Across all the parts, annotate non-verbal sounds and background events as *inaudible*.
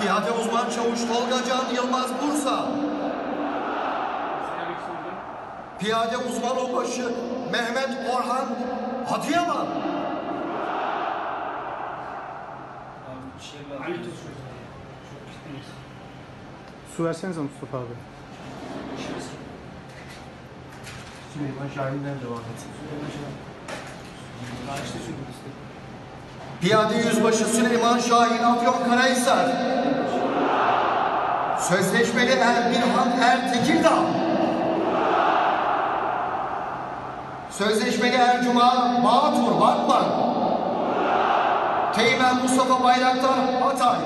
Piyade uzman çavuş Tolga Can Yılmaz Bursa. Piyade uzman onbaşı Mehmet Orhan Adıyaman. Su versenize Mustafa abi. Süleyman Şahin'den devam et. Piyade Yüzbaşı Süleyman Şahin Afyonkarahisar. Sözleşmeli Erbilhan Er Tekirdağ. Sözleşmeli Ercuma Bağtur Batman. Teğmen Mustafa Bayraktar Hatay.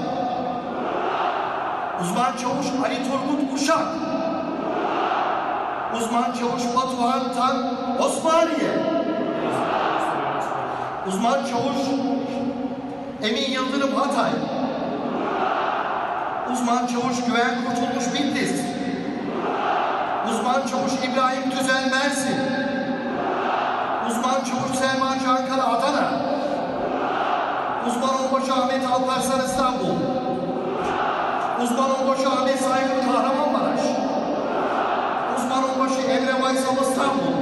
Uzman Çavuş Ali Turgut Uşak. Uzman Çavuş Batuhan Tan Osmaniye. Uzman Çavuş Emin Yıldırım Hatay. Uzman Çavuş Güven Kurtulmuş Bitlis. Uzman Çavuş İbrahim Tüzel Mersin. Uzman Çavuş Selman Çankara Adana. Uzman Onbaşı Ahmet Alparslan İstanbul. Uzman Onbaşı Ahmet Saygın Kahramanmaraş. Uzman Onbaşı Emre Baysal İstanbul.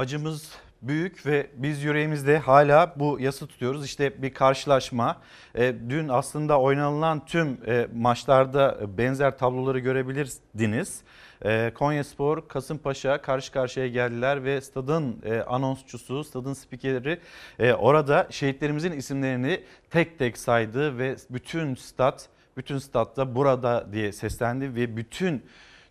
Acımız büyük ve biz yüreğimizde hala bu yası tutuyoruz. İşte bir karşılaşma. E, dün aslında oynanılan tüm e, maçlarda benzer tabloları görebilirdiniz. E, Konya Spor, Kasımpaşa karşı karşıya geldiler ve stadın e, anonsçusu, stadın spikeri orada şehitlerimizin isimlerini tek tek saydı ve bütün stat, bütün statta burada diye seslendi ve bütün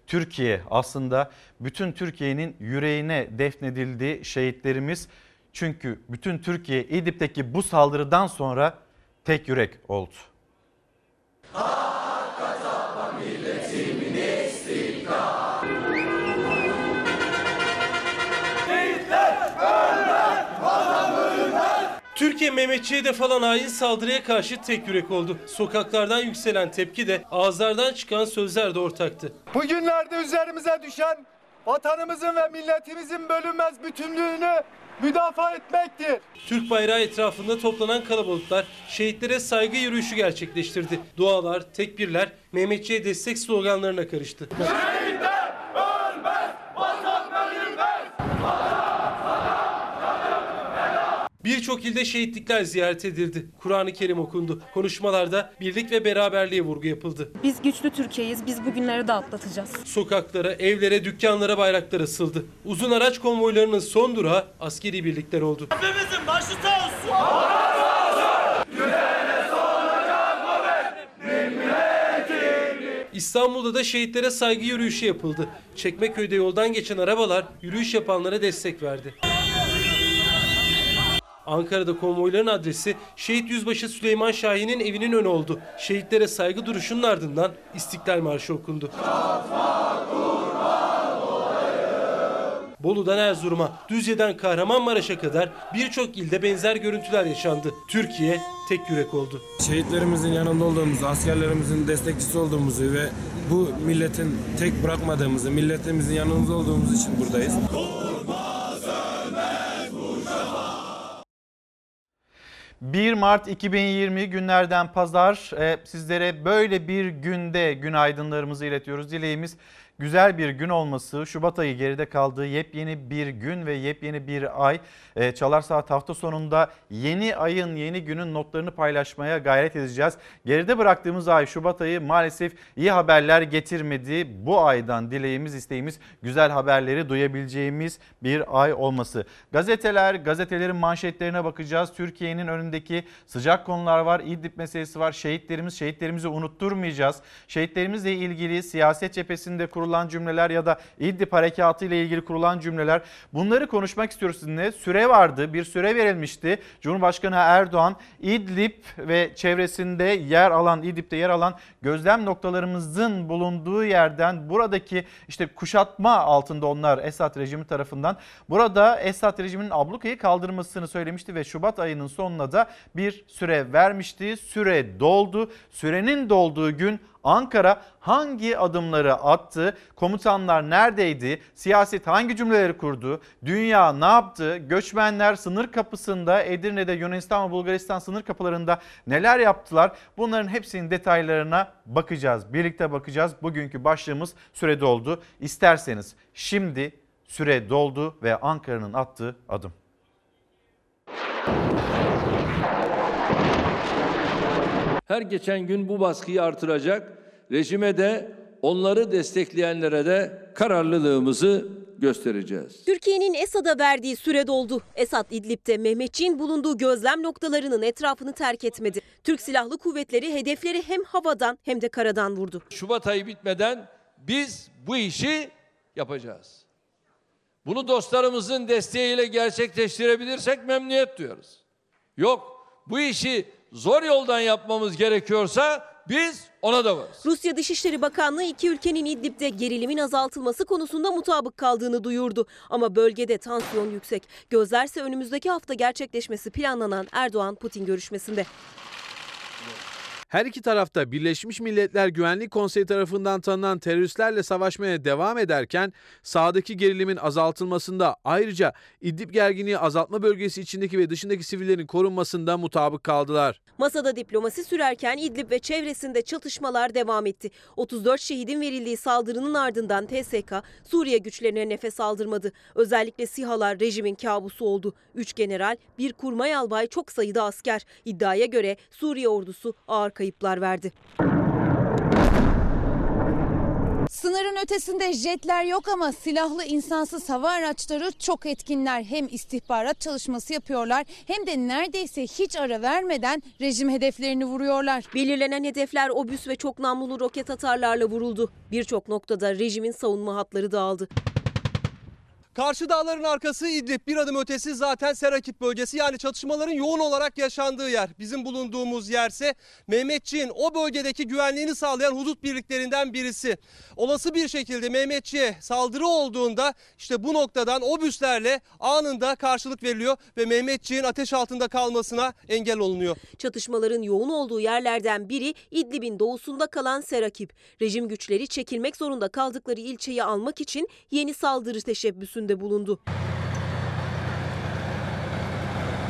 Türkiye aslında bütün Türkiye'nin yüreğine defnedildi şehitlerimiz. Çünkü bütün Türkiye İdlib'deki bu saldırıdan sonra tek yürek oldu. Türkiye Mehmetçiğe de falan hain saldırıya karşı tek yürek oldu. Sokaklardan yükselen tepki de ağızlardan çıkan sözler de ortaktı. Bugünlerde üzerimize düşen vatanımızın ve milletimizin bölünmez bütünlüğünü müdafaa etmektir. Türk bayrağı etrafında toplanan kalabalıklar şehitlere saygı yürüyüşü gerçekleştirdi. Dualar, tekbirler Mehmetçiğe destek sloganlarına karıştı. Birçok ilde şehitlikler ziyaret edildi. Kur'an-ı Kerim okundu. Konuşmalarda birlik ve beraberliğe vurgu yapıldı. Biz güçlü Türkiye'yiz. Biz bu günleri de atlatacağız. Sokaklara, evlere, dükkanlara bayraklar asıldı. Uzun araç konvoylarının son durağı askeri birlikler oldu. İstanbul'da da şehitlere saygı yürüyüşü yapıldı. Çekmeköy'de yoldan geçen arabalar yürüyüş yapanlara destek verdi. Ankara'da konvoyların adresi Şehit Yüzbaşı Süleyman Şahin'in evinin önü oldu. Şehitlere saygı duruşunun ardından İstiklal Marşı okundu. Bolu'dan Erzurum'a, Düzce'den Kahramanmaraş'a kadar birçok ilde benzer görüntüler yaşandı. Türkiye tek yürek oldu. Şehitlerimizin yanında olduğumuzu, askerlerimizin destekçisi olduğumuzu ve bu milletin tek bırakmadığımızı, milletimizin yanımızda olduğumuz için buradayız. 1 Mart 2020 günlerden pazar e, sizlere böyle bir günde günaydınlarımızı iletiyoruz. Dileğimiz güzel bir gün olması, Şubat ayı geride kaldığı yepyeni bir gün ve yepyeni bir ay. E, Çalar Saat hafta sonunda yeni ayın, yeni günün notlarını paylaşmaya gayret edeceğiz. Geride bıraktığımız ay Şubat ayı maalesef iyi haberler getirmedi. Bu aydan dileğimiz, isteğimiz güzel haberleri duyabileceğimiz bir ay olması. Gazeteler, gazetelerin manşetlerine bakacağız. Türkiye'nin önündeki sıcak konular var. İdlib meselesi var. Şehitlerimiz, şehitlerimizi unutturmayacağız. Şehitlerimizle ilgili siyaset cephesinde kurulan cümleler ya da İdlib harekatı ile ilgili kurulan cümleler. Bunları konuşmak istiyoruz sizinle. Süre vardı, bir süre verilmişti. Cumhurbaşkanı Erdoğan İdlib ve çevresinde yer alan, İdlib'de yer alan gözlem noktalarımızın bulunduğu yerden buradaki işte kuşatma altında onlar Esad rejimi tarafından. Burada Esad rejiminin ablukayı kaldırmasını söylemişti ve Şubat ayının sonuna da bir süre vermişti. Süre doldu. Sürenin dolduğu gün Ankara hangi adımları attı? Komutanlar neredeydi? Siyaset hangi cümleleri kurdu? Dünya ne yaptı? Göçmenler sınır kapısında Edirne'de Yunanistan ve Bulgaristan sınır kapılarında neler yaptılar? Bunların hepsinin detaylarına bakacağız. Birlikte bakacağız. Bugünkü başlığımız süre doldu. İsterseniz şimdi süre doldu ve Ankara'nın attığı adım. Her geçen gün bu baskıyı artıracak, rejime de onları destekleyenlere de kararlılığımızı göstereceğiz. Türkiye'nin Esad'a verdiği süre doldu. Esad İdlib'de Mehmetçiğin bulunduğu gözlem noktalarının etrafını terk etmedi. Türk Silahlı Kuvvetleri hedefleri hem havadan hem de karadan vurdu. Şubat ayı bitmeden biz bu işi yapacağız. Bunu dostlarımızın desteğiyle gerçekleştirebilirsek memnuniyet duyarız. Yok bu işi zor yoldan yapmamız gerekiyorsa biz ona da varız. Rusya Dışişleri Bakanlığı iki ülkenin İdlib'de gerilimin azaltılması konusunda mutabık kaldığını duyurdu. Ama bölgede tansiyon yüksek. Gözlerse önümüzdeki hafta gerçekleşmesi planlanan Erdoğan-Putin görüşmesinde. Her iki tarafta Birleşmiş Milletler Güvenlik Konseyi tarafından tanınan teröristlerle savaşmaya devam ederken sahadaki gerilimin azaltılmasında ayrıca İdlib gerginliği azaltma bölgesi içindeki ve dışındaki sivillerin korunmasında mutabık kaldılar. Masada diplomasi sürerken İdlib ve çevresinde çatışmalar devam etti. 34 şehidin verildiği saldırının ardından TSK Suriye güçlerine nefes aldırmadı. Özellikle SİHA'lar rejimin kabusu oldu. 3 general, bir kurmay albay çok sayıda asker. İddiaya göre Suriye ordusu ağır kayıplar verdi. Sınırın ötesinde jetler yok ama silahlı insansız hava araçları çok etkinler. Hem istihbarat çalışması yapıyorlar hem de neredeyse hiç ara vermeden rejim hedeflerini vuruyorlar. Belirlenen hedefler obüs ve çok namlulu roket atarlarla vuruldu. Birçok noktada rejimin savunma hatları dağıldı. Karşı dağların arkası İdlib bir adım ötesi zaten Serakip bölgesi yani çatışmaların yoğun olarak yaşandığı yer. Bizim bulunduğumuz yerse Mehmetçiğin o bölgedeki güvenliğini sağlayan hudut birliklerinden birisi. Olası bir şekilde Mehmetçiğe saldırı olduğunda işte bu noktadan obüslerle anında karşılık veriliyor ve Mehmetçiğin ateş altında kalmasına engel olunuyor. Çatışmaların yoğun olduğu yerlerden biri İdlib'in doğusunda kalan Serakip. Rejim güçleri çekilmek zorunda kaldıkları ilçeyi almak için yeni saldırı teşebbüsünde bulundu.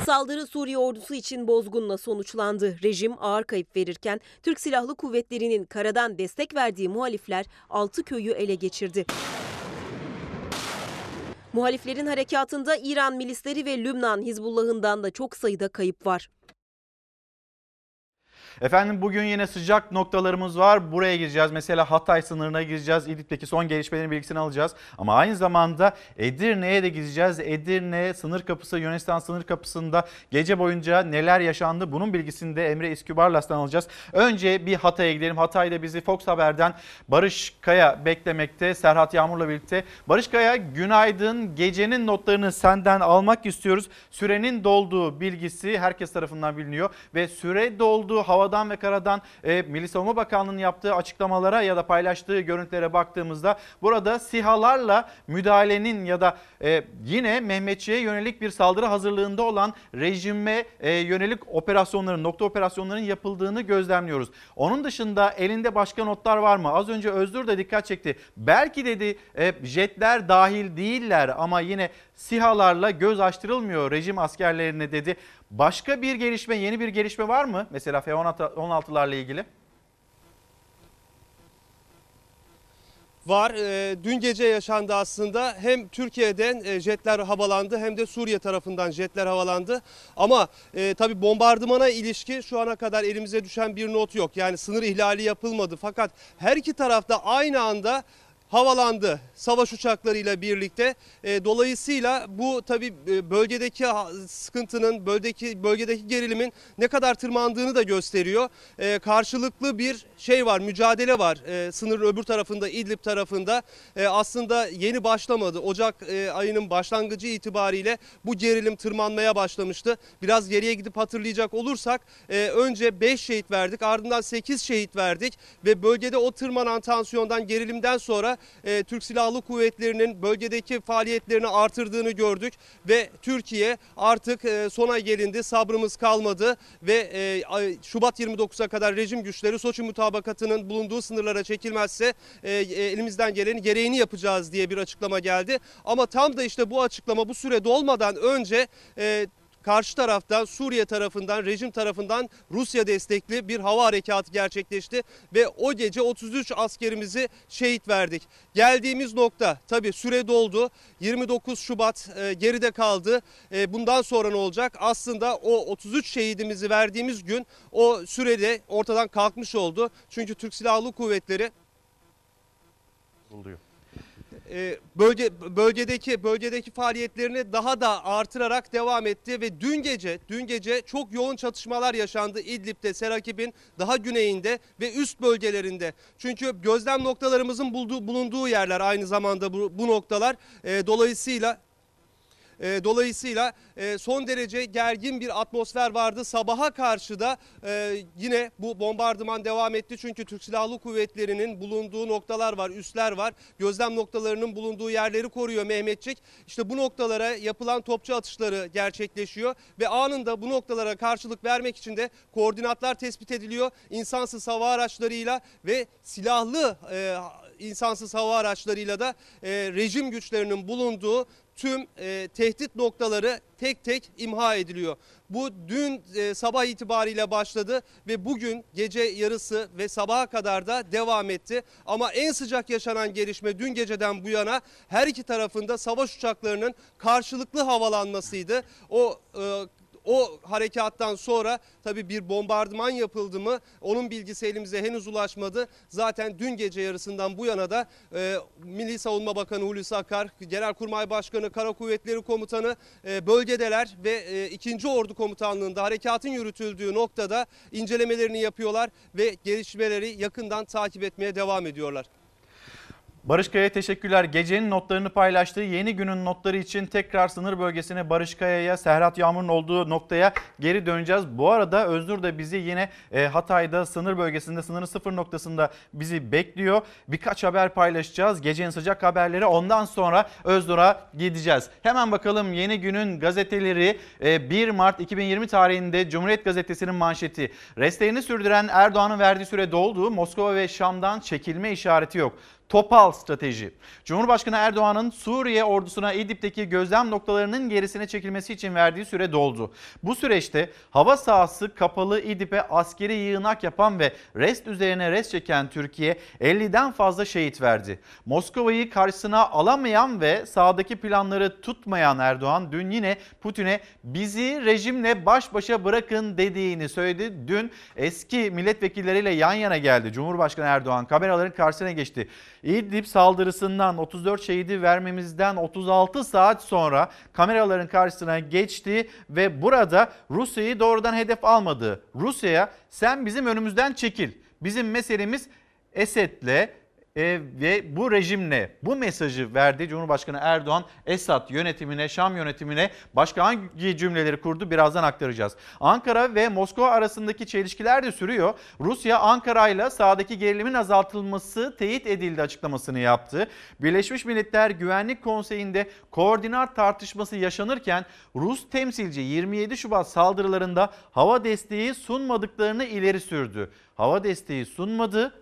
Saldırı Suriye ordusu için bozgunla sonuçlandı. Rejim ağır kayıp verirken Türk Silahlı Kuvvetleri'nin karadan destek verdiği muhalifler 6 köyü ele geçirdi. Muhaliflerin harekatında İran milisleri ve Lübnan Hizbullah'ından da çok sayıda kayıp var. Efendim bugün yine sıcak noktalarımız var. Buraya gireceğiz. Mesela Hatay sınırına gireceğiz. İdlib'deki son gelişmelerin bilgisini alacağız. Ama aynı zamanda Edirne'ye de gideceğiz. Edirne sınır kapısı, Yunanistan sınır kapısında gece boyunca neler yaşandı? Bunun bilgisini de Emre İskübarlas'tan alacağız. Önce bir Hatay'a gidelim. Hatay'da bizi Fox Haber'den Barış Kaya beklemekte. Serhat Yağmur'la birlikte. Barış Kaya günaydın. Gecenin notlarını senden almak istiyoruz. Sürenin dolduğu bilgisi herkes tarafından biliniyor. Ve süre dolduğu havadan ve karadan e, Milli Savunma Bakanlığı'nın yaptığı açıklamalara ya da paylaştığı görüntülere baktığımızda burada SİHA'larla müdahalenin ya da e, yine Mehmetçiğe yönelik bir saldırı hazırlığında olan rejime e, yönelik operasyonların, nokta operasyonların yapıldığını gözlemliyoruz. Onun dışında elinde başka notlar var mı? Az önce Özgür de dikkat çekti. Belki dedi e, jetler dahil değiller ama yine SİHA'larla göz açtırılmıyor rejim askerlerine dedi. Başka bir gelişme, yeni bir gelişme var mı? Mesela F-16'larla ilgili. Var. E, dün gece yaşandı aslında. Hem Türkiye'den e, jetler havalandı hem de Suriye tarafından jetler havalandı. Ama e, tabii bombardımana ilişkin şu ana kadar elimize düşen bir not yok. Yani sınır ihlali yapılmadı. Fakat her iki tarafta aynı anda havalandı savaş uçaklarıyla birlikte. E, dolayısıyla bu tabii e, bölgedeki sıkıntının, bölgedeki bölgedeki gerilimin ne kadar tırmandığını da gösteriyor. E, karşılıklı bir şey var, mücadele var. E, sınırın öbür tarafında, İdlib tarafında. Aslında yeni başlamadı. Ocak ayının başlangıcı itibariyle bu gerilim tırmanmaya başlamıştı. Biraz geriye gidip hatırlayacak olursak önce 5 şehit verdik, ardından 8 şehit verdik ve bölgede o tırmanan tansiyondan, gerilimden sonra e, Türk Silahlı Kuvvetleri'nin bölgedeki faaliyetlerini artırdığını gördük ve Türkiye artık e, sona gelindi sabrımız kalmadı ve e, Şubat 29'a kadar rejim güçleri Soçi mutabakatının bulunduğu sınırlara çekilmezse e, e, elimizden gelenin gereğini yapacağız diye bir açıklama geldi. Ama tam da işte bu açıklama bu süre dolmadan önce e, karşı taraftan Suriye tarafından rejim tarafından Rusya destekli bir hava harekatı gerçekleşti ve o gece 33 askerimizi şehit verdik. Geldiğimiz nokta tabii süre doldu. 29 Şubat e, geride kaldı. E, bundan sonra ne olacak? Aslında o 33 şehidimizi verdiğimiz gün o sürede ortadan kalkmış oldu. Çünkü Türk Silahlı Kuvvetleri Oluyor. E, bölge bölgedeki bölgedeki faaliyetlerini daha da artırarak devam etti ve dün gece dün gece çok yoğun çatışmalar yaşandı İdlib'de, Serakib'in daha güneyinde ve üst bölgelerinde. Çünkü gözlem noktalarımızın bulduğu, bulunduğu yerler aynı zamanda bu, bu noktalar. E, dolayısıyla e, dolayısıyla e, son derece gergin bir atmosfer vardı. Sabaha karşı da e, yine bu bombardıman devam etti. Çünkü Türk Silahlı Kuvvetleri'nin bulunduğu noktalar var, üsler var. Gözlem noktalarının bulunduğu yerleri koruyor Mehmetçik. İşte bu noktalara yapılan topçu atışları gerçekleşiyor ve anında bu noktalara karşılık vermek için de koordinatlar tespit ediliyor. İnsansız hava araçlarıyla ve silahlı e, insansız hava araçlarıyla da e, rejim güçlerinin bulunduğu tüm e, tehdit noktaları tek tek imha ediliyor. Bu dün e, sabah itibariyle başladı ve bugün gece yarısı ve sabaha kadar da devam etti. Ama en sıcak yaşanan gelişme dün geceden bu yana her iki tarafında savaş uçaklarının karşılıklı havalanmasıydı. O e, o harekattan sonra tabii bir bombardıman yapıldı mı onun bilgisi elimize henüz ulaşmadı. Zaten dün gece yarısından bu yana da e, Milli Savunma Bakanı Hulusi Akar, Genelkurmay Başkanı, Kara Kuvvetleri Komutanı e, bölgedeler ve e, 2. Ordu Komutanlığı'nda harekatın yürütüldüğü noktada incelemelerini yapıyorlar ve gelişmeleri yakından takip etmeye devam ediyorlar. Barış Kaya'ya teşekkürler. Gecenin notlarını paylaştığı yeni günün notları için tekrar sınır bölgesine Barış Kaya'ya, Serhat Yağmur'un olduğu noktaya geri döneceğiz. Bu arada Öznur da bizi yine e, Hatay'da sınır bölgesinde sınırın sıfır noktasında bizi bekliyor. Birkaç haber paylaşacağız. Gecenin sıcak haberleri ondan sonra Öznur'a gideceğiz. Hemen bakalım yeni günün gazeteleri e, 1 Mart 2020 tarihinde Cumhuriyet Gazetesi'nin manşeti. Restlerini sürdüren Erdoğan'ın verdiği süre doldu. Moskova ve Şam'dan çekilme işareti yok. Topal strateji. Cumhurbaşkanı Erdoğan'ın Suriye ordusuna İdlib'deki gözlem noktalarının gerisine çekilmesi için verdiği süre doldu. Bu süreçte hava sahası kapalı İdlib'e askeri yığınak yapan ve rest üzerine rest çeken Türkiye 50'den fazla şehit verdi. Moskova'yı karşısına alamayan ve sahadaki planları tutmayan Erdoğan dün yine Putin'e bizi rejimle baş başa bırakın dediğini söyledi. Dün eski milletvekilleriyle yan yana geldi. Cumhurbaşkanı Erdoğan kameraların karşısına geçti. İdlib saldırısından 34 şehidi vermemizden 36 saat sonra kameraların karşısına geçti ve burada Rusya'yı doğrudan hedef almadı. Rusya'ya sen bizim önümüzden çekil. Bizim meselemiz Esed'le e, ve bu rejimle bu mesajı verdi Cumhurbaşkanı Erdoğan Esad yönetimine, Şam yönetimine başka hangi cümleleri kurdu birazdan aktaracağız. Ankara ve Moskova arasındaki çelişkiler de sürüyor. Rusya Ankara ile sahadaki gerilimin azaltılması teyit edildi açıklamasını yaptı. Birleşmiş Milletler Güvenlik Konseyi'nde koordinat tartışması yaşanırken Rus temsilci 27 Şubat saldırılarında hava desteği sunmadıklarını ileri sürdü. Hava desteği sunmadı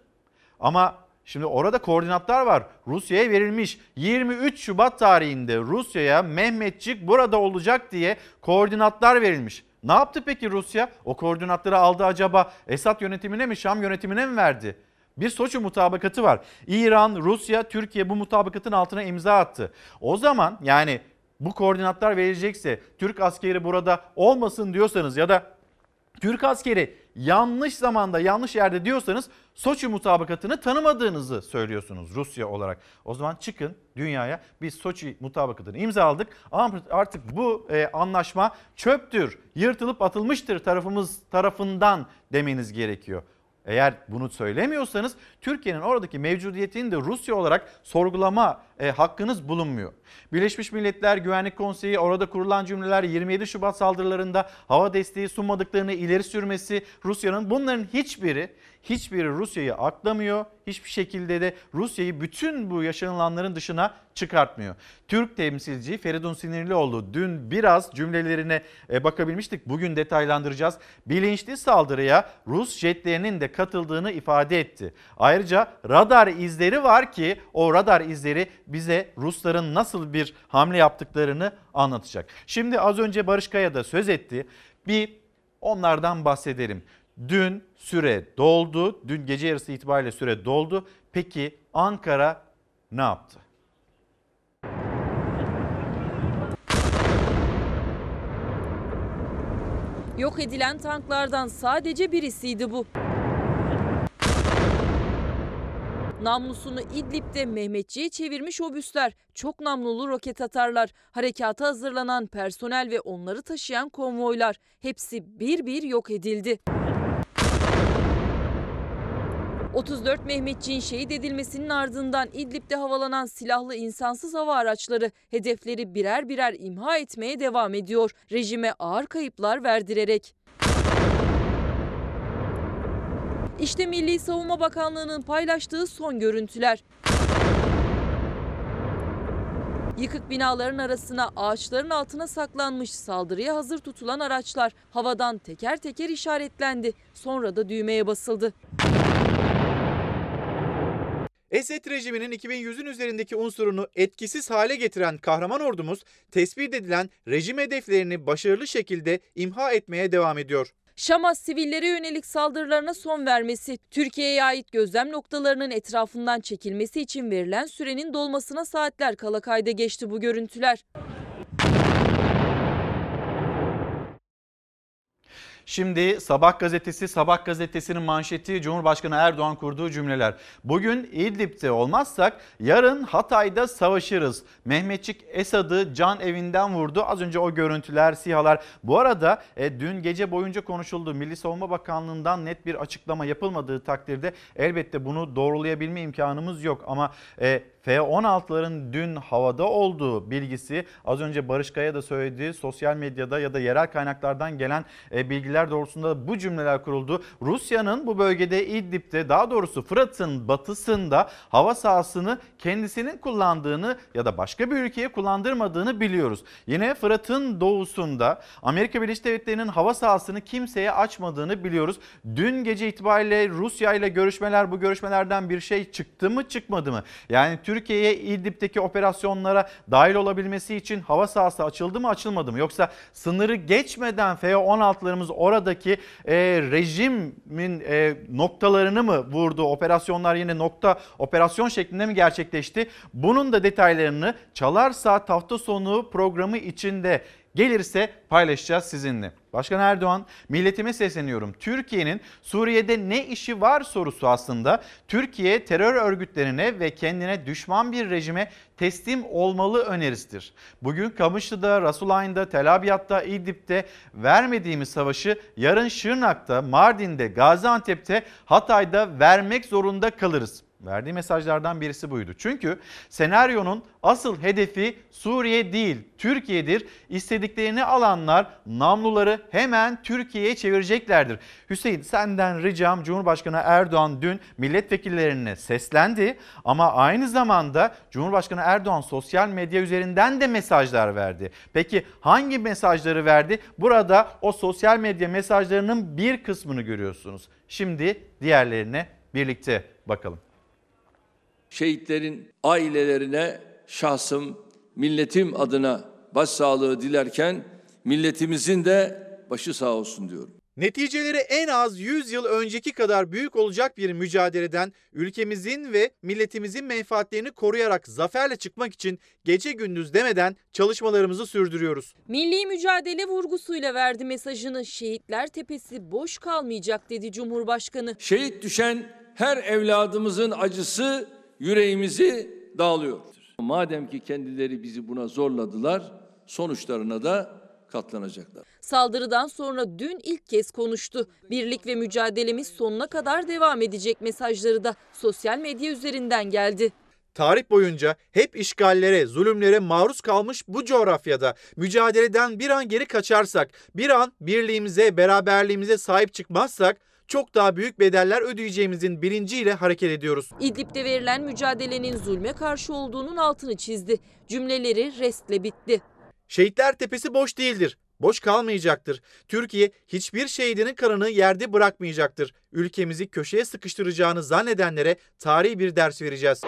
ama Şimdi orada koordinatlar var. Rusya'ya verilmiş. 23 Şubat tarihinde Rusya'ya Mehmetçik burada olacak diye koordinatlar verilmiş. Ne yaptı peki Rusya? O koordinatları aldı acaba Esad yönetimine mi Şam yönetimine mi verdi? Bir Soçi mutabakatı var. İran, Rusya, Türkiye bu mutabakatın altına imza attı. O zaman yani bu koordinatlar verilecekse Türk askeri burada olmasın diyorsanız ya da Türk askeri yanlış zamanda yanlış yerde diyorsanız Soçi mutabakatını tanımadığınızı söylüyorsunuz Rusya olarak. O zaman çıkın dünyaya biz Soçi mutabakatını imzaladık ama artık bu e, anlaşma çöptür, yırtılıp atılmıştır tarafımız tarafından demeniz gerekiyor. Eğer bunu söylemiyorsanız Türkiye'nin oradaki mevcudiyetini de Rusya olarak sorgulama e, hakkınız bulunmuyor. Birleşmiş Milletler Güvenlik Konseyi orada kurulan cümleler 27 Şubat saldırılarında hava desteği sunmadıklarını ileri sürmesi Rusya'nın bunların hiçbiri hiçbiri Rusya'yı aklamıyor. Hiçbir şekilde de Rusya'yı bütün bu yaşanılanların dışına çıkartmıyor. Türk temsilci Feridun Sinirlioğlu dün biraz cümlelerine e, bakabilmiştik. Bugün detaylandıracağız. Bilinçli saldırıya Rus jetlerinin de katıldığını ifade etti. Ayrıca radar izleri var ki o radar izleri bize Rusların nasıl bir hamle yaptıklarını anlatacak. Şimdi az önce Barış Kaya da söz etti. Bir onlardan bahsedelim. Dün süre doldu. Dün gece yarısı itibariyle süre doldu. Peki Ankara ne yaptı? Yok edilen tanklardan sadece birisiydi bu. Namlusunu İdlib'de Mehmetçi'ye çevirmiş obüsler, çok namlulu roket atarlar, harekata hazırlanan personel ve onları taşıyan konvoylar hepsi bir bir yok edildi. 34 Mehmetçiğin şehit edilmesinin ardından İdlib'de havalanan silahlı insansız hava araçları hedefleri birer birer imha etmeye devam ediyor. Rejime ağır kayıplar verdirerek. İşte Milli Savunma Bakanlığı'nın paylaştığı son görüntüler. Yıkık binaların arasına ağaçların altına saklanmış saldırıya hazır tutulan araçlar havadan teker teker işaretlendi. Sonra da düğmeye basıldı. Esed rejiminin 2100'ün üzerindeki unsurunu etkisiz hale getiren kahraman ordumuz tespit edilen rejim hedeflerini başarılı şekilde imha etmeye devam ediyor. Şam'a sivillere yönelik saldırılarına son vermesi, Türkiye'ye ait gözlem noktalarının etrafından çekilmesi için verilen sürenin dolmasına saatler kala kayda geçti bu görüntüler. Şimdi Sabah gazetesi, Sabah gazetesinin manşeti Cumhurbaşkanı Erdoğan kurduğu cümleler. Bugün İdlib'de olmazsak yarın Hatay'da savaşırız. Mehmetçik Esad'ı can evinden vurdu. Az önce o görüntüler, sihalar. Bu arada e, dün gece boyunca konuşuldu. Milli Savunma Bakanlığı'ndan net bir açıklama yapılmadığı takdirde elbette bunu doğrulayabilme imkanımız yok. Ama e, F-16'ların dün havada olduğu bilgisi az önce Barış Kaya da söyledi. Sosyal medyada ya da yerel kaynaklardan gelen e, bilgiler doğrultusunda bu cümleler kuruldu. Rusya'nın bu bölgede İdlib'de daha doğrusu Fırat'ın batısında hava sahasını kendisinin kullandığını ya da başka bir ülkeye kullandırmadığını biliyoruz. Yine Fırat'ın doğusunda Amerika Birleşik Devletleri'nin hava sahasını kimseye açmadığını biliyoruz. Dün gece itibariyle Rusya ile görüşmeler bu görüşmelerden bir şey çıktı mı çıkmadı mı? Yani Türkiye'ye İdlib'deki operasyonlara dahil olabilmesi için hava sahası açıldı mı açılmadı mı? Yoksa sınırı geçmeden F-16'larımız oradaki e, rejimin e, noktalarını mı vurdu? Operasyonlar yine nokta operasyon şeklinde mi gerçekleşti? Bunun da detaylarını Çalar Saat hafta sonu programı içinde gelirse paylaşacağız sizinle. Başkan Erdoğan milletime sesleniyorum. Türkiye'nin Suriye'de ne işi var sorusu aslında Türkiye terör örgütlerine ve kendine düşman bir rejime teslim olmalı önerisidir. Bugün Kamışlı'da, Rasulayn'da, Tel Abyad'da, İdlib'de vermediğimiz savaşı yarın Şırnak'ta, Mardin'de, Gaziantep'te, Hatay'da vermek zorunda kalırız. Verdiği mesajlardan birisi buydu. Çünkü senaryonun asıl hedefi Suriye değil, Türkiye'dir. İstediklerini alanlar namluları hemen Türkiye'ye çevireceklerdir. Hüseyin senden ricam Cumhurbaşkanı Erdoğan dün milletvekillerine seslendi ama aynı zamanda Cumhurbaşkanı Erdoğan sosyal medya üzerinden de mesajlar verdi. Peki hangi mesajları verdi? Burada o sosyal medya mesajlarının bir kısmını görüyorsunuz. Şimdi diğerlerine birlikte bakalım şehitlerin ailelerine şahsım, milletim adına başsağlığı dilerken milletimizin de başı sağ olsun diyorum. Neticeleri en az 100 yıl önceki kadar büyük olacak bir mücadeleden ülkemizin ve milletimizin menfaatlerini koruyarak zaferle çıkmak için gece gündüz demeden çalışmalarımızı sürdürüyoruz. Milli mücadele vurgusuyla verdi mesajını. Şehitler tepesi boş kalmayacak dedi Cumhurbaşkanı. Şehit düşen her evladımızın acısı yüreğimizi dağılıyor. Madem ki kendileri bizi buna zorladılar, sonuçlarına da katlanacaklar. Saldırıdan sonra dün ilk kez konuştu. Birlik ve mücadelemiz sonuna kadar devam edecek mesajları da sosyal medya üzerinden geldi. Tarih boyunca hep işgallere, zulümlere maruz kalmış bu coğrafyada mücadeleden bir an geri kaçarsak, bir an birliğimize, beraberliğimize sahip çıkmazsak çok daha büyük bedeller ödeyeceğimizin bilinciyle hareket ediyoruz. İdlib'de verilen mücadelenin zulme karşı olduğunun altını çizdi. Cümleleri restle bitti. Şehitler Tepesi boş değildir. Boş kalmayacaktır. Türkiye hiçbir şehidinin kanını yerde bırakmayacaktır. Ülkemizi köşeye sıkıştıracağını zannedenlere tarihi bir ders vereceğiz.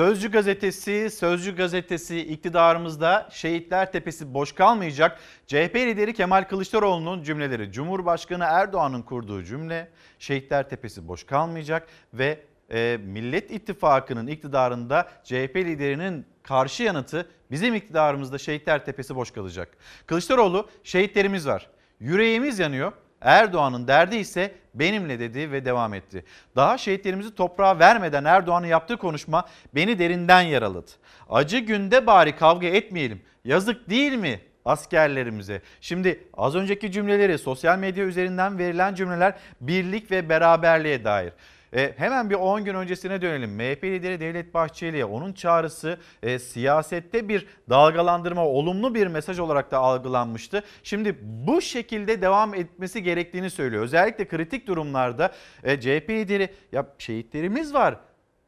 Sözcü gazetesi, Sözcü gazetesi iktidarımızda Şehitler Tepesi boş kalmayacak. CHP lideri Kemal Kılıçdaroğlu'nun cümleleri Cumhurbaşkanı Erdoğan'ın kurduğu cümle Şehitler Tepesi boş kalmayacak ve e, Millet İttifakı'nın iktidarında CHP liderinin karşı yanıtı bizim iktidarımızda Şehitler Tepesi boş kalacak. Kılıçdaroğlu şehitlerimiz var. Yüreğimiz yanıyor. Erdoğan'ın derdi ise benimle dedi ve devam etti. Daha şehitlerimizi toprağa vermeden Erdoğan'ın yaptığı konuşma beni derinden yaraladı. Acı günde bari kavga etmeyelim. Yazık değil mi askerlerimize? Şimdi az önceki cümleleri sosyal medya üzerinden verilen cümleler birlik ve beraberliğe dair. E, hemen bir 10 gün öncesine dönelim. MHP lideri Devlet Bahçeli'ye onun çağrısı e, siyasette bir dalgalandırma, olumlu bir mesaj olarak da algılanmıştı. Şimdi bu şekilde devam etmesi gerektiğini söylüyor. Özellikle kritik durumlarda e, CHP lideri ya şehitlerimiz var.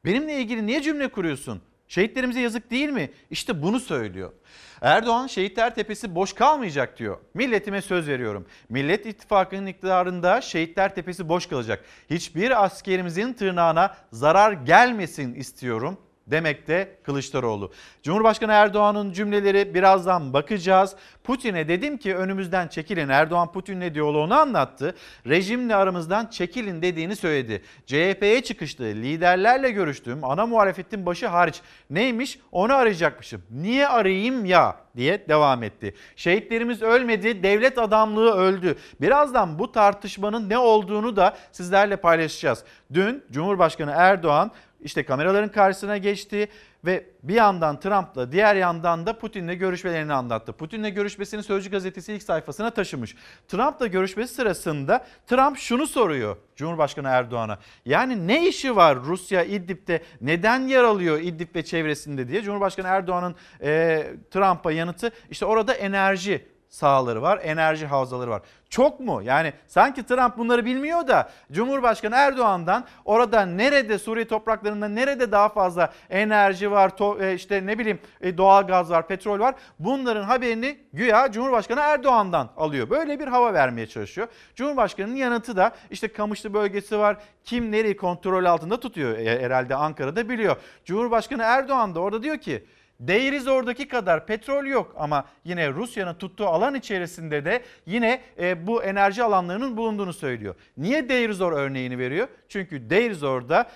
Benimle ilgili niye cümle kuruyorsun? Şehitlerimize yazık değil mi? İşte bunu söylüyor. Erdoğan Şehitler Tepesi boş kalmayacak diyor. Milletime söz veriyorum. Millet İttifakı'nın iktidarında Şehitler Tepesi boş kalacak. Hiçbir askerimizin tırnağına zarar gelmesin istiyorum demekte Kılıçdaroğlu. Cumhurbaşkanı Erdoğan'ın cümleleri birazdan bakacağız. Putin'e dedim ki önümüzden çekilin. Erdoğan Putin'le diyaloğunu anlattı. Rejimle aramızdan çekilin dediğini söyledi. CHP'ye çıkıştı. Liderlerle görüştüm. Ana muhalefetin başı hariç. Neymiş? Onu arayacakmışım. Niye arayayım ya? diye devam etti. Şehitlerimiz ölmedi, devlet adamlığı öldü. Birazdan bu tartışmanın ne olduğunu da sizlerle paylaşacağız. Dün Cumhurbaşkanı Erdoğan işte kameraların karşısına geçti ve bir yandan Trump'la diğer yandan da Putin'le görüşmelerini anlattı. Putin'le görüşmesini Sözcü gazetesi ilk sayfasına taşımış. Trump'la görüşmesi sırasında Trump şunu soruyor Cumhurbaşkanı Erdoğan'a. Yani ne işi var Rusya İdlib'de neden yer alıyor İdlib ve çevresinde diye. Cumhurbaşkanı Erdoğan'ın e, Trump'a yanıtı işte orada enerji sahaları var, enerji havzaları var. Çok mu? Yani sanki Trump bunları bilmiyor da Cumhurbaşkanı Erdoğan'dan orada nerede Suriye topraklarında nerede daha fazla enerji var, e, işte ne bileyim e, doğal gaz var, petrol var. Bunların haberini güya Cumhurbaşkanı Erdoğan'dan alıyor. Böyle bir hava vermeye çalışıyor. Cumhurbaşkanının yanıtı da işte Kamışlı bölgesi var. Kim nereyi kontrol altında tutuyor e, herhalde Ankara'da biliyor. Cumhurbaşkanı Erdoğan da orada diyor ki Deirizor'daki kadar petrol yok ama yine Rusya'nın tuttuğu alan içerisinde de yine e, bu enerji alanlarının bulunduğunu söylüyor. Niye Deirizor örneğini veriyor? Çünkü Deirizor'da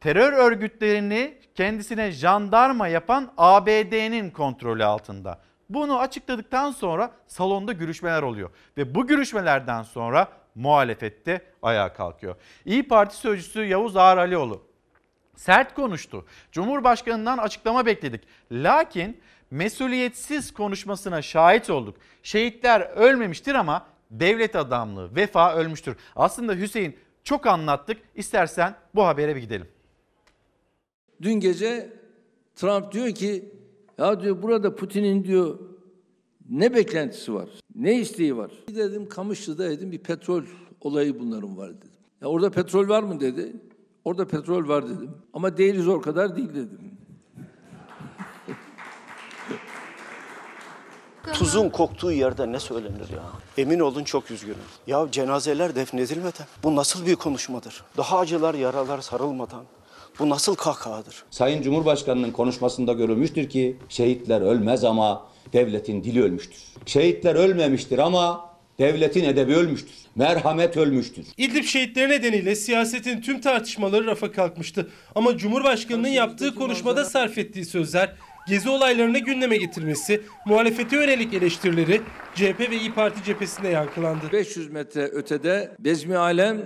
terör örgütlerini kendisine jandarma yapan ABD'nin kontrolü altında. Bunu açıkladıktan sonra salonda görüşmeler oluyor ve bu görüşmelerden sonra muhalefette ayağa kalkıyor. İyi Parti sözcüsü Yavuz Ağar Alioğlu sert konuştu. Cumhurbaşkanından açıklama bekledik. Lakin mesuliyetsiz konuşmasına şahit olduk. Şehitler ölmemiştir ama devlet adamlığı, vefa ölmüştür. Aslında Hüseyin çok anlattık. İstersen bu habere bir gidelim. Dün gece Trump diyor ki ya diyor burada Putin'in diyor ne beklentisi var? Ne isteği var? Dedim Kamışlı'da dedim bir petrol olayı bunların var dedim. Ya orada petrol var mı dedi. Orada petrol var dedim. Ama değiliz o kadar değil dedim. Tuzun koktuğu yerde ne söylenir ya? Emin olun çok üzgünüm. Ya cenazeler defnedilmeden bu nasıl bir konuşmadır? Daha acılar yaralar sarılmadan bu nasıl kahkahadır? Sayın Cumhurbaşkanı'nın konuşmasında görülmüştür ki şehitler ölmez ama devletin dili ölmüştür. Şehitler ölmemiştir ama devletin edebi ölmüştür. Merhamet ölmüştür. İdlib şehitleri nedeniyle siyasetin tüm tartışmaları rafa kalkmıştı. Ama Cumhurbaşkanı'nın yaptığı konuşmada sarf ettiği sözler, gezi olaylarını gündeme getirmesi, muhalefete yönelik eleştirileri CHP ve İyi Parti cephesinde yankılandı. 500 metre ötede Bezmi Alem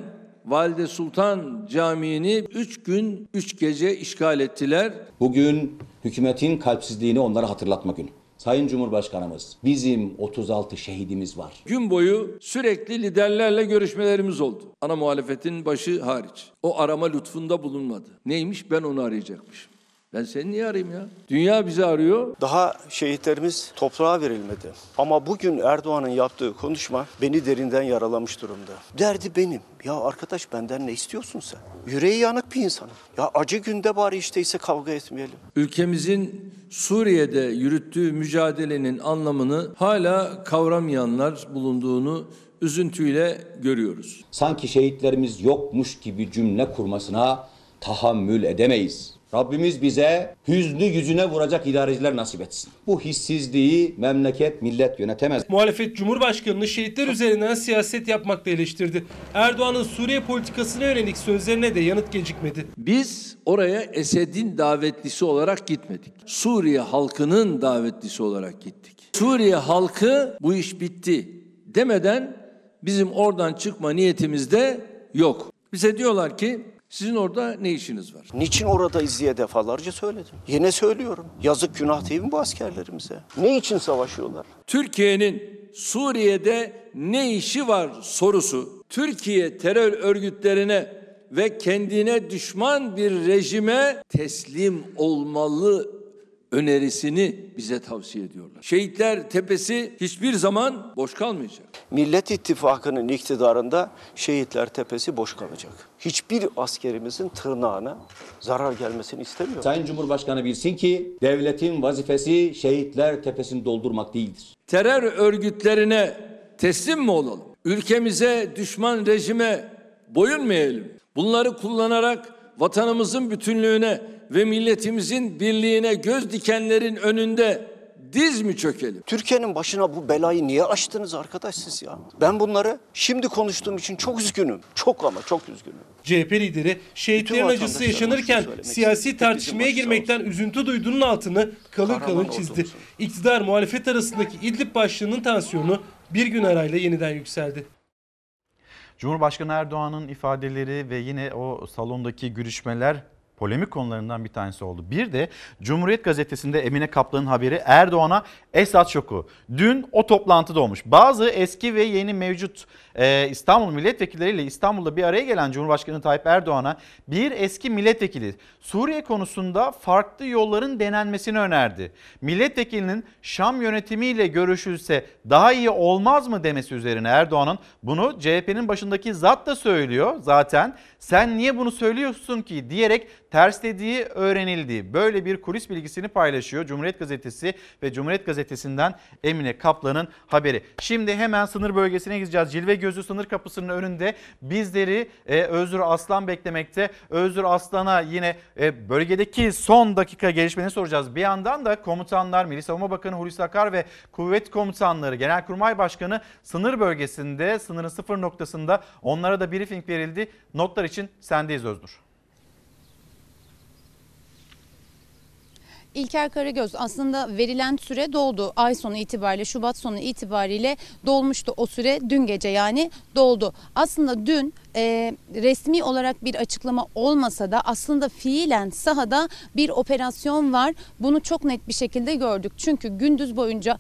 Valide Sultan Camii'ni 3 gün 3 gece işgal ettiler. Bugün hükümetin kalpsizliğini onlara hatırlatma günü. Sayın Cumhurbaşkanımız bizim 36 şehidimiz var. Gün boyu sürekli liderlerle görüşmelerimiz oldu. Ana muhalefetin başı hariç. O arama lütfunda bulunmadı. Neymiş ben onu arayacakmışım. Ben seni niye arayayım ya? Dünya bizi arıyor. Daha şehitlerimiz toprağa verilmedi. Ama bugün Erdoğan'ın yaptığı konuşma beni derinden yaralamış durumda. Derdi benim. Ya arkadaş benden ne istiyorsun sen? Yüreği yanık bir insanım. Ya acı günde bari işte ise kavga etmeyelim. Ülkemizin Suriye'de yürüttüğü mücadelenin anlamını hala kavramayanlar bulunduğunu üzüntüyle görüyoruz. Sanki şehitlerimiz yokmuş gibi cümle kurmasına tahammül edemeyiz. Rabbimiz bize hüznü yüzüne vuracak idareciler nasip etsin. Bu hissizliği memleket, millet yönetemez. Muhalefet Cumhurbaşkanı'nı şehitler üzerinden siyaset yapmakla eleştirdi. Erdoğan'ın Suriye politikasına yönelik sözlerine de yanıt gecikmedi. Biz oraya Esed'in davetlisi olarak gitmedik. Suriye halkının davetlisi olarak gittik. Suriye halkı bu iş bitti demeden bizim oradan çıkma niyetimiz de yok. Bize diyorlar ki sizin orada ne işiniz var? Niçin oradayız diye defalarca söyledim. Yine söylüyorum. Yazık günah değil mi bu askerlerimize? Ne için savaşıyorlar? Türkiye'nin Suriye'de ne işi var sorusu Türkiye terör örgütlerine ve kendine düşman bir rejime teslim olmalı önerisini bize tavsiye ediyorlar. Şehitler Tepesi hiçbir zaman boş kalmayacak. Millet İttifakı'nın iktidarında şehitler tepesi boş kalacak. Hiçbir askerimizin tırnağına zarar gelmesini istemiyor. Sayın Cumhurbaşkanı bilsin ki devletin vazifesi şehitler tepesini doldurmak değildir. Terör örgütlerine teslim mi olalım? Ülkemize düşman rejime boyun mu eğelim? Bunları kullanarak vatanımızın bütünlüğüne ve milletimizin birliğine göz dikenlerin önünde diz mi çökelim? Türkiye'nin başına bu belayı niye açtınız arkadaş siz ya? Ben bunları şimdi konuştuğum için çok üzgünüm. Çok ama çok üzgünüm. CHP lideri şehitlerin acısı yaşanırken siyasi tartışmaya girmekten üzüntü duyduğunun altını kalın kalın çizdi. İktidar muhalefet arasındaki İdlib başlığının tansiyonu bir gün arayla yeniden yükseldi. Cumhurbaşkanı Erdoğan'ın ifadeleri ve yine o salondaki görüşmeler polemik konularından bir tanesi oldu. Bir de Cumhuriyet Gazetesi'nde Emine Kaplan'ın haberi Erdoğan'a Esad şoku. Dün o toplantıda olmuş. Bazı eski ve yeni mevcut e, İstanbul milletvekilleriyle İstanbul'da bir araya gelen Cumhurbaşkanı Tayyip Erdoğan'a bir eski milletvekili Suriye konusunda farklı yolların denenmesini önerdi. Milletvekilinin Şam yönetimiyle görüşülse daha iyi olmaz mı demesi üzerine Erdoğan'ın bunu CHP'nin başındaki zat da söylüyor zaten. Sen niye bunu söylüyorsun ki diyerek terslediği öğrenildi. Böyle bir kulis bilgisini paylaşıyor Cumhuriyet Gazetesi ve Cumhuriyet Gazetesi'nden Emine Kaplan'ın haberi. Şimdi hemen sınır bölgesine gideceğiz. Cilve Gözü sınır kapısının önünde bizleri e, Özgür Aslan beklemekte. Özgür Aslan'a yine e, bölgedeki son dakika gelişmeni soracağız. Bir yandan da komutanlar, Milli Savunma Bakanı Hulusi Akar ve kuvvet komutanları, Genelkurmay Başkanı sınır bölgesinde, sınırın sıfır noktasında onlara da briefing verildi. Notlar için sendeyiz Öznur. İlker Karagöz aslında verilen süre doldu. Ay sonu itibariyle Şubat sonu itibariyle dolmuştu o süre dün gece yani doldu. Aslında dün e, resmi olarak bir açıklama olmasa da aslında fiilen sahada bir operasyon var. Bunu çok net bir şekilde gördük. Çünkü gündüz boyunca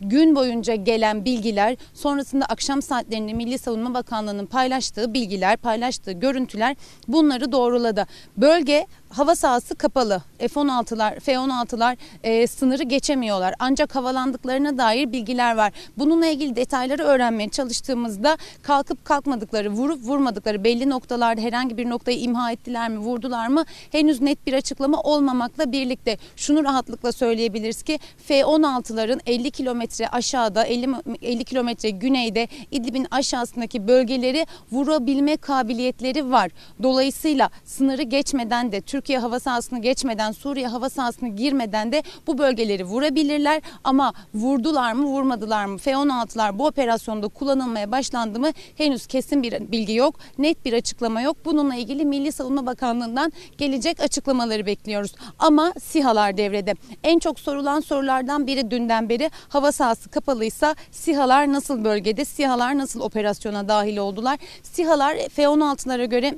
gün boyunca gelen bilgiler sonrasında akşam saatlerinde Milli Savunma Bakanlığı'nın paylaştığı bilgiler, paylaştığı görüntüler bunları doğruladı. Bölge hava sahası kapalı. F-16'lar, F-16'lar e, sınırı geçemiyorlar. Ancak havalandıklarına dair bilgiler var. Bununla ilgili detayları öğrenmeye çalıştığımızda kalkıp kalkmadıkları, vurup vurmadıkları belli noktalarda herhangi bir noktayı imha ettiler mi, vurdular mı henüz net bir açıklama olmamakla birlikte şunu rahatlıkla söyleyebiliriz ki F-16'ların 50 kilometre aşağıda, 50, 50 kilometre güneyde İdlib'in aşağısındaki bölgeleri vurabilme kabiliyetleri var. Dolayısıyla sınırı geçmeden de Türkiye hava sahasını geçmeden, Suriye hava sahasını girmeden de bu bölgeleri vurabilirler. Ama vurdular mı, vurmadılar mı? F-16'lar bu operasyonda kullanılmaya başlandı mı? Henüz kesin bir bilgi yok, net bir açıklama yok. Bununla ilgili Milli Savunma Bakanlığı'ndan gelecek açıklamaları bekliyoruz. Ama SİHA'lar devrede. En çok sorulan sorulardan biri dünden beri hava sahası kapalıysa SİHA'lar nasıl bölgede, SİHA'lar nasıl operasyona dahil oldular? SİHA'lar F-16'lara göre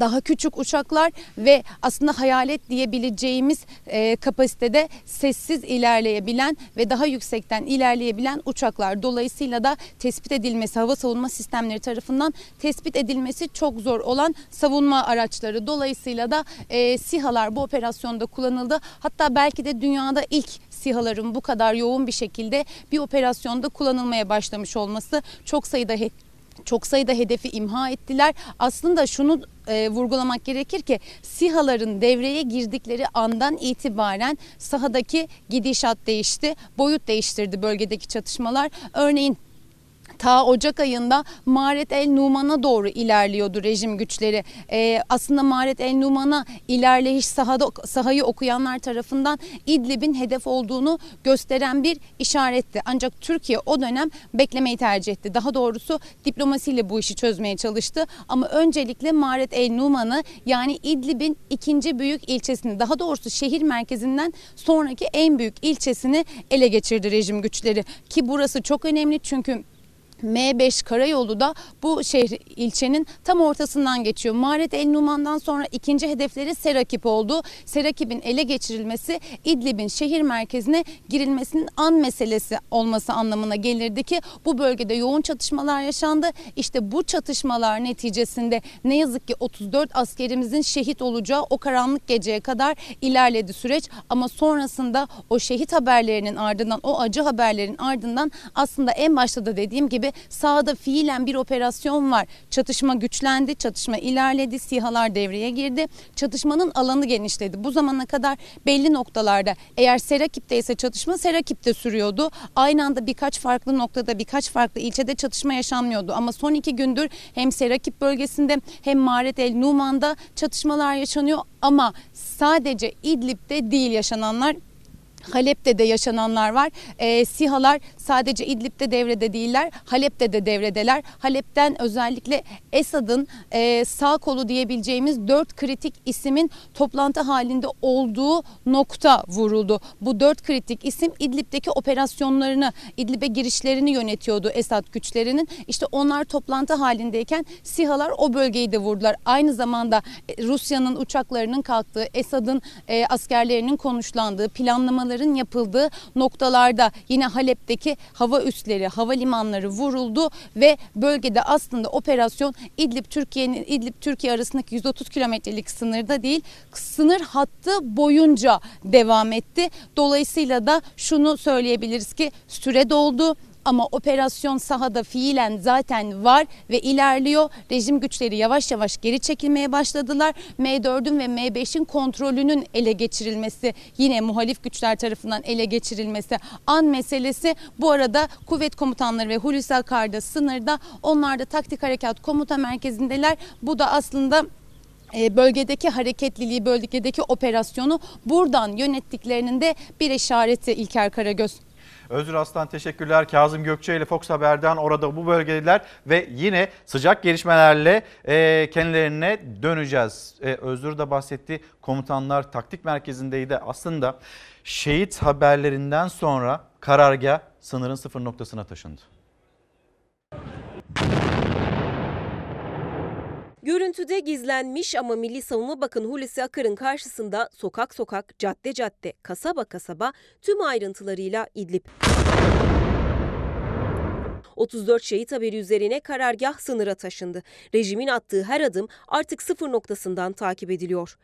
daha küçük uçaklar ve aslında hayalet diyebileceğimiz e, kapasitede sessiz ilerleyebilen ve daha yüksekten ilerleyebilen uçaklar. Dolayısıyla da tespit edilmesi hava savunma sistemleri tarafından tespit edilmesi çok zor olan savunma araçları. Dolayısıyla da e, SİHA'lar bu operasyonda kullanıldı. Hatta belki de dünyada ilk SİHA'ların bu kadar yoğun bir şekilde bir operasyonda kullanılmaya başlamış olması çok sayıda çok sayıda hedefi imha ettiler. Aslında şunu e, vurgulamak gerekir ki SİHA'ların devreye girdikleri andan itibaren sahadaki gidişat değişti, boyut değiştirdi bölgedeki çatışmalar. Örneğin Ta Ocak ayında Maret El Numan'a doğru ilerliyordu rejim güçleri. Ee, aslında Maret El Numan'a ilerleyiş sahada, sahayı okuyanlar tarafından İdlib'in hedef olduğunu gösteren bir işaretti. Ancak Türkiye o dönem beklemeyi tercih etti. Daha doğrusu diplomasiyle bu işi çözmeye çalıştı. Ama öncelikle Maret El Numan'ı yani İdlib'in ikinci büyük ilçesini daha doğrusu şehir merkezinden sonraki en büyük ilçesini ele geçirdi rejim güçleri. Ki burası çok önemli çünkü M5 karayolu da bu şehir ilçenin tam ortasından geçiyor. Maret El Numan'dan sonra ikinci hedefleri Serakip oldu. Serakip'in ele geçirilmesi İdlib'in şehir merkezine girilmesinin an meselesi olması anlamına gelirdi ki bu bölgede yoğun çatışmalar yaşandı. İşte bu çatışmalar neticesinde ne yazık ki 34 askerimizin şehit olacağı o karanlık geceye kadar ilerledi süreç ama sonrasında o şehit haberlerinin ardından o acı haberlerin ardından aslında en başta da dediğim gibi sahada fiilen bir operasyon var. Çatışma güçlendi, çatışma ilerledi, SİHA'lar devreye girdi. Çatışmanın alanı genişledi. Bu zamana kadar belli noktalarda eğer Serakip'te ise çatışma Serakip'te sürüyordu. Aynı anda birkaç farklı noktada birkaç farklı ilçede çatışma yaşanmıyordu. Ama son iki gündür hem Serakip bölgesinde hem Maret El Numan'da çatışmalar yaşanıyor. Ama sadece İdlib'de değil yaşananlar Halep'te de yaşananlar var. E, SİHA'lar sadece İdlib'de devrede değiller, Halep'te de devredeler. Halep'ten özellikle Esad'ın e, sağ kolu diyebileceğimiz dört kritik isimin toplantı halinde olduğu nokta vuruldu. Bu dört kritik isim İdlib'deki operasyonlarını, İdlib'e girişlerini yönetiyordu Esad güçlerinin. İşte onlar toplantı halindeyken SİHA'lar o bölgeyi de vurdular. Aynı zamanda e, Rusya'nın uçaklarının kalktığı, Esad'ın e, askerlerinin konuşlandığı, planlamaların yapıldığı noktalarda yine Halep'teki hava üsleri, havalimanları vuruldu ve bölgede aslında operasyon İdlib Türkiye'nin İdlib Türkiye arasındaki 130 kilometrelik sınırda değil, sınır hattı boyunca devam etti. Dolayısıyla da şunu söyleyebiliriz ki süre doldu ama operasyon sahada fiilen zaten var ve ilerliyor. Rejim güçleri yavaş yavaş geri çekilmeye başladılar. M4'ün ve M5'in kontrolünün ele geçirilmesi yine muhalif güçler tarafından ele geçirilmesi an meselesi. Bu arada kuvvet komutanları ve Hulusi Akar'da sınırda onlar da taktik harekat komuta merkezindeler. Bu da aslında e, bölgedeki hareketliliği, bölgedeki operasyonu buradan yönettiklerinin de bir işareti İlker Karagöz. Özgür Aslan teşekkürler. Kazım Gökçe ile Fox Haber'den orada bu bölgedeler ve yine sıcak gelişmelerle e, kendilerine döneceğiz. E, Özgür de bahsetti komutanlar taktik merkezindeydi. Aslında şehit haberlerinden sonra karargah sınırın sıfır noktasına taşındı. Görüntüde gizlenmiş ama Milli Savunma Bakanı Hulusi Akar'ın karşısında sokak sokak, cadde cadde, kasaba kasaba tüm ayrıntılarıyla İdlib. 34 şehit haberi üzerine karargah sınıra taşındı. Rejimin attığı her adım artık sıfır noktasından takip ediliyor.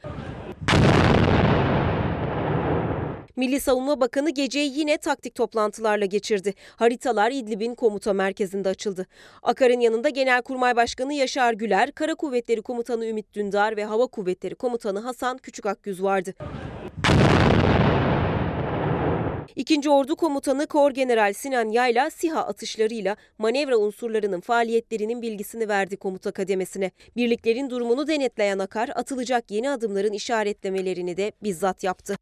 Milli Savunma Bakanı geceyi yine taktik toplantılarla geçirdi. Haritalar İdlib'in komuta merkezinde açıldı. Akar'ın yanında Genelkurmay Başkanı Yaşar Güler, Kara Kuvvetleri Komutanı Ümit Dündar ve Hava Kuvvetleri Komutanı Hasan Küçükakgüz vardı. İkinci Ordu Komutanı Kor General Sinan Yayla SİHA atışlarıyla manevra unsurlarının faaliyetlerinin bilgisini verdi komuta kademesine. Birliklerin durumunu denetleyen Akar atılacak yeni adımların işaretlemelerini de bizzat yaptı.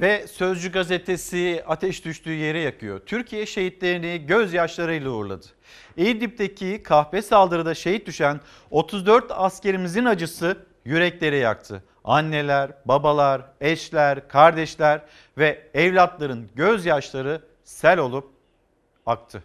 Ve Sözcü gazetesi ateş düştüğü yere yakıyor. Türkiye şehitlerini gözyaşlarıyla uğurladı. İdlib'deki kahpe saldırıda şehit düşen 34 askerimizin acısı yürekleri yaktı. Anneler, babalar, eşler, kardeşler ve evlatların gözyaşları sel olup aktı.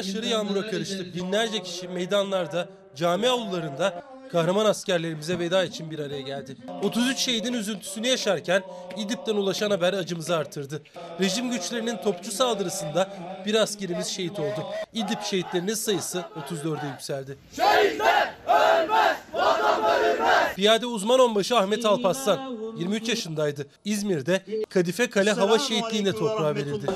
Gözyaşları yağmura karıştı. Binlerce kişi meydanlarda, cami avlularında kahraman askerlerimize veda için bir araya geldi. 33 şehidin üzüntüsünü yaşarken İdlib'den ulaşan haber acımızı artırdı. Rejim güçlerinin topçu saldırısında bir askerimiz şehit oldu. İdlib şehitlerinin sayısı 34'e yükseldi. Şehitler. Piyade uzman onbaşı Ahmet Alpaslan 23 yaşındaydı. İzmir'de Kadife Kale Hava Şehitliği'nde toprağa verildi.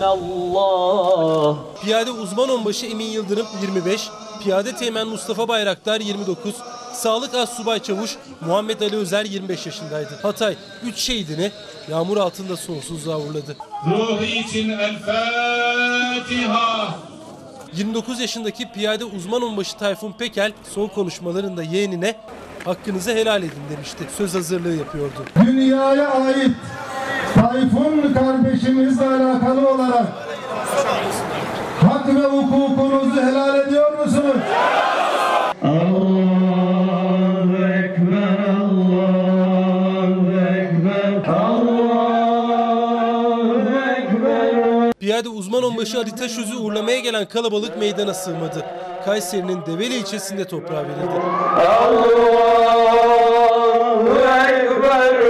Piyade uzman onbaşı Emin Yıldırım 25, Piyade Teğmen Mustafa Bayraktar 29, Sağlık Assubay Çavuş Muhammed Ali Özer 25 yaşındaydı. Hatay 3 şehidini yağmur altında sonsuzluğa uğurladı. Ruhu için El Fatiha. 29 yaşındaki piyade uzman onbaşı Tayfun Pekel son konuşmalarında yeğenine hakkınızı helal edin demişti. Söz hazırlığı yapıyordu. Dünyaya ait Tayfun kardeşimizle alakalı olarak hak ve hukukunuzu helal ediyor musunuz? Allahu Ekber, Allahu Ekber, Allahu Ekber. Piyade uzman onbaşı Ali Taşöz'ü uğurlamaya gelen kalabalık meydana sığmadı. Kayseri'nin Develi ilçesinde toprağa verildi.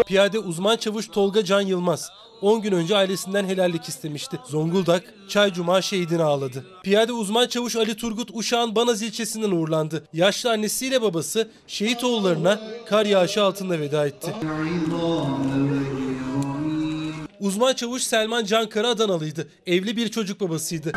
Piyade uzman çavuş Tolga Can Yılmaz 10 gün önce ailesinden helallik istemişti. Zonguldak, Çaycuma şehidini ağladı. Piyade uzman çavuş Ali Turgut Uşak'ın Banaz ilçesinden uğurlandı. Yaşlı annesiyle babası şehit oğullarına kar yağışı altında veda etti. Uzman çavuş Selman Cankara Adanalıydı. Evli bir çocuk babasıydı.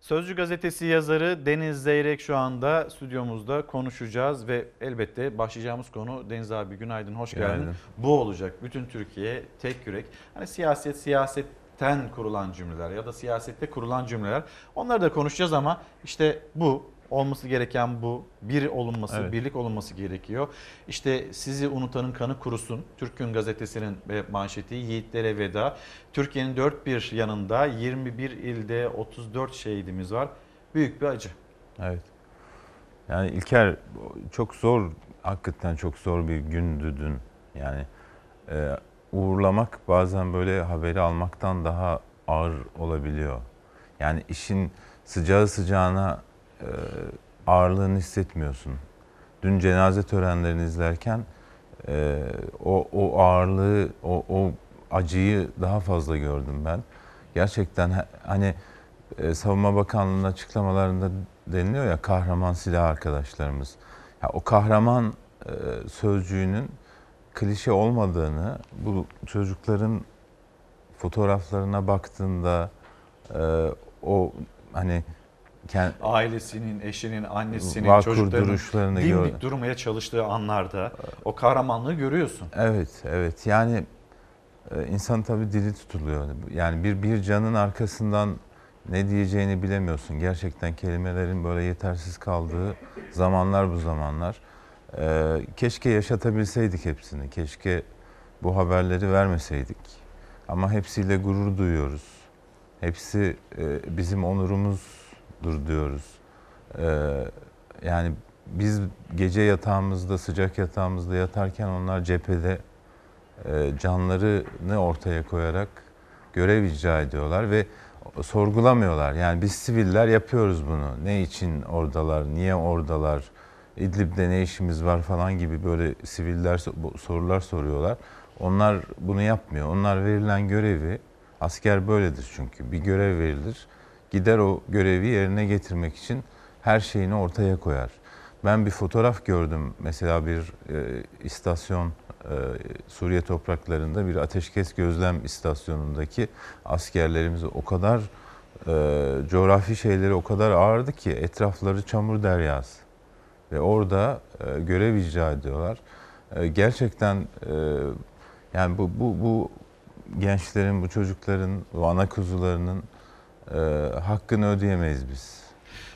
Sözcü gazetesi yazarı Deniz Zeyrek şu anda stüdyomuzda konuşacağız ve elbette başlayacağımız konu Deniz abi günaydın hoş geldin. Günaydın. Bu olacak. Bütün Türkiye tek yürek. Hani siyaset siyasetten kurulan cümleler ya da siyasette kurulan cümleler. Onları da konuşacağız ama işte bu olması gereken bu. Bir olunması, Evet. birlik olunması gerekiyor. İşte sizi unutanın kanı kurusun. Türk Gün Gazetesi'nin manşeti Yiğitlere Veda. Türkiye'nin dört bir yanında 21 ilde 34 şehidimiz var. Büyük bir acı. Evet. Yani İlker çok zor, hakikaten çok zor bir gündü dün. Yani e, uğurlamak bazen böyle haberi almaktan daha ağır olabiliyor. Yani işin sıcağı sıcağına ağırlığını hissetmiyorsun. Dün cenaze törenlerini izlerken e, o, o ağırlığı, o, o acıyı daha fazla gördüm ben. Gerçekten ha- hani e, Savunma Bakanlığı'nın açıklamalarında deniliyor ya kahraman silah arkadaşlarımız. Ya o kahraman e, sözcüğünün klişe olmadığını bu çocukların fotoğraflarına baktığında e, o hani kend, Ailesinin, eşinin, annesinin, Vakur çocuklarının duruşlarını dimdik gör- durmaya çalıştığı anlarda o kahramanlığı görüyorsun. Evet, evet. Yani e, insan tabii dili tutuluyor. Yani bir bir canın arkasından ne diyeceğini bilemiyorsun. Gerçekten kelimelerin böyle yetersiz kaldığı zamanlar bu zamanlar. E, keşke yaşatabilseydik hepsini. Keşke bu haberleri vermeseydik. Ama hepsiyle gurur duyuyoruz. Hepsi e, bizim onurumuzdur diyoruz. E, yani biz gece yatağımızda, sıcak yatağımızda yatarken onlar cephede e, canlarını ortaya koyarak görev icra ediyorlar ve sorgulamıyorlar. Yani biz siviller yapıyoruz bunu. Ne için oradalar, niye oradalar, İdlib'de ne işimiz var falan gibi böyle siviller sorular soruyorlar. Onlar bunu yapmıyor. Onlar verilen görevi, asker böyledir çünkü bir görev verilir. Gider o görevi yerine getirmek için her şeyini ortaya koyar. Ben bir fotoğraf gördüm mesela bir e, istasyon e, Suriye topraklarında bir ateşkes gözlem istasyonundaki askerlerimiz o kadar e, coğrafi şeyleri o kadar ağırdı ki etrafları çamur deryası ve orada e, görev icra ediyorlar. E, gerçekten e, yani bu bu bu gençlerin, bu çocukların, bu ana kuzularının e, hakkını ödeyemeyiz biz.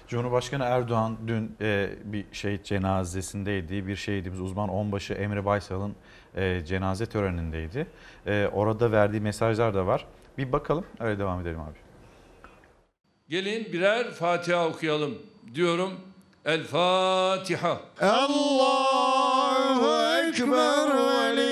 Cumhurbaşkanı Erdoğan dün e, bir şehit cenazesindeydi. Bir şehidimiz uzman onbaşı Emre Baysal'ın e, cenaze törenindeydi. E, orada verdiği mesajlar da var. Bir bakalım öyle devam edelim abi. Gelin birer Fatiha okuyalım diyorum. El Fatiha. Allahu Ekber ve.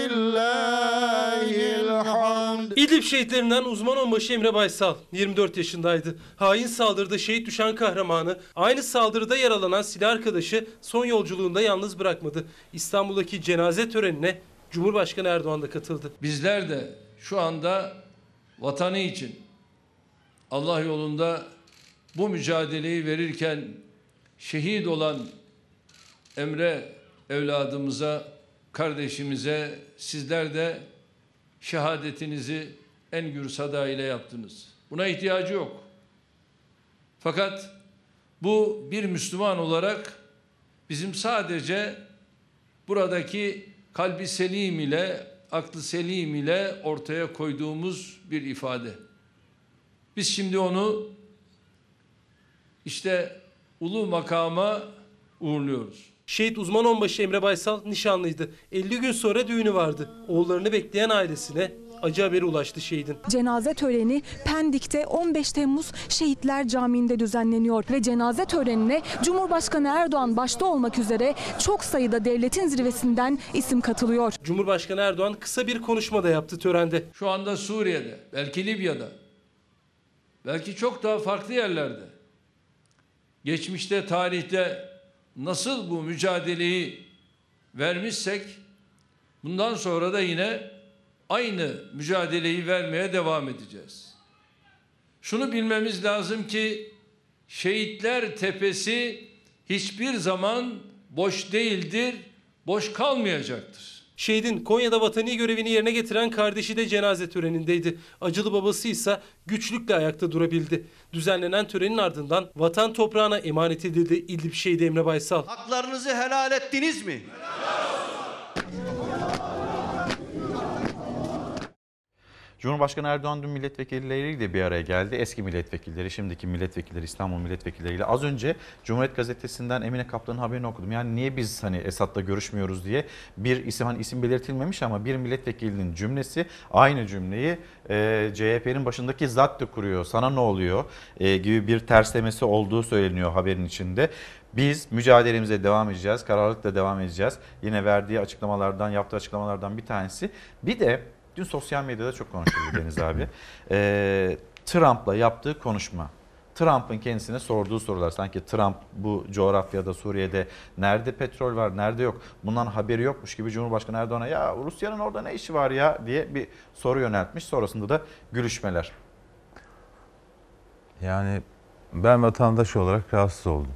İdlib şehitlerinden uzman onbaşı Emre Baysal 24 yaşındaydı. Hain saldırıda şehit düşen kahramanı aynı saldırıda yaralanan silah arkadaşı son yolculuğunda yalnız bırakmadı. İstanbul'daki cenaze törenine Cumhurbaşkanı Erdoğan da katıldı. Bizler de şu anda vatanı için Allah yolunda bu mücadeleyi verirken şehit olan Emre evladımıza, kardeşimize sizler de şehadetinizi en gür sada ile yaptınız. Buna ihtiyacı yok. Fakat bu bir Müslüman olarak bizim sadece buradaki kalbi selim ile, aklı selim ile ortaya koyduğumuz bir ifade. Biz şimdi onu işte ulu makama uğurluyoruz. Şehit uzman onbaşı Emre Baysal nişanlıydı. 50 gün sonra düğünü vardı. Oğullarını bekleyen ailesine acı haberi ulaştı şehidin. Cenaze töreni Pendik'te 15 Temmuz Şehitler Camii'nde düzenleniyor ve cenaze törenine Cumhurbaşkanı Erdoğan başta olmak üzere çok sayıda devletin zirvesinden isim katılıyor. Cumhurbaşkanı Erdoğan kısa bir konuşma da yaptı törende. Şu anda Suriye'de, belki Libya'da, belki çok daha farklı yerlerde, geçmişte, tarihte nasıl bu mücadeleyi vermişsek, bundan sonra da yine aynı mücadeleyi vermeye devam edeceğiz. Şunu bilmemiz lazım ki Şehitler Tepesi hiçbir zaman boş değildir, boş kalmayacaktır. Şehidin Konya'da vatani görevini yerine getiren kardeşi de cenaze törenindeydi. Acılı babası ise güçlükle ayakta durabildi. Düzenlenen törenin ardından vatan toprağına emanet edildi İdlib şehidi Emre Baysal. Haklarınızı helal ettiniz mi? Cumhurbaşkanı Erdoğan dün milletvekilleriyle bir araya geldi. Eski milletvekilleri, şimdiki milletvekilleri, İstanbul milletvekilleriyle. Az önce Cumhuriyet Gazetesi'nden Emine Kaplan'ın haberini okudum. Yani niye biz hani Esad'la görüşmüyoruz diye bir isim hani isim belirtilmemiş ama bir milletvekilinin cümlesi aynı cümleyi e, CHP'nin başındaki zat da kuruyor. Sana ne oluyor e, gibi bir terslemesi olduğu söyleniyor haberin içinde. Biz mücadelemize devam edeceğiz. Kararlılıkla devam edeceğiz. Yine verdiği açıklamalardan, yaptığı açıklamalardan bir tanesi. Bir de dün sosyal medyada çok konuşuldu Deniz abi. *laughs* Ee, Trump'la yaptığı konuşma. Trump'ın kendisine sorduğu sorular. Sanki Trump bu coğrafyada Suriye'de nerede petrol var, nerede yok? Bundan haberi yokmuş gibi Cumhurbaşkanı Erdoğan'a ya Rusya'nın orada ne işi var ya diye bir soru yöneltmiş. Sonrasında da gülüşmeler. Yani ben vatandaş olarak rahatsız oldum.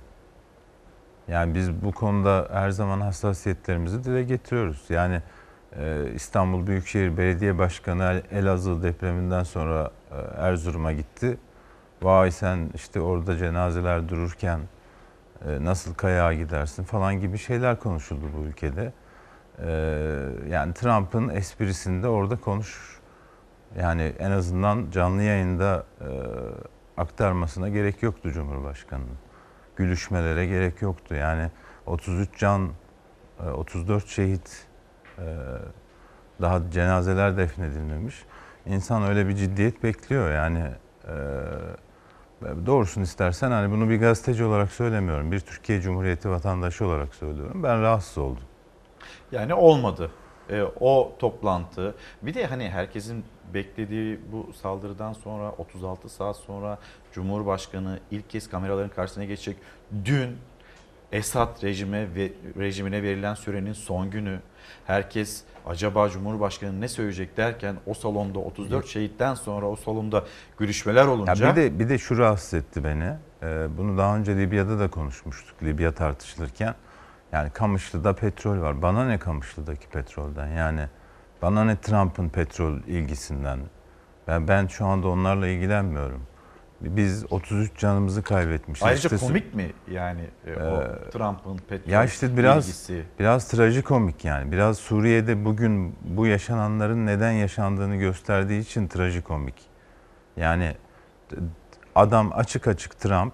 Yani biz bu konuda her zaman hassasiyetlerimizi dile getiriyoruz. Yani İstanbul Büyükşehir Belediye Başkanı Elazığ depreminden sonra e, Erzurum'a gitti. Vay sen işte orada cenazeler dururken e, nasıl kayağa gidersin falan gibi şeyler konuşuldu bu ülkede. E, yani Trump'ın esprisinde orada konuş. Yani en azından canlı yayında e, aktarmasına gerek yoktu Cumhurbaşkanı'nın. Gülüşmelere gerek yoktu. Yani 33 can, e, 34 şehit, daha cenazeler defnedilmemiş. İnsan öyle bir ciddiyet bekliyor. Yani e, doğrusunu istersen hani bunu bir gazeteci olarak söylemiyorum. Bir Türkiye Cumhuriyeti vatandaşı olarak söylüyorum. Ben rahatsız oldum. Yani olmadı. Ee, o toplantı. Bir de hani herkesin beklediği bu saldırıdan sonra 36 saat sonra Cumhurbaşkanı ilk kez kameraların karşısına geçecek. Dün Esad rejime ve rejimine verilen sürenin son günü. Herkes acaba Cumhurbaşkanı ne söyleyecek derken o salonda 34 şehitten sonra o salonda gülüşmeler olunca Ya bir de bir de şu rahatsız etti beni. Ee, bunu daha önce Libya'da da konuşmuştuk. Libya tartışılırken. Yani Kamışlı'da petrol var. Bana ne Kamışlı'daki petrolden? Yani bana ne Trump'ın petrol ilgisinden? Ben ben şu anda onlarla ilgilenmiyorum. Biz 33 canımızı kaybetmişiz. ayrıca İşte- komik mi yani e, o Ee, Trump'ın petrol Ya işte biraz ilgisi? biraz trajikomik yani. Biraz Suriye'de bugün bu yaşananların neden yaşandığını gösterdiği için trajikomik. Yani adam açık açık Trump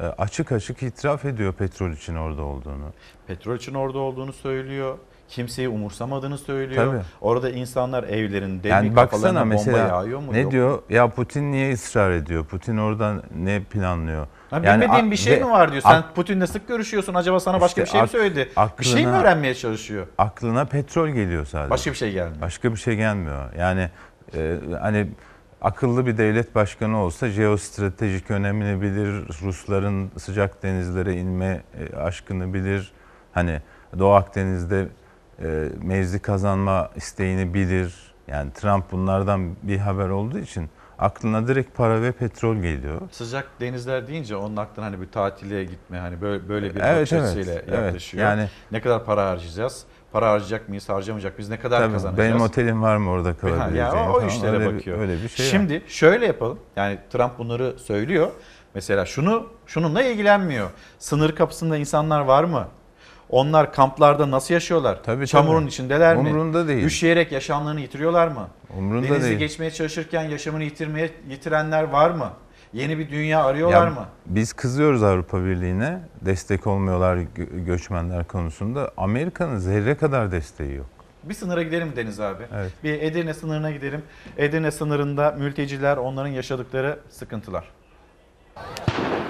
e, açık açık itiraf ediyor petrol için orada olduğunu. Petrol için orada olduğunu söylüyor. Kimseyi umursamadığını söylüyor. Tabii. Orada insanlar evlerinde Yani bir baksana mesela yağıyor mu? ne Yok. diyor? Ya Putin niye ısrar ediyor? Putin orada ne planlıyor? Ha, bilmediğin a- bir şey ve mi var diyor. Sen Putin'le sık görüşüyorsun. Acaba sana başka işte bir şey mi söyledi? bir şey mi aklına- öğrenmeye çalışıyor? Aklına petrol geliyor sadece. Başka bir şey gelmiyor. Başka bir şey gelmiyor. Yani e, hani akıllı bir devlet başkanı olsa jeostratejik önemini bilir, Rusların sıcak denizlere inme e, aşkını bilir. Hani Doğu Akdeniz'de e, mevzi kazanma isteğini bilir. Yani Trump bunlardan bir haber olduğu için aklına direkt para ve petrol geliyor. Sıcak denizler deyince onun aklına hani bir tatile gitme hani böyle böyle bir Evet, bakış evet, açısıyla evet. yaklaşıyor. Yani- ne kadar para harcayacağız? Para harcayacak mıyız, harcamayacak mıyız? Ne kadar Tabii, kazanacağız? benim otelim var mı orada Ha, kalabileceğim ya o, o falan. işlere Öyle bir- bakıyor. öyle bir şey var. Şimdi şöyle yapalım. Yani Trump bunları söylüyor. Mesela şunu şununla ilgilenmiyor. Sınır kapısında insanlar var mı? Onlar kamplarda nasıl yaşıyorlar? Tabii, Çamurun tabii. içindeler mi? Umrunda değil. Üşüyerek yaşamlarını yitiriyorlar mı? Umrunda Denizi değil. geçmeye çalışırken yaşamını yitirmeye yitirenler var mı? Yeni bir dünya arıyorlar Ya mı? Biz kızıyoruz Avrupa Birliği'ne. Destek olmuyorlar gö- göçmenler konusunda. Amerika'nın zerre kadar desteği yok. Bir sınıra gidelim Deniz abi. Evet. Bir Edirne sınırına gidelim. Edirne sınırında mülteciler, onların yaşadıkları sıkıntılar.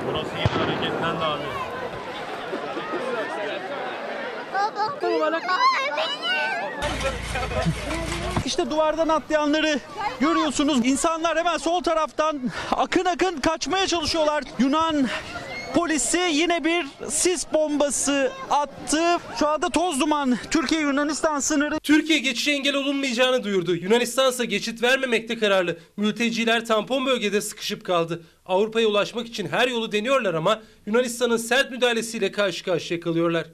Burası yine hareketlendi abi. İşte duvardan atlayanları görüyorsunuz. İnsanlar hemen sol taraftan akın akın kaçmaya çalışıyorlar. Yunan polisi yine bir sis bombası attı. Şu anda toz duman Türkiye Yunanistan sınırı. Türkiye geçişe engel olunmayacağını duyurdu. Yunanistan ise geçit vermemekte kararlı. Mülteciler tampon bölgede sıkışıp kaldı. Avrupa'ya ulaşmak için her yolu deniyorlar ama Yunanistan'ın sert müdahalesiyle karşı karşıya kalıyorlar.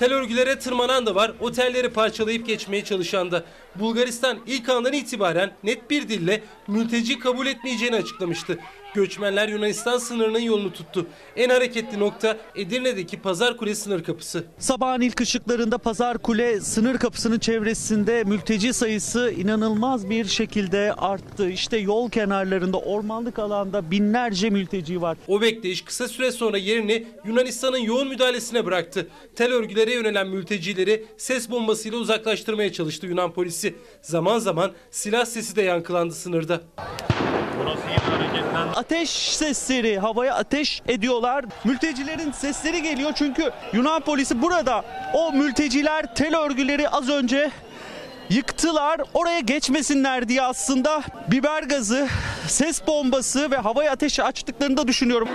Tel örgülere tırmanan da var, otelleri parçalayıp geçmeye çalışan da. Bulgaristan ilk andan itibaren net bir dille mülteci kabul etmeyeceğini açıklamıştı. Göçmenler Yunanistan sınırının yolunu tuttu. En hareketli nokta Edirne'deki Pazar Kule sınır kapısı. Sabahın ilk ışıklarında Pazar Kule sınır kapısının çevresinde mülteci sayısı inanılmaz bir şekilde arttı. İşte yol kenarlarında ormanlık alanda binlerce mülteci var. O bekleyiş kısa süre sonra yerini Yunanistan'ın yoğun müdahalesine bıraktı. Tel örgülere yönelen mültecileri ses bombasıyla uzaklaştırmaya çalıştı Yunan polisi. Zaman zaman silah sesi de yankılandı sınırda. Burası yine. Ateş sesleri havaya ateş ediyorlar. Mültecilerin sesleri geliyor çünkü Yunan polisi burada o mülteciler tel örgüleri az önce yıktılar. Oraya geçmesinler diye aslında biber gazı, ses bombası ve havaya ateş açtıklarını da düşünüyorum.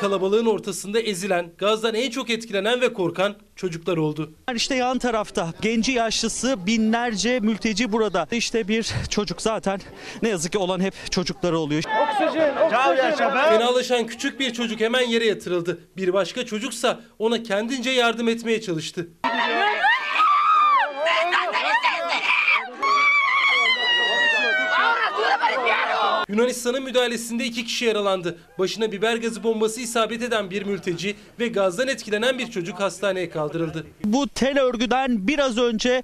Kalabalığın ortasında ezilen, gazdan en çok etkilenen ve korkan çocuklar oldu. İşte yan tarafta genci yaşlısı binlerce mülteci burada. İşte bir çocuk zaten ne yazık ki olan hep çocukları oluyor. Fenalaşan küçük bir çocuk hemen yere yatırıldı. Bir başka çocuksa ona kendince yardım etmeye çalıştı. Yunanistan'ın müdahalesinde iki kişi yaralandı. Başına biber gazı bombası isabet eden bir mülteci ve gazdan etkilenen bir çocuk hastaneye kaldırıldı. Bu tel örgüden biraz önce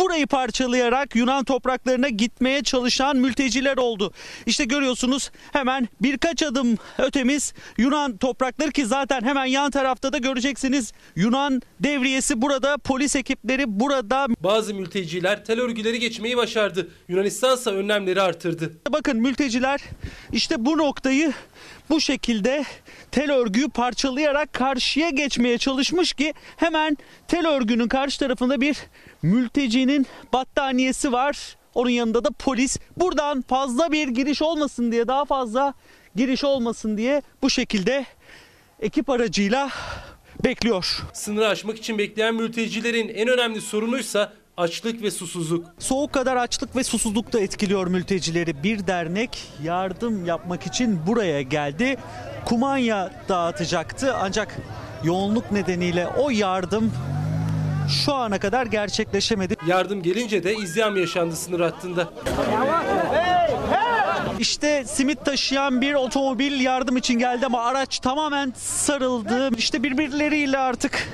burayı parçalayarak Yunan topraklarına gitmeye çalışan mülteciler oldu. İşte görüyorsunuz hemen birkaç adım ötemiz Yunan toprakları ki zaten hemen yan tarafta da göreceksiniz Yunan devriyesi burada, polis ekipleri burada. Bazı mülteciler tel örgüleri geçmeyi başardı. Yunanistan ise önlemleri artırdı. Bakın mülteciler işte bu noktayı bu şekilde tel örgüyü parçalayarak karşıya geçmeye çalışmış ki hemen tel örgünün karşı tarafında bir mültecinin battaniyesi var. Onun yanında da polis. Buradan fazla bir giriş olmasın diye daha fazla giriş olmasın diye bu şekilde ekip aracıyla bekliyor. Sınırı aşmak için bekleyen mültecilerin en önemli sorunuysa açlık ve susuzluk. Soğuk kadar açlık ve susuzluk da etkiliyor mültecileri. Bir dernek yardım yapmak için buraya geldi. Kumanya dağıtacaktı ancak yoğunluk nedeniyle o yardım şu ana kadar gerçekleşemedi. Yardım gelince de izdiham yaşandı sınır hattında. İşte simit taşıyan bir otomobil yardım için geldi ama araç tamamen sarıldı. İşte birbirleriyle artık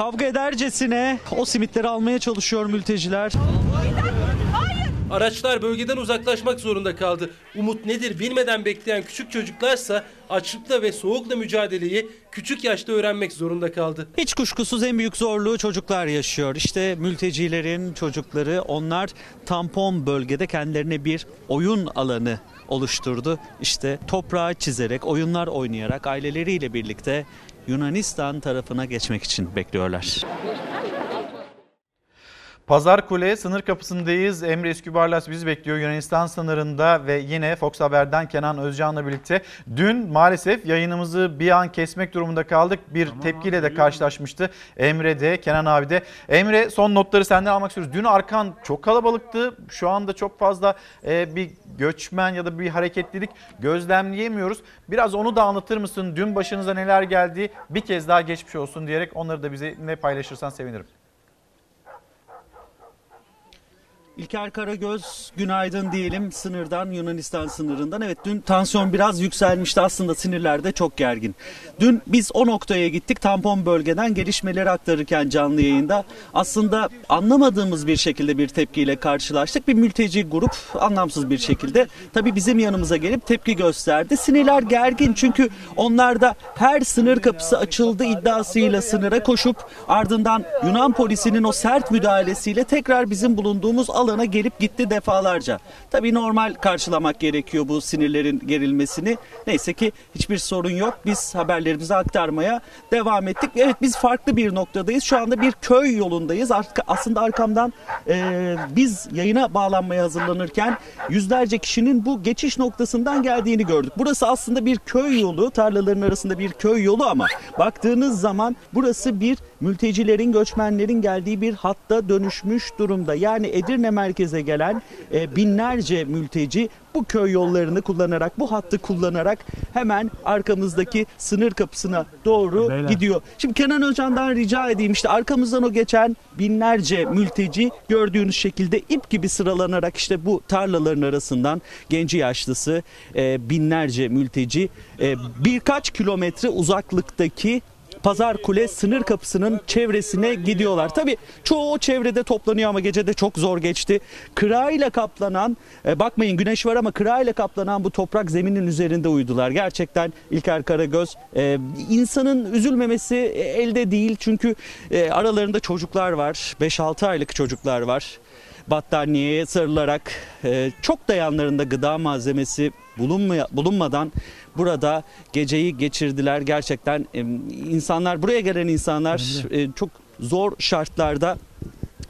kavga edercesine o simitleri almaya çalışıyor mülteciler. Araçlar bölgeden uzaklaşmak zorunda kaldı. Umut nedir bilmeden bekleyen küçük çocuklarsa açlıkla ve soğukla mücadeleyi küçük yaşta öğrenmek zorunda kaldı. Hiç kuşkusuz en büyük zorluğu çocuklar yaşıyor. İşte mültecilerin çocukları onlar tampon bölgede kendilerine bir oyun alanı oluşturdu. İşte toprağı çizerek, oyunlar oynayarak aileleriyle birlikte Yunanistan tarafına geçmek için bekliyorlar. Pazar Kule sınır kapısındayız. Emre Eskübarlas bizi bekliyor Yunanistan sınırında ve yine Fox Haber'den Kenan Özcan'la birlikte. Dün maalesef yayınımızı bir an kesmek durumunda kaldık. Bir tepkiyle de karşılaşmıştı Emre de Kenan abi de. Emre son notları senden almak istiyoruz. Dün arkan çok kalabalıktı. Şu anda çok fazla e, bir göçmen ya da bir hareketlilik gözlemleyemiyoruz. Biraz onu da anlatır mısın? Dün başınıza neler geldi? Bir kez daha geçmiş olsun diyerek onları da bize ne paylaşırsan sevinirim. İlker Karagöz günaydın diyelim sınırdan Yunanistan sınırından. Evet dün tansiyon biraz yükselmişti aslında sinirler de çok gergin. Dün biz o noktaya gittik tampon bölgeden gelişmeleri aktarırken canlı yayında aslında anlamadığımız bir şekilde bir tepkiyle karşılaştık. Bir mülteci grup anlamsız bir şekilde tabii bizim yanımıza gelip tepki gösterdi. Sinirler gergin çünkü onlar da her sınır kapısı açıldı iddiasıyla sınıra koşup ardından Yunan polisinin o sert müdahalesiyle tekrar bizim bulunduğumuz alana gelip gitti defalarca. Tabii normal karşılamak gerekiyor bu sinirlerin gerilmesini. Neyse ki hiçbir sorun yok. Biz haberlerimizi aktarmaya devam ettik. Evet biz farklı bir noktadayız. Şu anda bir köy yolundayız. Aslında arkamdan e, biz yayına bağlanmaya hazırlanırken yüzlerce kişinin bu geçiş noktasından geldiğini gördük. Burası aslında bir köy yolu. Tarlaların arasında bir köy yolu ama baktığınız zaman burası bir mültecilerin, göçmenlerin geldiği bir hatta dönüşmüş durumda. Yani Edirne merkeze gelen e, binlerce mülteci bu köy yollarını kullanarak, bu hattı kullanarak hemen arkamızdaki sınır kapısına doğru Beyler. gidiyor. Şimdi Kenan Hoca'ndan rica edeyim işte arkamızdan o geçen binlerce mülteci gördüğünüz şekilde ip gibi sıralanarak işte bu tarlaların arasından genci yaşlısı e, binlerce mülteci e, birkaç kilometre uzaklıktaki Pazar Kule sınır kapısının çevresine gidiyorlar. Tabii çoğu o çevrede toplanıyor ama gece de çok zor geçti. Kırağıyla kaplanan, e, bakmayın güneş var ama kırağıyla kaplanan bu toprak zeminin üzerinde uyudular. Gerçekten İlker Karagöz e, insanın üzülmemesi e, elde değil. Çünkü aralarında çocuklar var. 5-6 aylık çocuklar var battaniyeye sarılarak çok da yanlarında gıda malzemesi bulunmadan burada geceyi geçirdiler. Gerçekten insanlar buraya gelen insanlar e, çok zor şartlarda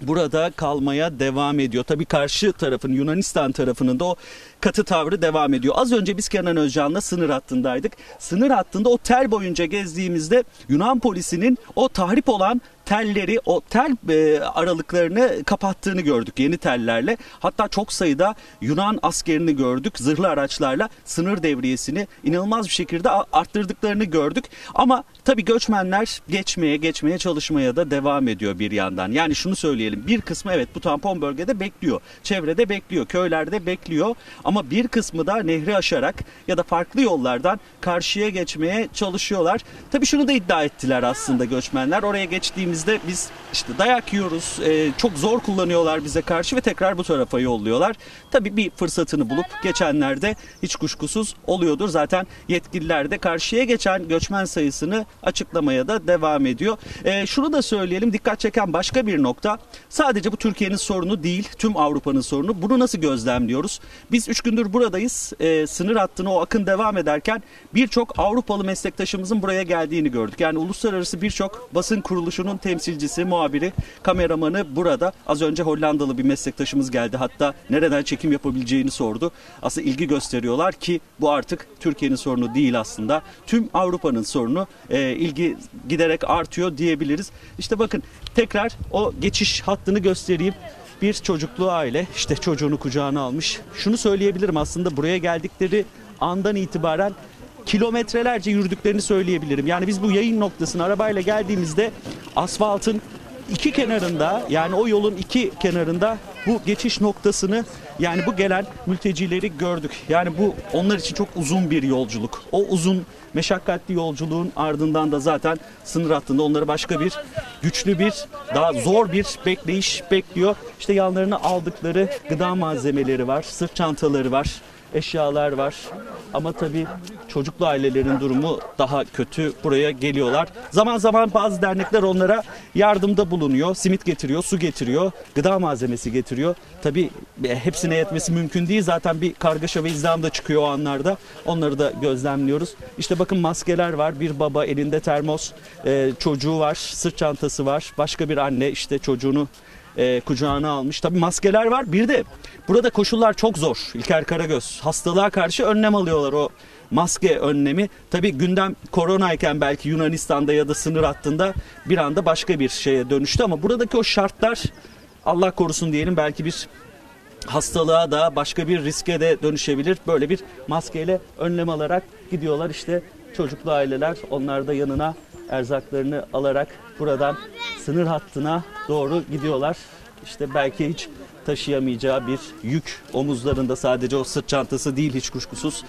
burada kalmaya devam ediyor. Tabii karşı tarafın Yunanistan tarafının da o katı tavrı devam ediyor. Az önce biz Kenan Özcan'la sınır hattındaydık. Sınır hattında o tel boyunca gezdiğimizde Yunan polisinin o tahrip olan telleri o tel e, aralıklarını kapattığını gördük yeni tellerle. Hatta çok sayıda Yunan askerini gördük zırhlı araçlarla sınır devriyesini inanılmaz bir şekilde arttırdıklarını gördük. Ama tabii göçmenler geçmeye geçmeye çalışmaya da devam ediyor bir yandan. Yani şunu söyleyelim bir kısmı evet bu tampon bölgede bekliyor. Çevrede bekliyor köylerde bekliyor ama bir kısmı da nehri aşarak ya da farklı yollardan karşıya geçmeye çalışıyorlar. Tabii şunu da iddia ettiler aslında göçmenler. Oraya geçtiğimizde biz işte dayak yiyoruz. e, çok zor kullanıyorlar bize karşı ve tekrar bu tarafa yolluyorlar. Tabii bir fırsatını bulup geçenlerde hiç kuşkusuz oluyordur. Zaten yetkililer de karşıya geçen göçmen sayısını açıklamaya da devam ediyor. E, şunu da söyleyelim dikkat çeken başka bir nokta. Sadece bu Türkiye'nin sorunu değil tüm Avrupa'nın sorunu. Bunu nasıl gözlemliyoruz? Biz 3 gündür buradayız. E, sınır hattına o akın devam ederken birçok Avrupalı meslektaşımızın buraya geldiğini gördük. Yani uluslararası birçok basın kuruluşunun temsilcisi, muhabiri, kameramanı burada. Az önce Hollandalı bir meslektaşımız geldi. Hatta nereden çekim yapabileceğini sordu. Aslında ilgi gösteriyorlar ki bu artık Türkiye'nin sorunu değil aslında. Tüm Avrupa'nın sorunu e, ilgi giderek artıyor diyebiliriz. İşte bakın tekrar o geçiş hattını göstereyim bir çocuklu aile işte çocuğunu kucağına almış. Şunu söyleyebilirim aslında buraya geldikleri andan itibaren kilometrelerce yürüdüklerini söyleyebilirim. Yani biz bu yayın noktasına arabayla geldiğimizde asfaltın iki kenarında yani o yolun iki kenarında bu geçiş noktasını yani bu gelen mültecileri gördük. Yani bu onlar için çok uzun bir yolculuk. O uzun meşakkatli yolculuğun ardından da zaten sınır hattında onları başka bir güçlü bir daha zor bir bekleyiş bekliyor. İşte yanlarına aldıkları gıda malzemeleri var, sırt çantaları var, eşyalar var. Ama tabii çocuklu ailelerin durumu daha kötü. Buraya geliyorlar. Zaman zaman bazı dernekler onlara yardımda bulunuyor. Simit getiriyor, su getiriyor, gıda malzemesi getiriyor. Tabii e, hepsine yetmesi mümkün değil. Zaten bir kargaşa ve izdiham da çıkıyor o anlarda. Onları da gözlemliyoruz. İşte bakın maskeler var. Bir baba elinde termos, e, çocuğu var, sırt çantası var. Başka bir anne işte çocuğunu e, kucağına almış. Tabii maskeler var. Bir de burada koşullar çok zor. İlker Karagöz hastalığa karşı önlem alıyorlar o maske önlemi. Tabii gündem koronayken belki Yunanistan'da ya da sınır hattında bir anda başka bir şeye dönüştü ama buradaki o şartlar Allah korusun diyelim belki bir hastalığa da başka bir riske de dönüşebilir. Böyle bir maskeyle önlem alarak gidiyorlar işte çocuklu aileler onlar da yanına erzaklarını alarak buradan sınır hattına doğru gidiyorlar. İşte belki hiç taşıyamayacağı bir yük omuzlarında sadece o sırt çantası değil hiç kuşkusuz.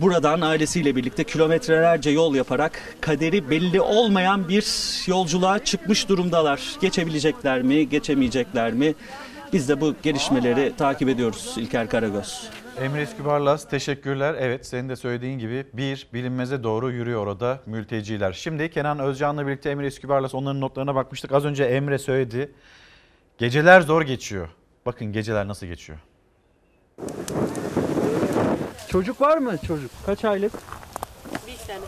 Buradan ailesiyle birlikte kilometrelerce yol yaparak kaderi belli olmayan bir yolculuğa çıkmış durumdalar. Geçebilecekler mi, geçemeyecekler mi? Biz de bu gelişmeleri takip ediyoruz İlker Karagöz. Emre Eskübarlas teşekkürler. Evet senin de söylediğin gibi bir bilinmeze doğru yürüyor orada mülteciler. Şimdi Kenan Özcan'la birlikte Emre Eskübarlas onların notlarına bakmıştık. Az önce Emre söyledi. Geceler zor geçiyor. Bakın geceler nasıl geçiyor. Çocuk var mı çocuk? Kaç aylık? Bir sene.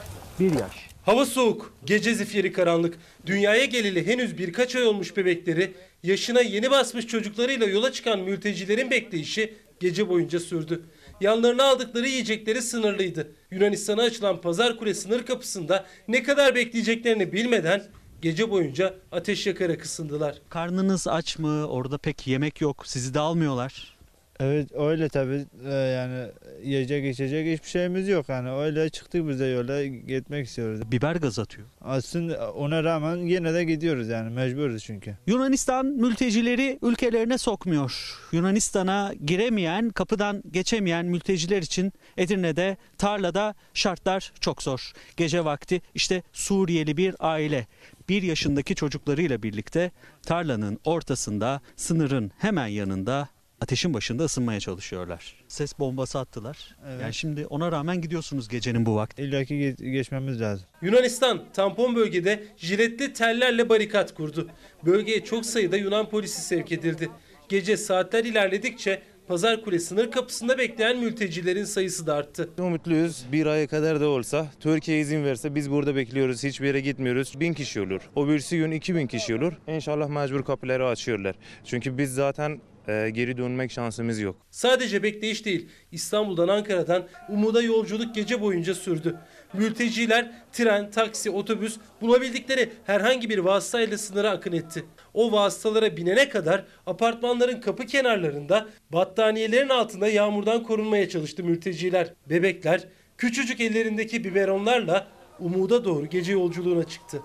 Bir yaş. Hava soğuk, gece zifiri karanlık. Dünyaya geleli henüz birkaç ay olmuş bebekleri, yaşına yeni basmış çocuklarıyla yola çıkan mültecilerin bekleyişi gece boyunca sürdü. Yanlarına aldıkları yiyecekleri sınırlıydı. Yunanistan'a açılan Pazar Kule sınır kapısında ne kadar bekleyeceklerini bilmeden gece boyunca ateş yakarak ısındılar. Karnınız aç mı? Orada pek yemek yok. Sizi de almıyorlar. Evet öyle tabii Ee, yani yiyecek içecek hiçbir şeyimiz yok yani öyle çıktık biz de yola gitmek istiyoruz. Biber gaz atıyor. Aslında ona rağmen yine de gidiyoruz yani mecburuz çünkü. Yunanistan mültecileri ülkelerine sokmuyor. Yunanistan'a giremeyen, kapıdan geçemeyen mülteciler için Edirne'de, tarlada şartlar çok zor. Gece vakti işte Suriyeli bir aile bir yaşındaki çocuklarıyla birlikte tarlanın ortasında, sınırın hemen yanında ateşin başında ısınmaya çalışıyorlar. Ses bombası attılar. Evet. Yani şimdi ona rağmen gidiyorsunuz gecenin bu vakti. İlla ki ge- geçmemiz lazım. Yunanistan tampon bölgede jiletli tellerle barikat kurdu. Bölgeye çok sayıda Yunan polisi sevk edildi. Gece saatler ilerledikçe Pazar Kule sınır kapısında bekleyen mültecilerin sayısı da arttı. Umutluyuz. Bir aya kadar da olsa Türkiye izin verse biz burada bekliyoruz. Hiçbir yere gitmiyoruz. Bin kişi olur. O birisi gün 2000 kişi olur. İnşallah mecbur kapıları açıyorlar. Çünkü biz zaten e, geri dönmek şansımız yok. Sadece bekleyiş değil, İstanbul'dan Ankara'dan Umud'a yolculuk gece boyunca sürdü. Mülteciler tren, taksi, otobüs bulabildikleri herhangi bir vasıtayla sınıra akın etti. O vasıtalara binene kadar apartmanların kapı kenarlarında battaniyelerin altında yağmurdan korunmaya çalıştı mülteciler. Bebekler küçücük ellerindeki biberonlarla Umud'a doğru gece yolculuğuna çıktı.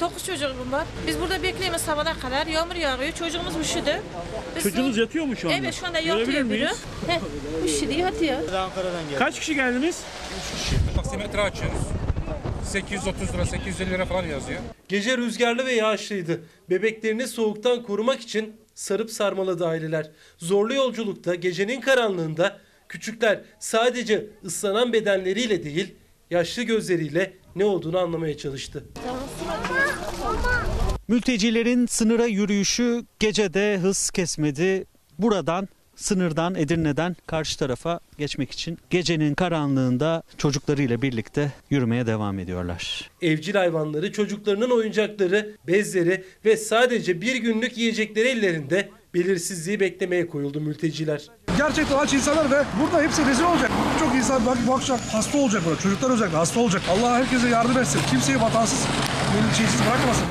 Dokuz çocuk bunlar. Biz burada bekliyoruz sabana kadar. Yağmur yağıyor. Çocuğumuz üşüdü. Biz Çocuğunuz yatıyor mu şu anda? Evet şu anda yatıyor biri. miyiz? Heh, üşüdü yatıyor. Kaç kişi geldiniz? Taksimetre açıyoruz. 830 lira, 850 lira falan yazıyor. Gece rüzgarlı ve yağışlıydı. Bebeklerini soğuktan korumak için sarıp sarmaladı aileler. Zorlu yolculukta gecenin karanlığında küçükler sadece ıslanan bedenleriyle değil yaşlı gözleriyle ne olduğunu anlamaya çalıştı. Mültecilerin sınıra yürüyüşü gecede hız kesmedi. Buradan sınırdan Edirne'den karşı tarafa geçmek için gecenin karanlığında çocuklarıyla birlikte yürümeye devam ediyorlar. Evcil hayvanları, çocuklarının oyuncakları, bezleri ve sadece bir günlük yiyecekleri ellerinde belirsizliği beklemeye koyuldu mülteciler. Gerçekten aç insanlar ve burada hepsi rezil olacak. Çok insan bak akşam hasta olacak burada. Çocuklar özellikle hasta olacak. Allah herkese yardım etsin. Kimseyi vatansız, şeysiz bırakmasın.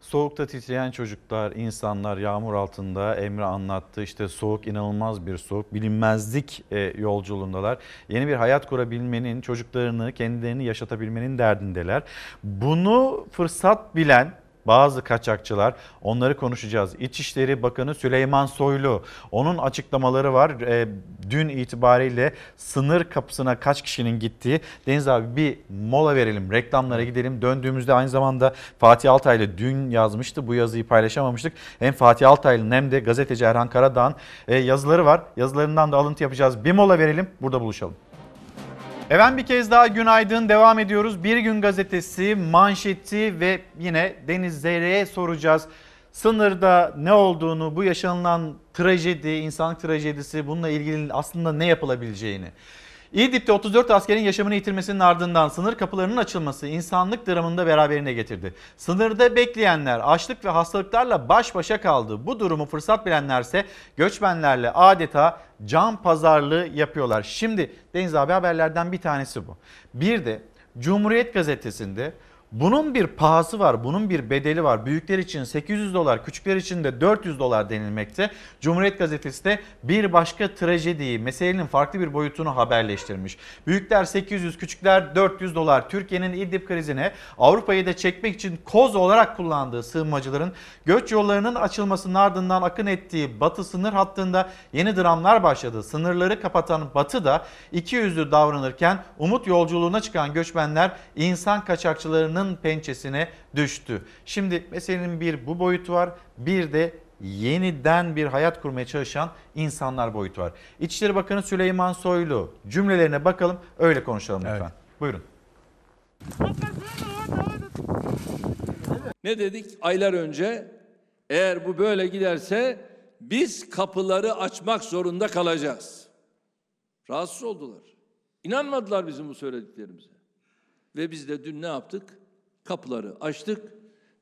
Soğukta titreyen çocuklar, insanlar yağmur altında Emre anlattı. İşte soğuk inanılmaz bir soğuk. Bilinmezlik e, yolculuğundalar. Yeni bir hayat kurabilmenin, çocuklarını, kendilerini yaşatabilmenin derdindeler. Bunu fırsat bilen bazı kaçakçılar onları konuşacağız. İçişleri Bakanı Süleyman Soylu onun açıklamaları var. E, dün itibariyle sınır kapısına kaç kişinin gittiği. Deniz abi bir mola verelim reklamlara gidelim. Döndüğümüzde aynı zamanda Fatih Altaylı dün yazmıştı bu yazıyı paylaşamamıştık. Hem Fatih Altaylı'nın hem de gazeteci Erhan Karadağ'ın e, yazıları var. Yazılarından da alıntı yapacağız. Bir mola verelim burada buluşalım. Efendim bir kez daha günaydın devam ediyoruz. Bir gün gazetesi manşeti ve yine Deniz Zeyre'ye soracağız. Sınırda ne olduğunu, bu yaşanılan trajedi, insanlık trajedisi bununla ilgili aslında ne yapılabileceğini. İdlib'de 34 askerin yaşamını yitirmesinin ardından sınır kapılarının açılması insanlık dramını da beraberine getirdi. Sınırda bekleyenler açlık ve hastalıklarla baş başa kaldı. Bu durumu fırsat bilenlerse göçmenlerle adeta can pazarlığı yapıyorlar. Şimdi Deniz abi haberlerden bir tanesi bu. Bir de Cumhuriyet gazetesinde bunun bir pahası var, bunun bir bedeli var. Büyükler için 800 dolar, küçükler için de 400 dolar denilmekte. Cumhuriyet gazetesi de bir başka trajediyi, meselenin farklı bir boyutunu haberleştirmiş. Büyükler 800, küçükler 400 dolar. Türkiye'nin İdlib krizine Avrupa'yı da çekmek için koz olarak kullandığı sığınmacıların göç yollarının açılmasının ardından akın ettiği batı sınır hattında yeni dramlar başladı. Sınırları kapatan batı da iki yüzlü davranırken umut yolculuğuna çıkan göçmenler insan kaçakçılarının pençesine düştü. Şimdi meselenin bir bu boyutu var bir de yeniden bir hayat kurmaya çalışan insanlar boyutu var. İçişleri Bakanı Süleyman Soylu cümlelerine bakalım öyle konuşalım lütfen. Buyurun. Ne dedik aylar önce? Eğer bu böyle giderse biz kapıları açmak zorunda kalacağız. Rahatsız oldular. İnanmadılar bizim bu söylediklerimize. Ve biz de dün ne yaptık? Kapıları açtık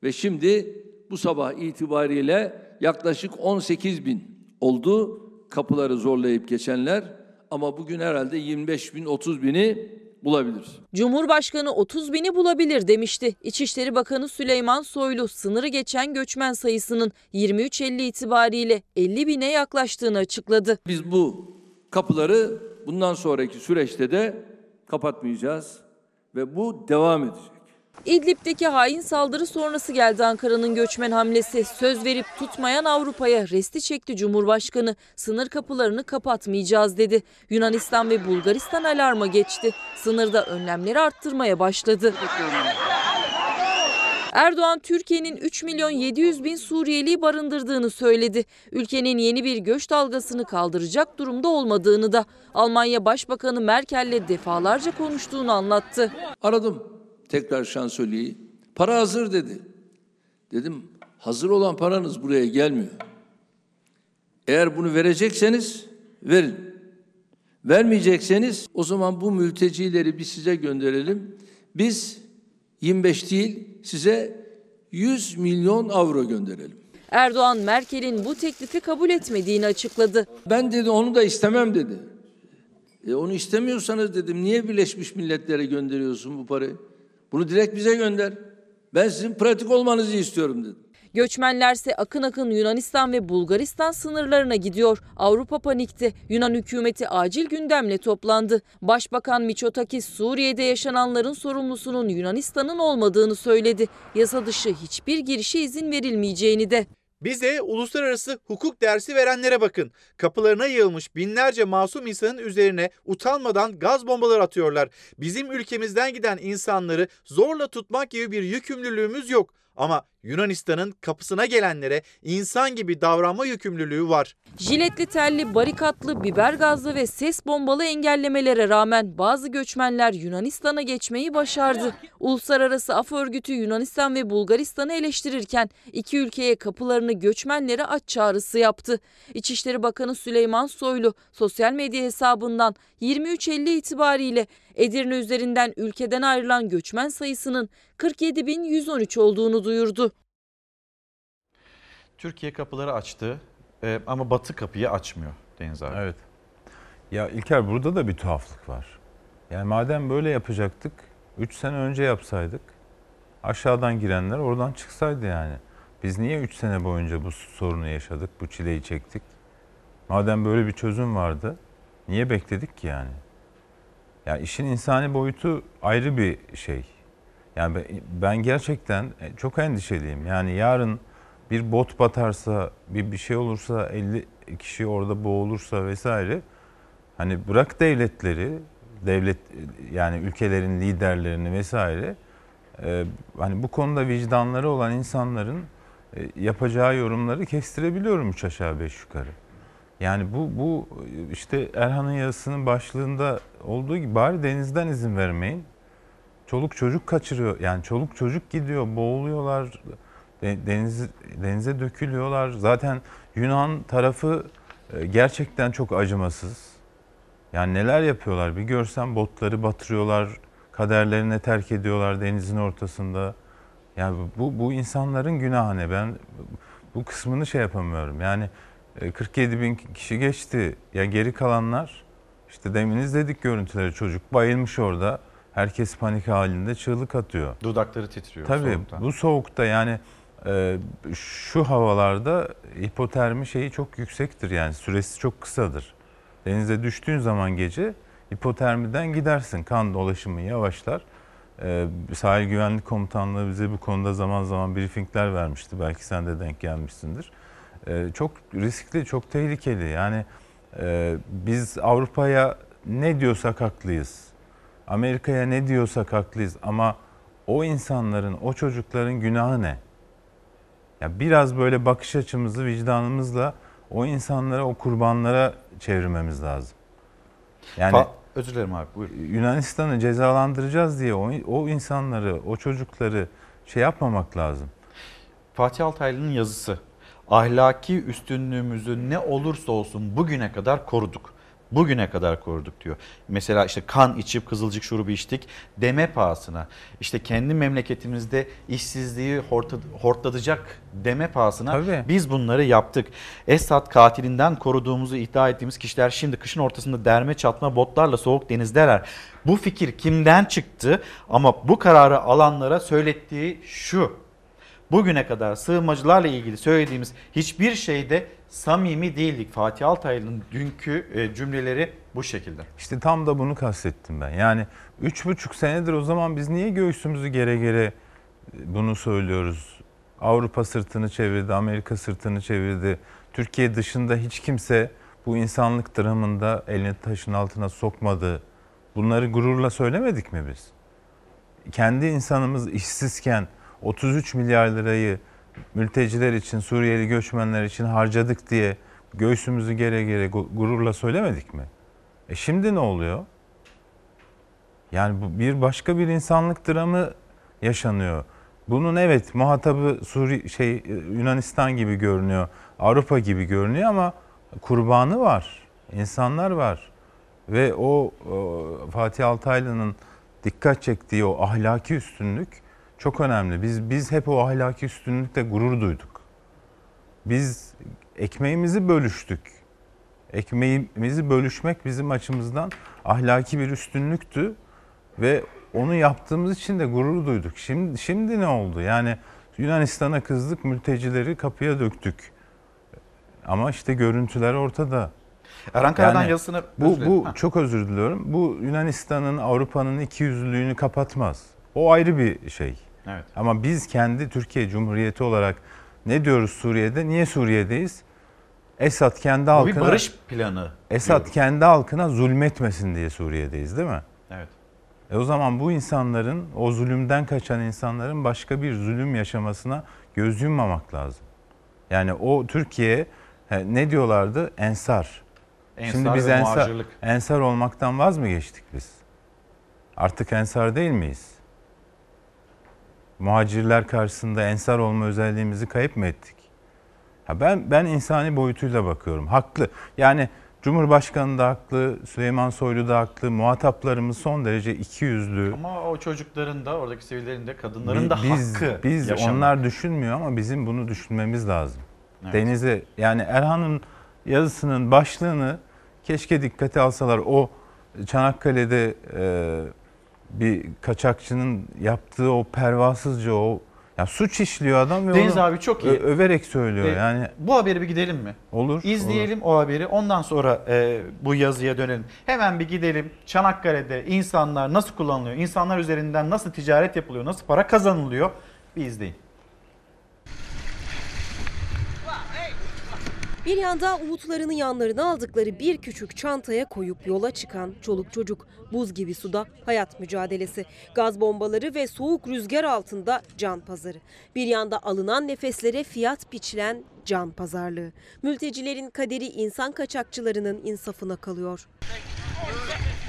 ve şimdi bu sabah itibariyle yaklaşık 18 bin oldu kapıları zorlayıp geçenler ama bugün herhalde 25 bin 30 bini bulabilir. Cumhurbaşkanı 30 bini bulabilir demişti. İçişleri Bakanı Süleyman Soylu sınırı geçen göçmen sayısının 23 Eylül itibariyle 50 bine yaklaştığını açıkladı. Biz bu kapıları bundan sonraki süreçte de kapatmayacağız ve bu devam edecek. İdlib'deki hain saldırı sonrası geldi Ankara'nın göçmen hamlesi. Söz verip tutmayan Avrupa'ya resti çekti Cumhurbaşkanı. Sınır kapılarını kapatmayacağız dedi. Yunanistan ve Bulgaristan alarma geçti. Sınırda önlemleri arttırmaya başladı. Erdoğan Türkiye'nin 3 milyon 700 bin Suriyeliyi barındırdığını söyledi. Ülkenin yeni bir göç dalgasını kaldıracak durumda olmadığını da Almanya Başbakanı Merkel'le defalarca konuştuğunu anlattı. Aradım tekrar şansölyeyi. Para hazır dedi. Dedim hazır olan paranız buraya gelmiyor. Eğer bunu verecekseniz verin. Vermeyecekseniz o zaman bu mültecileri biz size gönderelim. Biz 25 değil size 100 milyon avro gönderelim. Erdoğan Merkel'in bu teklifi kabul etmediğini açıkladı. Ben dedi onu da istemem dedi. E onu istemiyorsanız dedim niye Birleşmiş Milletler'e gönderiyorsun bu parayı? Bunu direkt bize gönder. Ben sizin pratik olmanızı istiyorum dedim. Göçmenlerse akın akın Yunanistan ve Bulgaristan sınırlarına gidiyor. Avrupa panikte. Yunan hükümeti acil gündemle toplandı. Başbakan Miçotakis Suriye'de yaşananların sorumlusunun Yunanistan'ın olmadığını söyledi. Yasa dışı hiçbir girişe izin verilmeyeceğini de. Bize uluslararası hukuk dersi verenlere bakın. Kapılarına yığılmış binlerce masum insanın üzerine utanmadan gaz bombaları atıyorlar. Bizim ülkemizden giden insanları zorla tutmak gibi bir yükümlülüğümüz yok. Ama Yunanistan'ın kapısına gelenlere insan gibi davranma yükümlülüğü var. Jiletli telli, barikatlı, biber gazlı ve ses bombalı engellemelere rağmen bazı göçmenler Yunanistan'a geçmeyi başardı. Uluslararası Af Örgütü Yunanistan ve Bulgaristan'ı eleştirirken iki ülkeye kapılarını göçmenlere aç çağrısı yaptı. İçişleri Bakanı Süleyman Soylu sosyal medya hesabından 23 Eylül itibariyle Edirne üzerinden ülkeden ayrılan göçmen sayısının 47.113 olduğunu duyurdu. Türkiye kapıları açtı e, ama Batı kapıyı açmıyor Deniz abi. Evet. Ya İlker burada da bir tuhaflık var. Yani madem böyle yapacaktık 3 sene önce yapsaydık aşağıdan girenler oradan çıksaydı yani. Biz niye 3 sene boyunca bu sorunu yaşadık, bu çileyi çektik? Madem böyle bir çözüm vardı niye bekledik ki yani? Ya işin insani boyutu ayrı bir şey. Yani ben gerçekten çok endişeliyim. Yani yarın bir bot batarsa, bir bir şey olursa, 50 kişi orada boğulursa vesaire. Hani bırak devletleri, devlet yani ülkelerin liderlerini vesaire. E, hani bu konuda vicdanları olan insanların e, yapacağı yorumları kestirebiliyorum üç aşağı beş yukarı. Yani bu bu işte Erhan'ın yazısının başlığında olduğu gibi bari denizden izin vermeyin. Çoluk çocuk kaçırıyor. Yani çoluk çocuk gidiyor, boğuluyorlar. Deniz denize dökülüyorlar. Zaten Yunan tarafı gerçekten çok acımasız. Yani neler yapıyorlar bir görsen botları batırıyorlar, kaderlerine terk ediyorlar denizin ortasında. Yani bu bu insanların günahı ne? Ben bu kısmını şey yapamıyorum. Yani e, 47 bin kişi geçti. Ya geri kalanlar işte demin izledik görüntüleri çocuk bayılmış orada. Herkes panik halinde çığlık atıyor. Dudakları titriyor Tabii soğuktan. bu soğukta yani e, şu havalarda hipotermi şeyi çok yüksektir yani süresi çok kısadır. Denize düştüğün zaman gece hipotermiden gidersin. Kan dolaşımı yavaşlar. E, Sahil Güvenlik Komutanlığı bize bu konuda zaman zaman briefingler vermişti. Belki sen de denk gelmişsindir. E, çok riskli, çok tehlikeli. Yani e, biz Avrupa'ya ne diyorsak haklıyız. Amerika'ya ne diyorsak haklıyız ama o insanların, o çocukların günahı ne? Ya biraz böyle bakış açımızı vicdanımızla o insanlara, o kurbanlara çevirmemiz lazım. Yani Fa- özür dilerim abi buyur. Yunanistan'ı cezalandıracağız diye o, o insanları, o çocukları şey yapmamak lazım. Fatih Altaylı'nın yazısı. Ahlaki üstünlüğümüzü ne olursa olsun bugüne kadar koruduk. Bugüne kadar koruduk diyor. Mesela işte kan içip kızılcık şurubu içtik deme pahasına. İşte kendi memleketimizde işsizliği hortlatacak deme pahasına Tabii. biz bunları yaptık. Esad katilinden koruduğumuzu iddia ettiğimiz kişiler şimdi kışın ortasında derme çatma botlarla soğuk denizdeler. Bu fikir kimden çıktı ama bu kararı alanlara söylettiği şu. Bugüne kadar sığınmacılarla ilgili söylediğimiz hiçbir şeyde samimi değildik. Fatih Altaylı'nın dünkü e, cümleleri bu şekilde. İşte tam da bunu kastettim ben. Yani üç buçuk senedir o zaman biz niye göğsümüzü gere gere e, bunu söylüyoruz? Avrupa sırtını çevirdi, Amerika sırtını çevirdi. Türkiye dışında hiç kimse bu insanlık dramında elini taşın altına sokmadı. Bunları gururla söylemedik mi biz? Kendi insanımız işsizken 33 milyar lirayı mülteciler için, Suriyeli göçmenler için harcadık diye göğsümüzü gere gere gu- gururla söylemedik mi? E şimdi ne oluyor? Yani bu bir başka bir insanlık dramı yaşanıyor. Bunun evet muhatabı Suri şey Yunanistan gibi görünüyor, Avrupa gibi görünüyor ama kurbanı var, insanlar var. Ve o, o Fatih Altaylı'nın dikkat çektiği o ahlaki üstünlük çok önemli. Biz biz hep o ahlaki üstünlükte gurur duyduk. Biz ekmeğimizi bölüştük. Ekmeğimizi bölüşmek bizim açımızdan ahlaki bir üstünlüktü ve onu yaptığımız için de gurur duyduk. Şimdi şimdi ne oldu? Yani Yunanistan'a kızdık, mültecileri kapıya döktük. Ama işte görüntüler ortada. Erhan Kara'dan yazısını- bu bu Ha. çok özür diliyorum. Bu Yunanistan'ın Avrupa'nın iki yüzlülüğünü kapatmaz. O ayrı bir şey. Evet. Ama biz kendi Türkiye Cumhuriyeti olarak ne diyoruz Suriye'de? Niye Suriye'deyiz? Esad kendi Bu halkına bir barış planı. Esad diyoruz. kendi halkına zulmetmesin diye Suriye'deyiz değil mi? Evet. E o zaman bu insanların, o zulümden kaçan insanların başka bir zulüm yaşamasına göz yummamak lazım. Yani o Türkiye ne diyorlardı? Ensar. Ensar Şimdi biz ensar, muhacirlik. ensar olmaktan vaz mı geçtik biz? Artık ensar değil miyiz? Muhacirler karşısında ensar olma özelliğimizi kayıp mı ettik? Ha ben ben insani boyutuyla bakıyorum. Haklı. Yani Cumhurbaşkanı da haklı, Süleyman Soylu da haklı. Muhataplarımız son derece ikiyüzlü. Ama o çocukların da oradaki sivillerin de kadınların da biz, hakkı Biz yaşamak. onlar düşünmüyor ama bizim bunu düşünmemiz lazım. Evet. Denize yani Erhan'ın yazısının başlığını keşke dikkate alsalar. O Çanakkale'de e, bir kaçakçının yaptığı o pervasızca o ya suç işliyor adam ve Deniz onu abi çok iyi. överek söylüyor. Ee, yani bu haberi bir gidelim mi? olur. İzleyelim o haberi. Ondan sonra e, bu yazıya dönelim. Hemen bir gidelim. Çanakkale'de insanlar nasıl kullanılıyor? İnsanlar üzerinden nasıl ticaret yapılıyor? Nasıl para kazanılıyor? Bir izleyin. Bir yanda umutlarını yanlarına aldıkları bir küçük çantaya koyup yola çıkan çoluk çocuk. Buz gibi suda hayat mücadelesi. Gaz bombaları ve soğuk rüzgar altında can pazarı. Bir yanda alınan nefeslere fiyat biçilen can pazarlığı. Mültecilerin kaderi insan kaçakçılarının insafına kalıyor.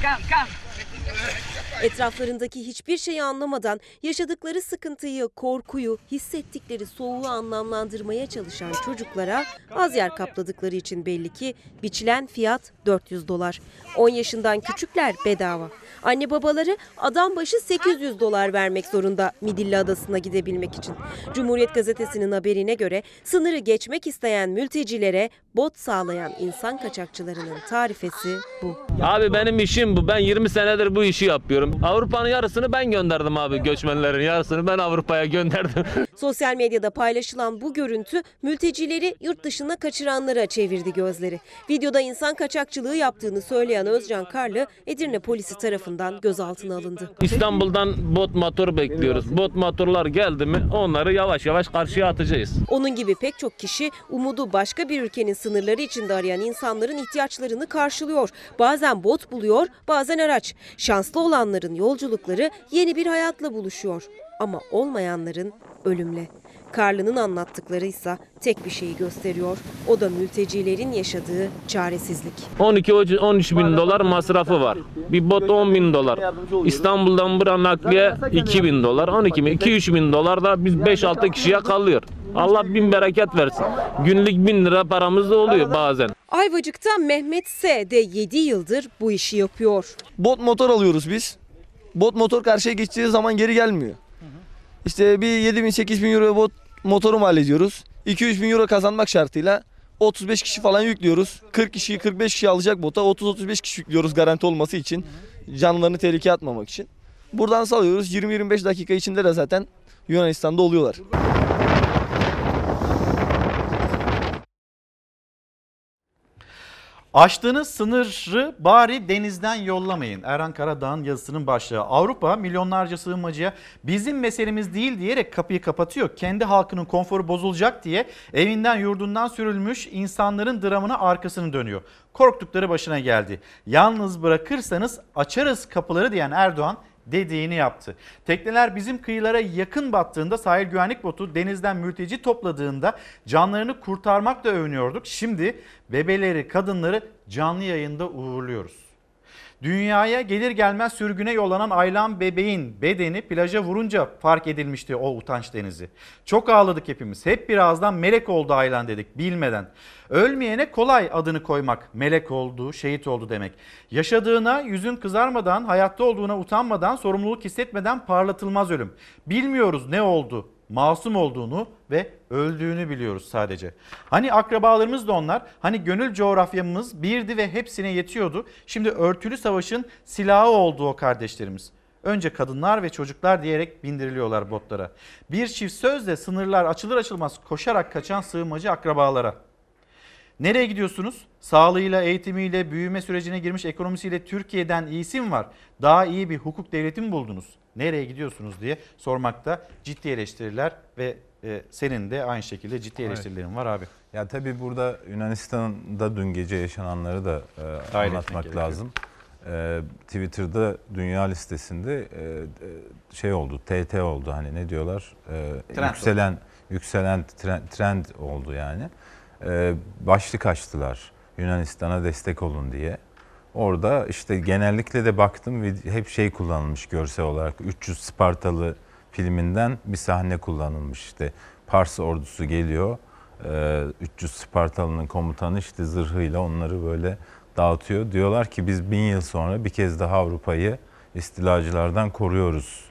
Come, come. Etraflarındaki hiçbir şeyi anlamadan yaşadıkları sıkıntıyı, korkuyu, hissettikleri soğuğu anlamlandırmaya çalışan çocuklara az yer kapladıkları için belli ki biçilen fiyat 400 dolar. 10 yaşından küçükler bedava. Anne babaları adam başı 800 dolar vermek zorunda Midilli Adası'na gidebilmek için. Cumhuriyet Gazetesi'nin haberine göre sınırı geçmek isteyen mültecilere bot sağlayan insan kaçakçılarının tarifesi bu. Abi benim işim bu. Ben 20 senedir bu işi yapıyorum. Avrupa'nın yarısını ben gönderdim abi göçmenlerin yarısını ben Avrupa'ya gönderdim. *laughs* Sosyal medyada paylaşılan bu görüntü mültecileri yurt dışına kaçıranlara çevirdi gözleri. Videoda insan kaçakçılığı yaptığını söyleyen Özcan Karlı Edirne polisi tarafından gözaltına alındı. İstanbul'dan bot motor bekliyoruz. Bot motorlar geldi mi onları yavaş yavaş karşıya atacağız. Onun gibi pek çok kişi umudu başka bir ülkenin sınırları içinde arayan insanların ihtiyaçlarını karşılıyor. Bazen bot buluyor, bazen araç. Şanslı olanların yolculukları yeni bir hayatla buluşuyor. Ama olmayanların ölümle. Karlı'nın anlattıkları ise tek bir şeyi gösteriyor. O da mültecilerin yaşadığı çaresizlik. 12-13 bin dolar masrafı var. Bir bot 10 bin dolar. İstanbul'dan buraya nakliye 2 bin dolar. 12 bin, 2-3 bin dolar da biz 5-6 kişiye kalıyor. Allah bin bereket versin. Günlük bin lira paramız da oluyor bazen. Ayvacık'ta Mehmet S. de 7 yıldır bu işi yapıyor. Bot motor alıyoruz biz. Bot motor karşıya geçtiği zaman geri gelmiyor. İşte bir 7 bin 8 bin euro bot motoru mal ediyoruz. 2-3 bin euro kazanmak şartıyla 35 kişi falan yüklüyoruz. 40 kişi 45 kişi alacak bota 30-35 kişi yüklüyoruz garanti olması için. Canlarını tehlikeye atmamak için. Buradan salıyoruz 20-25 dakika içinde de zaten Yunanistan'da oluyorlar. Aştığınız sınırı bari denizden yollamayın. Erhan Karadağ'ın yazısının başlığı. Avrupa milyonlarca sığınmacıya bizim meselemiz değil diyerek kapıyı kapatıyor. Kendi halkının konforu bozulacak diye evinden yurdundan sürülmüş insanların dramına arkasını dönüyor. Korktukları başına geldi. Yalnız bırakırsanız açarız kapıları diyen Erdoğan dediğini yaptı. Tekneler bizim kıyılara yakın battığında sahil güvenlik botu denizden mülteci topladığında canlarını kurtarmakla övünüyorduk. Şimdi bebeleri, kadınları canlı yayında uğurluyoruz. Dünyaya gelir gelmez sürgüne yollanan Aylan bebeğin bedeni plaja vurunca fark edilmişti o utanç denizi. Çok ağladık hepimiz. Hep birazdan melek oldu Aylan dedik bilmeden. Ölmeyene kolay adını koymak. Melek oldu, şehit oldu demek. Yaşadığına, yüzün kızarmadan, hayatta olduğuna utanmadan, sorumluluk hissetmeden parlatılmaz ölüm. Bilmiyoruz ne oldu, masum olduğunu ve öldüğünü biliyoruz sadece. Hani akrabalarımız da onlar, hani gönül coğrafyamız birdi ve hepsine yetiyordu. Şimdi örtülü savaşın silahı oldu o kardeşlerimiz. Önce kadınlar ve çocuklar diyerek bindiriliyorlar botlara. Bir çift sözle sınırlar açılır açılmaz koşarak kaçan sığınmacı akrabalara. Nereye gidiyorsunuz? Sağlığıyla, eğitimiyle, büyüme sürecine girmiş ekonomisiyle Türkiye'den iyisi mi var? Daha iyi bir hukuk devleti mi buldunuz? Nereye gidiyorsunuz diye sormakta ciddi eleştiriler ve e, senin de aynı şekilde ciddi eleştirilerin var abi. Ya tabii burada Yunanistan'da dün gece yaşananları da e, anlatmak gerekiyor. lazım. E, Twitter'da dünya listesinde e, e, şey oldu, TT oldu hani ne diyorlar? E, Trend yükselen yükselen trend, trend oldu yani. E, başlık açtılar Yunanistan'a destek olun diye. Orada işte genellikle de baktım ve hep şey kullanılmış görsel olarak 300 Spartalı filminden bir sahne kullanılmış işte Pars ordusu geliyor. Ee, 300 Spartalı'nın komutanı işte zırhıyla onları böyle dağıtıyor. Diyorlar ki biz bin yıl sonra bir kez daha Avrupa'yı istilacılardan koruyoruz.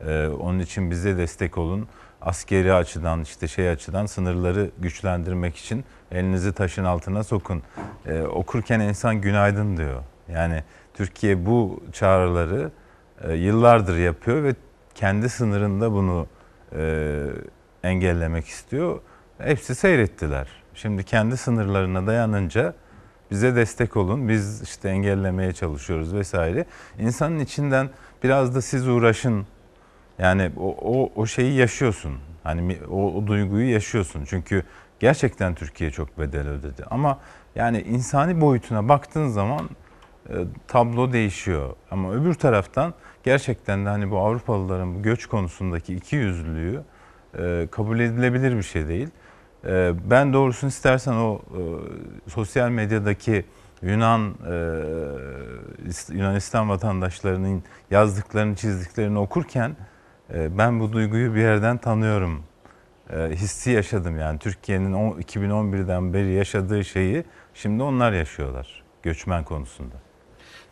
Ee, onun için bize destek olun. Askeri açıdan işte şey açıdan sınırları güçlendirmek için elinizi taşın altına sokun. Ee, okurken insan günaydın diyor. Yani Türkiye bu çağrıları e, yıllardır yapıyor ve kendi sınırında bunu e, engellemek istiyor. Hepsi seyrettiler. Şimdi kendi sınırlarına dayanınca bize destek olun. Biz işte engellemeye çalışıyoruz vesaire. İnsanın içinden biraz da siz uğraşın. Yani o, o, o şeyi yaşıyorsun. Hani o, o duyguyu yaşıyorsun. Çünkü gerçekten Türkiye çok bedel ödedi. Ama yani insani boyutuna baktığın zaman e, tablo değişiyor. Ama öbür taraftan gerçekten de hani bu Avrupalıların bu göç konusundaki iki yüzlülüğü e, kabul edilebilir bir şey değil. E, ben doğrusunu istersen o e, sosyal medyadaki Yunan e, Yunanistan vatandaşlarının yazdıklarını çizdiklerini okurken e, ben bu duyguyu bir yerden tanıyorum. E, hissi yaşadım yani Türkiye'nin 2011'den beri yaşadığı şeyi şimdi onlar yaşıyorlar göçmen konusunda.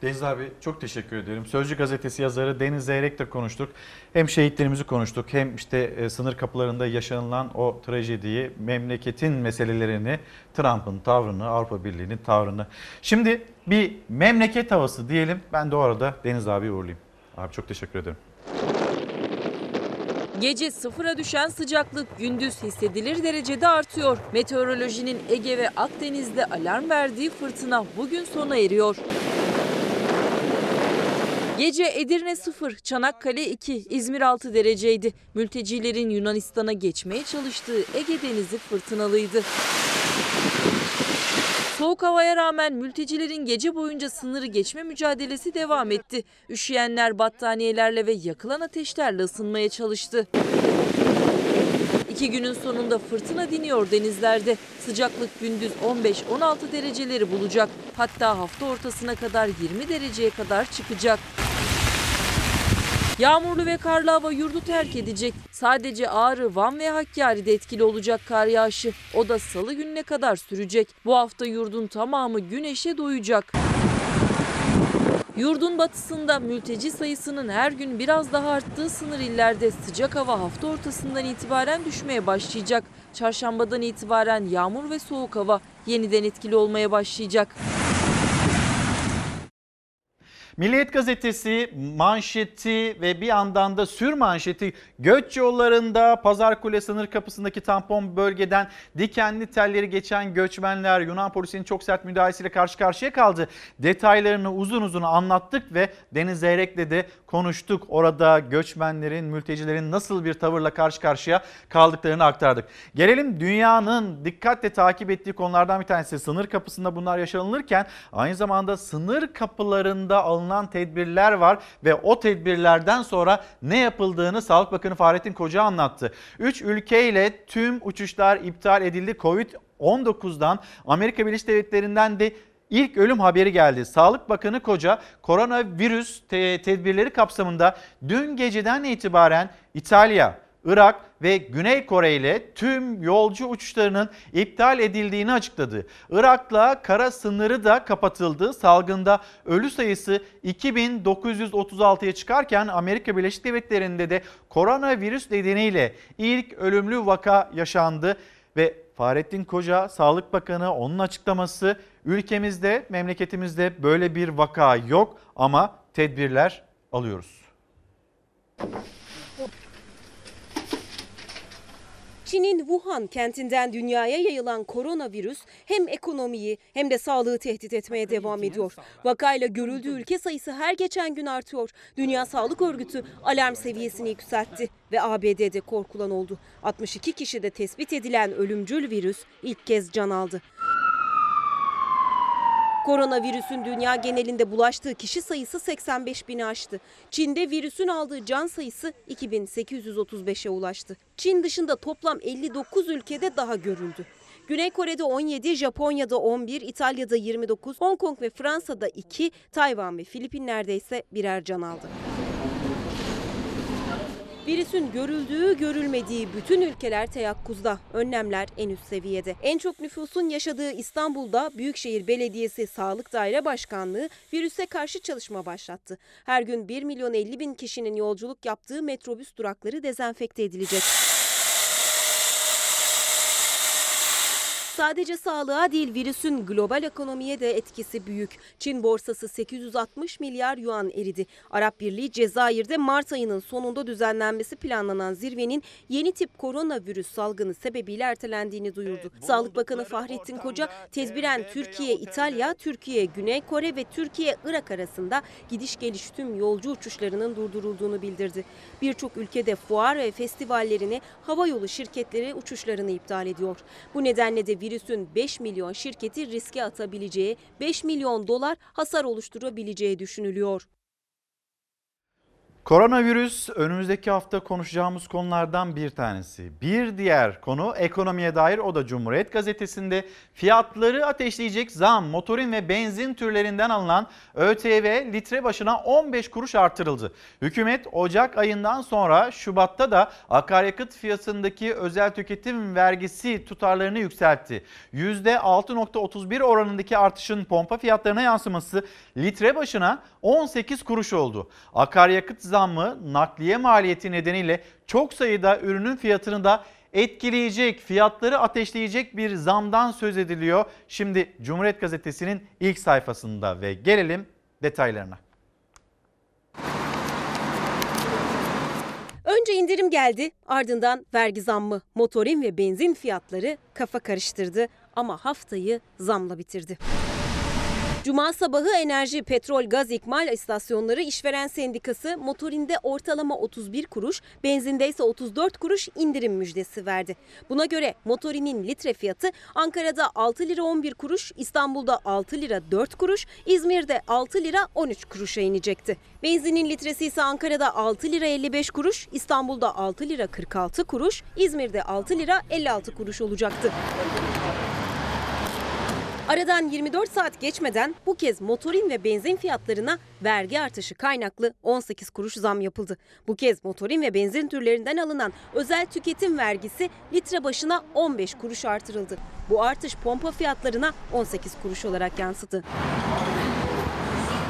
Deniz abi çok teşekkür ederim. Sözcü gazetesi yazarı Deniz Zeyrek'le konuştuk. Hem şehitlerimizi konuştuk hem işte e, sınır kapılarında yaşanılan o trajediyi, memleketin meselelerini, Trump'ın tavrını, Avrupa Birliği'nin tavrını. Şimdi bir memleket havası diyelim. Ben de o Deniz abi uğurlayayım. Abi çok teşekkür ederim. Gece sıfıra düşen sıcaklık gündüz hissedilir derecede artıyor. Meteorolojinin Ege ve Akdeniz'de alarm verdiği fırtına bugün sona eriyor. Gece Edirne 0, Çanakkale 2, İzmir 6 dereceydi. Mültecilerin Yunanistan'a geçmeye çalıştığı Ege Denizi fırtınalıydı. Soğuk havaya rağmen mültecilerin gece boyunca sınırı geçme mücadelesi devam etti. Üşüyenler battaniyelerle ve yakılan ateşlerle ısınmaya çalıştı. İki günün sonunda fırtına diniyor denizlerde. Sıcaklık gündüz 15-16 dereceleri bulacak. Hatta hafta ortasına kadar 20 dereceye kadar çıkacak. Yağmurlu ve karlı hava yurdu terk edecek. Sadece Ağrı, Van ve Hakkari'de etkili olacak kar yağışı. O da salı gününe kadar sürecek. Bu hafta yurdun tamamı güneşe doyacak. Yurdun batısında mülteci sayısının her gün biraz daha arttığı sınır illerde sıcak hava hafta ortasından itibaren düşmeye başlayacak. Çarşambadan itibaren yağmur ve soğuk hava yeniden etkili olmaya başlayacak. Milliyet gazetesi manşeti ve bir yandan da sür manşeti göç yollarında Pazar Kule sınır kapısındaki tampon bölgeden dikenli telleri geçen göçmenler Yunan polisinin çok sert müdahalesiyle karşı karşıya kaldı. Detaylarını uzun uzun anlattık ve Deniz Zeyrek'le de konuştuk. Orada göçmenlerin, mültecilerin nasıl bir tavırla karşı karşıya kaldıklarını aktardık. Gelelim dünyanın dikkatle takip ettiği konulardan bir tanesi sınır kapısında bunlar yaşanılırken aynı zamanda sınır kapılarında alınan alınan tedbirler var ve o tedbirlerden sonra ne yapıldığını Sağlık Bakanı Fahrettin Koca anlattı. 3 ülkeyle tüm uçuşlar iptal edildi. Covid-19'dan Amerika Birleşik Devletleri'nden de ilk ölüm haberi geldi. Sağlık Bakanı Koca koronavirüs te- tedbirleri kapsamında dün geceden itibaren İtalya, Irak ve Güney Kore ile tüm yolcu uçuşlarının iptal edildiğini açıkladı. Irak'la kara sınırı da kapatıldı. Salgında ölü sayısı 2936'ya çıkarken Amerika Birleşik Devletleri'nde de koronavirüs nedeniyle ilk ölümlü vaka yaşandı ve Fahrettin Koca Sağlık Bakanı onun açıklaması ülkemizde memleketimizde böyle bir vaka yok ama tedbirler alıyoruz. Çin'in Wuhan kentinden dünyaya yayılan koronavirüs hem ekonomiyi hem de sağlığı tehdit etmeye devam ediyor. Vakayla görüldüğü ülke sayısı her geçen gün artıyor. Dünya Sağlık Örgütü alarm seviyesini yükseltti ve ABD'de korkulan oldu. 62 kişide tespit edilen ölümcül virüs ilk kez can aldı. Koronavirüsün dünya genelinde bulaştığı kişi sayısı 85 bini aştı. Çin'de virüsün aldığı can sayısı 2835'e ulaştı. Çin dışında toplam 59 ülkede daha görüldü. Güney Kore'de 17, Japonya'da 11, İtalya'da 29, Hong Kong ve Fransa'da 2, Tayvan ve Filipinler'de ise birer can aldı. Virüsün görüldüğü, görülmediği bütün ülkeler teyakkuzda. Önlemler en üst seviyede. En çok nüfusun yaşadığı İstanbul'da Büyükşehir Belediyesi Sağlık Daire Başkanlığı virüse karşı çalışma başlattı. Her gün 1 milyon 50 bin kişinin yolculuk yaptığı metrobüs durakları dezenfekte edilecek. Sadece sağlığa değil virüsün global ekonomiye de etkisi büyük. Çin borsası 860 milyar yuan eridi. Arap Birliği Cezayir'de Mart ayının sonunda düzenlenmesi planlanan zirvenin yeni tip koronavirüs salgını sebebiyle ertelendiğini duyurdu. Sağlık Bakanı Fahrettin Koca tedbiren Türkiye, İtalya, Türkiye, Güney Kore ve Türkiye, Irak arasında gidiş geliş tüm yolcu uçuşlarının durdurulduğunu bildirdi. Birçok ülkede fuar ve festivallerini havayolu şirketleri uçuşlarını iptal ediyor. Bu nedenle de virüsün 5 milyon şirketi riske atabileceği, 5 milyon dolar hasar oluşturabileceği düşünülüyor. Koronavirüs önümüzdeki hafta konuşacağımız konulardan bir tanesi. Bir diğer konu ekonomiye dair o da Cumhuriyet Gazetesi'nde fiyatları ateşleyecek zam motorin ve benzin türlerinden alınan ÖTV litre başına 15 kuruş artırıldı. Hükümet Ocak ayından sonra Şubat'ta da akaryakıt fiyatındaki özel tüketim vergisi tutarlarını yükseltti. %6.31 oranındaki artışın pompa fiyatlarına yansıması litre başına 18 kuruş oldu. Akaryakıt zammı nakliye maliyeti nedeniyle çok sayıda ürünün fiyatını da etkileyecek, fiyatları ateşleyecek bir zamdan söz ediliyor. Şimdi Cumhuriyet Gazetesi'nin ilk sayfasında ve gelelim detaylarına. Önce indirim geldi, ardından vergi zammı. Motorin ve benzin fiyatları kafa karıştırdı ama haftayı zamla bitirdi. Cuma sabahı enerji, petrol, gaz ikmal istasyonları işveren sendikası motorinde ortalama 31 kuruş, benzinde ise 34 kuruş indirim müjdesi verdi. Buna göre motorinin litre fiyatı Ankara'da 6 lira 11 kuruş, İstanbul'da 6 lira 4 kuruş, İzmir'de 6 lira 13 kuruşa inecekti. Benzinin litresi ise Ankara'da 6 lira 55 kuruş, İstanbul'da 6 lira 46 kuruş, İzmir'de 6 lira 56 kuruş olacaktı. Aradan 24 saat geçmeden bu kez motorin ve benzin fiyatlarına vergi artışı kaynaklı 18 kuruş zam yapıldı. Bu kez motorin ve benzin türlerinden alınan özel tüketim vergisi litre başına 15 kuruş artırıldı. Bu artış pompa fiyatlarına 18 kuruş olarak yansıdı.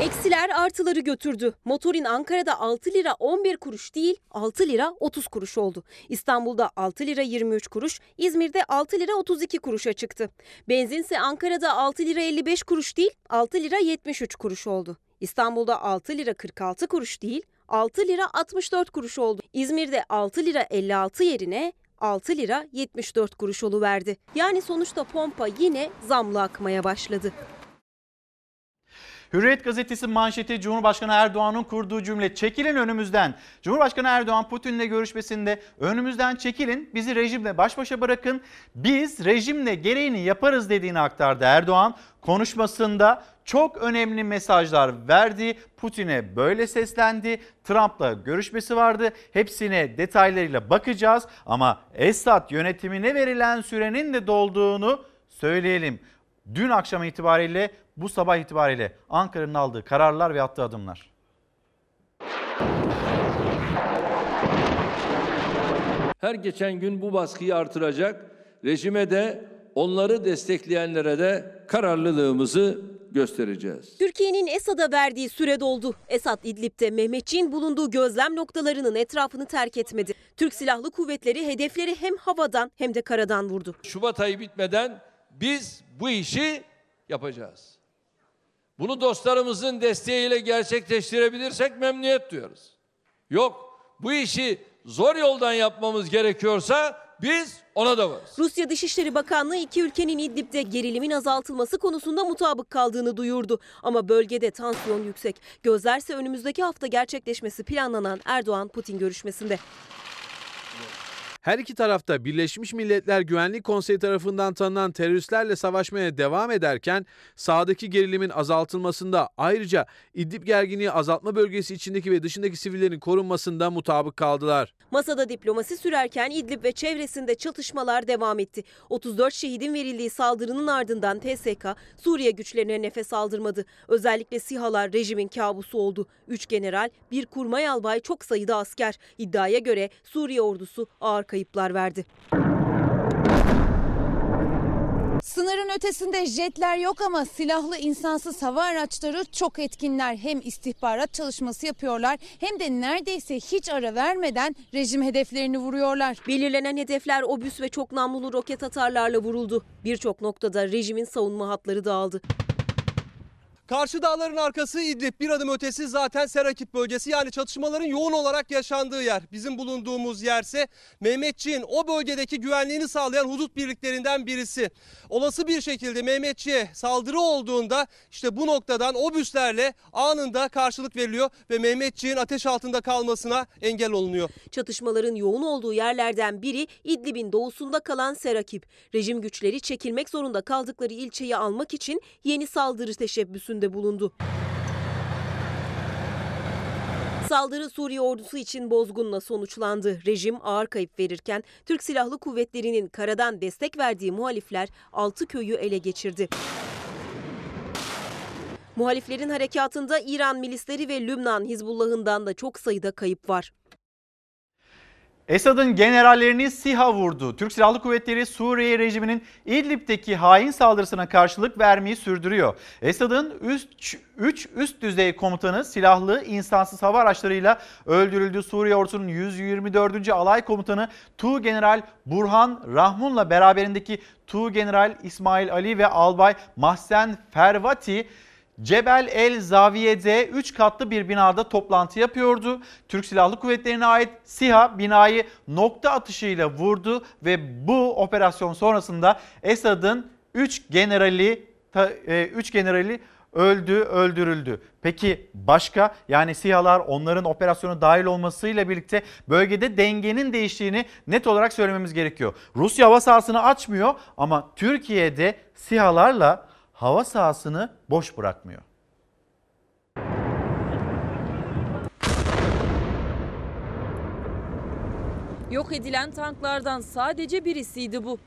Eksiler artıları götürdü. Motorin Ankara'da 6 lira 11 kuruş değil 6 lira 30 kuruş oldu. İstanbul'da 6 lira 23 kuruş, İzmir'de 6 lira 32 kuruşa çıktı. Benzinse Ankara'da 6 lira 55 kuruş değil 6 lira 73 kuruş oldu. İstanbul'da 6 lira 46 kuruş değil 6 lira 64 kuruş oldu. İzmir'de 6 lira 56 yerine 6 lira 74 kuruş oluverdi. Yani sonuçta pompa yine zamlı akmaya başladı. Hürriyet gazetesi manşeti Cumhurbaşkanı Erdoğan'ın kurduğu cümle çekilin önümüzden. Cumhurbaşkanı Erdoğan Putin'le görüşmesinde önümüzden çekilin bizi rejimle baş başa bırakın biz rejimle gereğini yaparız dediğini aktardı Erdoğan. Konuşmasında çok önemli mesajlar verdi. Putin'e böyle seslendi. Trump'la görüşmesi vardı. Hepsine detaylarıyla bakacağız ama Esad yönetimine verilen sürenin de dolduğunu söyleyelim. Dün akşam itibariyle bu sabah itibariyle Ankara'nın aldığı kararlar ve attığı adımlar. Her geçen gün bu baskıyı artıracak. Rejime de onları destekleyenlere de kararlılığımızı göstereceğiz. Türkiye'nin Esad'a verdiği süre doldu. Esad İdlib'de Mehmetçiğin bulunduğu gözlem noktalarının etrafını terk etmedi. Türk Silahlı Kuvvetleri hedefleri hem havadan hem de karadan vurdu. Şubat ayı bitmeden biz bu işi yapacağız. Bunu dostlarımızın desteğiyle gerçekleştirebilirsek memnuniyet duyarız. Yok bu işi zor yoldan yapmamız gerekiyorsa biz ona da varız. Rusya Dışişleri Bakanlığı iki ülkenin İdlib'de gerilimin azaltılması konusunda mutabık kaldığını duyurdu. Ama bölgede tansiyon yüksek. Gözlerse önümüzdeki hafta gerçekleşmesi planlanan Erdoğan-Putin görüşmesinde. Her iki tarafta Birleşmiş Milletler Güvenlik Konseyi tarafından tanınan teröristlerle savaşmaya devam ederken sağdaki gerilimin azaltılmasında ayrıca İdlib gerginliği azaltma bölgesi içindeki ve dışındaki sivillerin korunmasında mutabık kaldılar. Masada diplomasi sürerken İdlib ve çevresinde çatışmalar devam etti. 34 şehidin verildiği saldırının ardından TSK Suriye güçlerine nefes aldırmadı. Özellikle SİHA'lar rejimin kabusu oldu. 3 general, bir kurmay albay çok sayıda asker. İddiaya göre Suriye ordusu ağır kayıplar verdi. Sınırın ötesinde jetler yok ama silahlı insansız hava araçları çok etkinler. Hem istihbarat çalışması yapıyorlar hem de neredeyse hiç ara vermeden rejim hedeflerini vuruyorlar. Belirlenen hedefler obüs ve çok namlulu roket atarlarla vuruldu. Birçok noktada rejimin savunma hatları dağıldı. Karşı dağların arkası İdlib bir adım ötesi zaten Serakip bölgesi yani çatışmaların yoğun olarak yaşandığı yer. Bizim bulunduğumuz yerse Mehmetçiğin o bölgedeki güvenliğini sağlayan hudut birliklerinden birisi. Olası bir şekilde Mehmetçiğe saldırı olduğunda işte bu noktadan obüslerle anında karşılık veriliyor ve Mehmetçiğin ateş altında kalmasına engel olunuyor. Çatışmaların yoğun olduğu yerlerden biri İdlib'in doğusunda kalan Serakip. Rejim güçleri çekilmek zorunda kaldıkları ilçeyi almak için yeni saldırı teşebbüsünde bulundu. Saldırı Suriye ordusu için bozgunla sonuçlandı. Rejim ağır kayıp verirken Türk Silahlı Kuvvetleri'nin karadan destek verdiği muhalifler 6 köyü ele geçirdi. Muhaliflerin harekatında İran milisleri ve Lübnan Hizbullah'ından da çok sayıda kayıp var. Esad'ın generallerini SİHA vurdu. Türk Silahlı Kuvvetleri Suriye rejiminin İdlib'deki hain saldırısına karşılık vermeyi sürdürüyor. Esad'ın 3 üst düzey komutanı silahlı insansız hava araçlarıyla öldürüldü. Suriye ordusunun 124. alay komutanı Tu General Burhan Rahmun'la beraberindeki Tu General İsmail Ali ve Albay Mahsen Fervati Cebel El Zaviye'de 3 katlı bir binada toplantı yapıyordu. Türk Silahlı Kuvvetleri'ne ait SİHA binayı nokta atışıyla vurdu ve bu operasyon sonrasında Esad'ın 3 generali 3 generali öldü, öldürüldü. Peki başka yani SİHA'lar onların operasyona dahil olmasıyla birlikte bölgede dengenin değiştiğini net olarak söylememiz gerekiyor. Rusya hava sahasını açmıyor ama Türkiye'de SİHA'larla hava sahasını boş bırakmıyor. Yok edilen tanklardan sadece birisiydi bu.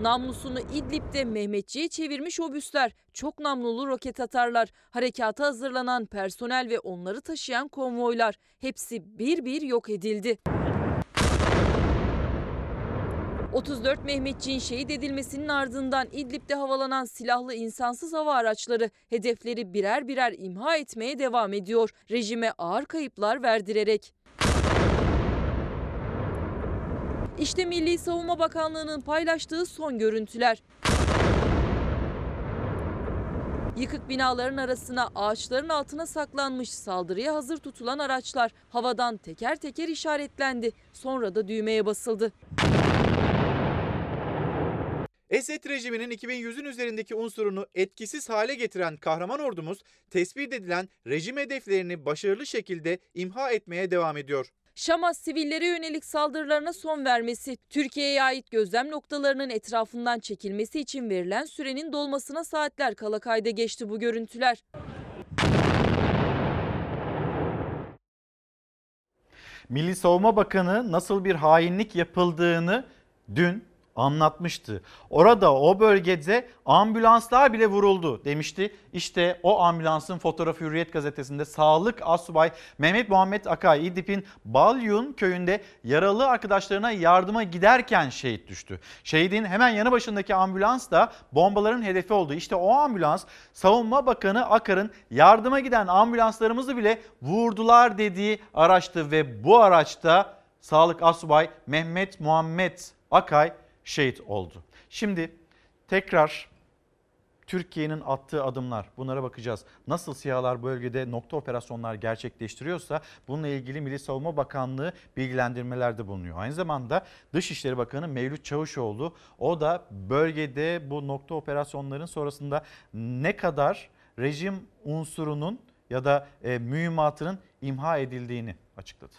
Namlusunu İdlib'de Mehmetçi'ye çevirmiş obüsler, çok namlulu roket atarlar, harekata hazırlanan personel ve onları taşıyan konvoylar hepsi bir bir yok edildi. 34 Mehmetçiğin şehit edilmesinin ardından İdlib'de havalanan silahlı insansız hava araçları hedefleri birer birer imha etmeye devam ediyor. Rejime ağır kayıplar verdirerek. İşte Milli Savunma Bakanlığı'nın paylaştığı son görüntüler. Yıkık binaların arasına ağaçların altına saklanmış saldırıya hazır tutulan araçlar havadan teker teker işaretlendi. Sonra da düğmeye basıldı. Esed rejiminin 2100'ün üzerindeki unsurunu etkisiz hale getiren kahraman ordumuz tespit edilen rejim hedeflerini başarılı şekilde imha etmeye devam ediyor. Şam'a sivillere yönelik saldırılarına son vermesi, Türkiye'ye ait gözlem noktalarının etrafından çekilmesi için verilen sürenin dolmasına saatler kala kayda geçti bu görüntüler. Milli Savunma Bakanı nasıl bir hainlik yapıldığını dün anlatmıştı. Orada o bölgede ambulanslar bile vuruldu demişti. İşte o ambulansın fotoğrafı Hürriyet gazetesinde sağlık asubay Mehmet Muhammed Akay İdlib'in Balyun köyünde yaralı arkadaşlarına yardıma giderken şehit düştü. Şehidin hemen yanı başındaki ambulans da bombaların hedefi oldu. İşte o ambulans Savunma Bakanı Akar'ın yardıma giden ambulanslarımızı bile vurdular dediği araçtı ve bu araçta Sağlık Asubay Mehmet Muhammed Akay şehit oldu. Şimdi tekrar Türkiye'nin attığı adımlar bunlara bakacağız. Nasıl siyalar bölgede nokta operasyonlar gerçekleştiriyorsa bununla ilgili Milli Savunma Bakanlığı bilgilendirmelerde bulunuyor. Aynı zamanda Dışişleri Bakanı Mevlüt Çavuşoğlu o da bölgede bu nokta operasyonların sonrasında ne kadar rejim unsurunun ya da e, mühimmatının imha edildiğini açıkladı.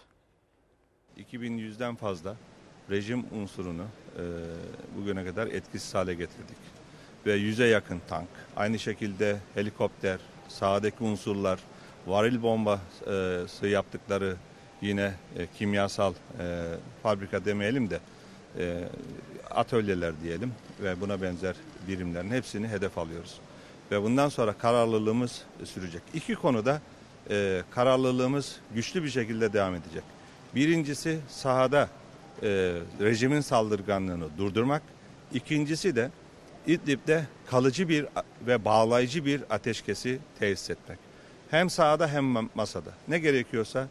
2100'den fazla rejim unsurunu e, bugüne kadar etkisiz hale getirdik. Ve yüze yakın tank, aynı şekilde helikopter, sahadaki unsurlar, varil bombası yaptıkları yine e, kimyasal e, fabrika demeyelim de e, atölyeler diyelim ve buna benzer birimlerin hepsini hedef alıyoruz. Ve bundan sonra kararlılığımız sürecek. İki konuda e, kararlılığımız güçlü bir şekilde devam edecek. Birincisi sahada e, rejimin saldırganlığını durdurmak. İkincisi de İdlib'de kalıcı bir ve bağlayıcı bir ateşkesi tesis etmek. Hem sahada hem masada. Ne gerekiyorsa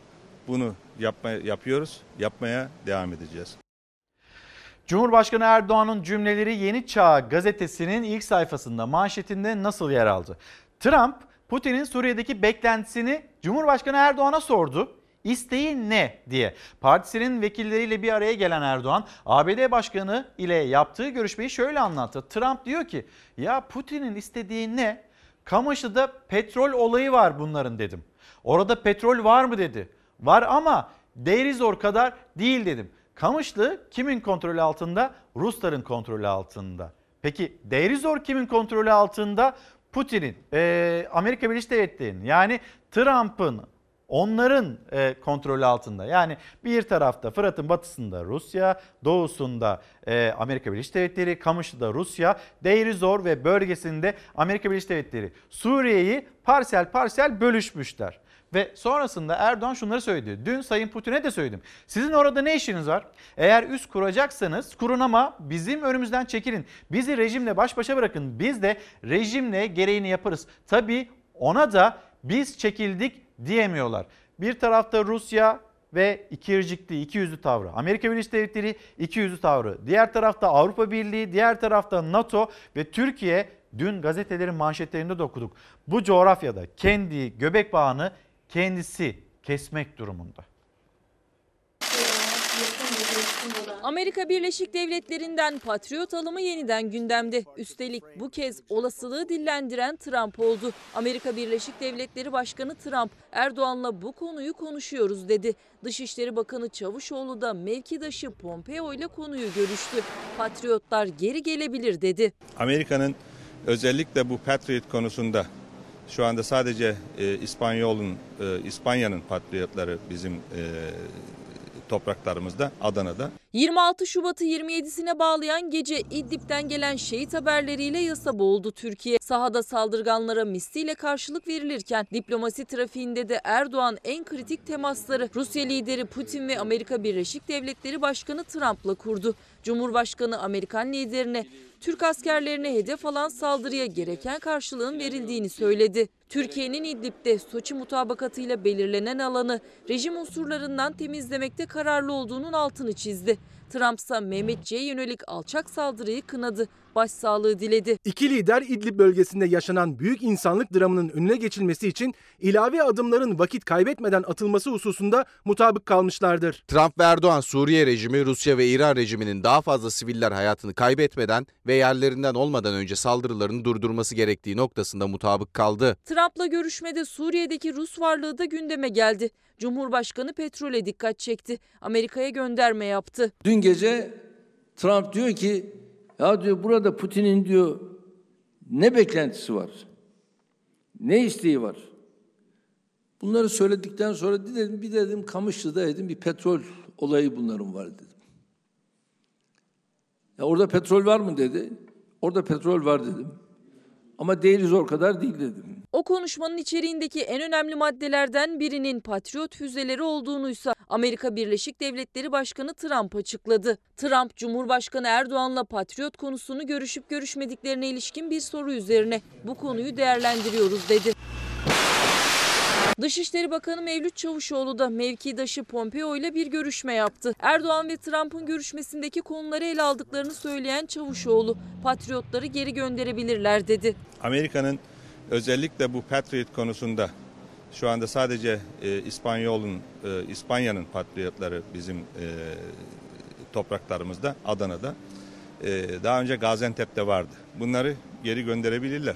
bunu yapma, yapıyoruz, yapmaya devam edeceğiz. Cumhurbaşkanı Erdoğan'ın cümleleri Yeni Çağ gazetesinin ilk sayfasında manşetinde nasıl yer aldı? Trump, Putin'in Suriye'deki beklentisini Cumhurbaşkanı Erdoğan'a sordu. İsteği ne diye. Partisinin vekilleriyle bir araya gelen Erdoğan ABD Başkanı ile yaptığı görüşmeyi şöyle anlattı. Trump diyor ki ya Putin'in istediği ne? Kamışlı'da petrol olayı var bunların dedim. Orada petrol var mı dedi. Var ama Deirizor kadar değil dedim. Kamışlı kimin kontrolü altında? Rusların kontrolü altında. Peki Deirizor kimin kontrolü altında? Putin'in, e, Amerika Birleşik Devletleri'nin yani Trump'ın onların e, kontrolü altında. Yani bir tarafta Fırat'ın batısında Rusya, doğusunda e, Amerika Birleşik Devletleri, Kamışlı'da Rusya, Deirizor ve bölgesinde Amerika Birleşik Devletleri Suriye'yi parsel parsel bölüşmüşler. Ve sonrasında Erdoğan şunları söyledi. Dün Sayın Putin'e de söyledim. Sizin orada ne işiniz var? Eğer üst kuracaksanız kurun ama bizim önümüzden çekilin. Bizi rejimle baş başa bırakın. Biz de rejimle gereğini yaparız. Tabii ona da biz çekildik diyemiyorlar. Bir tarafta Rusya ve ikircikli, iki yüzlü tavrı. Amerika Birleşik Devletleri iki yüzlü tavrı. Diğer tarafta Avrupa Birliği, diğer tarafta NATO ve Türkiye dün gazetelerin manşetlerinde de okuduk. Bu coğrafyada kendi göbek bağını kendisi kesmek durumunda. Amerika Birleşik Devletleri'nden patriot alımı yeniden gündemde. Üstelik bu kez olasılığı dillendiren Trump oldu. Amerika Birleşik Devletleri Başkanı Trump, Erdoğan'la bu konuyu konuşuyoruz dedi. Dışişleri Bakanı Çavuşoğlu da mevkidaşı Pompeo ile konuyu görüştü. Patriotlar geri gelebilir dedi. Amerika'nın özellikle bu Patriot konusunda şu anda sadece e, İspanyol'un, e, İspanya'nın patriotları bizim e, topraklarımızda, Adana'da. 26 Şubat'ı 27'sine bağlayan gece İdlib'den gelen şehit haberleriyle yasa boğuldu Türkiye. Sahada saldırganlara misliyle karşılık verilirken diplomasi trafiğinde de Erdoğan en kritik temasları Rusya lideri Putin ve Amerika Birleşik Devletleri Başkanı Trump'la kurdu. Cumhurbaşkanı Amerikan liderine Türk askerlerine hedef alan saldırıya gereken karşılığın verildiğini söyledi. Türkiye'nin İdlib'de Soçi mutabakatıyla belirlenen alanı rejim unsurlarından temizlemekte kararlı olduğunun altını çizdi. Trump ise Mehmetçiğe yönelik alçak saldırıyı kınadı. Başsağlığı diledi. İki lider İdlib bölgesinde yaşanan büyük insanlık dramının önüne geçilmesi için ilave adımların vakit kaybetmeden atılması hususunda mutabık kalmışlardır. Trump ve Erdoğan Suriye rejimi, Rusya ve İran rejiminin daha fazla siviller hayatını kaybetmeden ve yerlerinden olmadan önce saldırılarını durdurması gerektiği noktasında mutabık kaldı. Trump'la görüşmede Suriye'deki Rus varlığı da gündeme geldi. Cumhurbaşkanı petrole dikkat çekti. Amerika'ya gönderme yaptı. Dün gece Trump diyor ki ya diyor burada Putin'in diyor ne beklentisi var? Ne isteği var? Bunları söyledikten sonra dedim bir dedim Kamışlı'da dedim bir petrol olayı bunların var dedim. Ya orada petrol var mı dedi. Orada petrol var dedim. Ama değiliz o kadar değil dedim. O konuşmanın içeriğindeki en önemli maddelerden birinin patriot füzeleri olduğunuysa Amerika Birleşik Devletleri Başkanı Trump açıkladı. Trump, Cumhurbaşkanı Erdoğan'la patriot konusunu görüşüp görüşmediklerine ilişkin bir soru üzerine bu konuyu değerlendiriyoruz dedi. Dışişleri Bakanı Mevlüt Çavuşoğlu da mevkidaşı Pompeo ile bir görüşme yaptı. Erdoğan ve Trump'ın görüşmesindeki konuları ele aldıklarını söyleyen Çavuşoğlu, patriotları geri gönderebilirler dedi. Amerika'nın özellikle bu Patriot konusunda şu anda sadece e, İspanyol'un, e, İspanya'nın patriotları bizim e, topraklarımızda, Adana'da. E, daha önce Gaziantep'te vardı. Bunları geri gönderebilirler.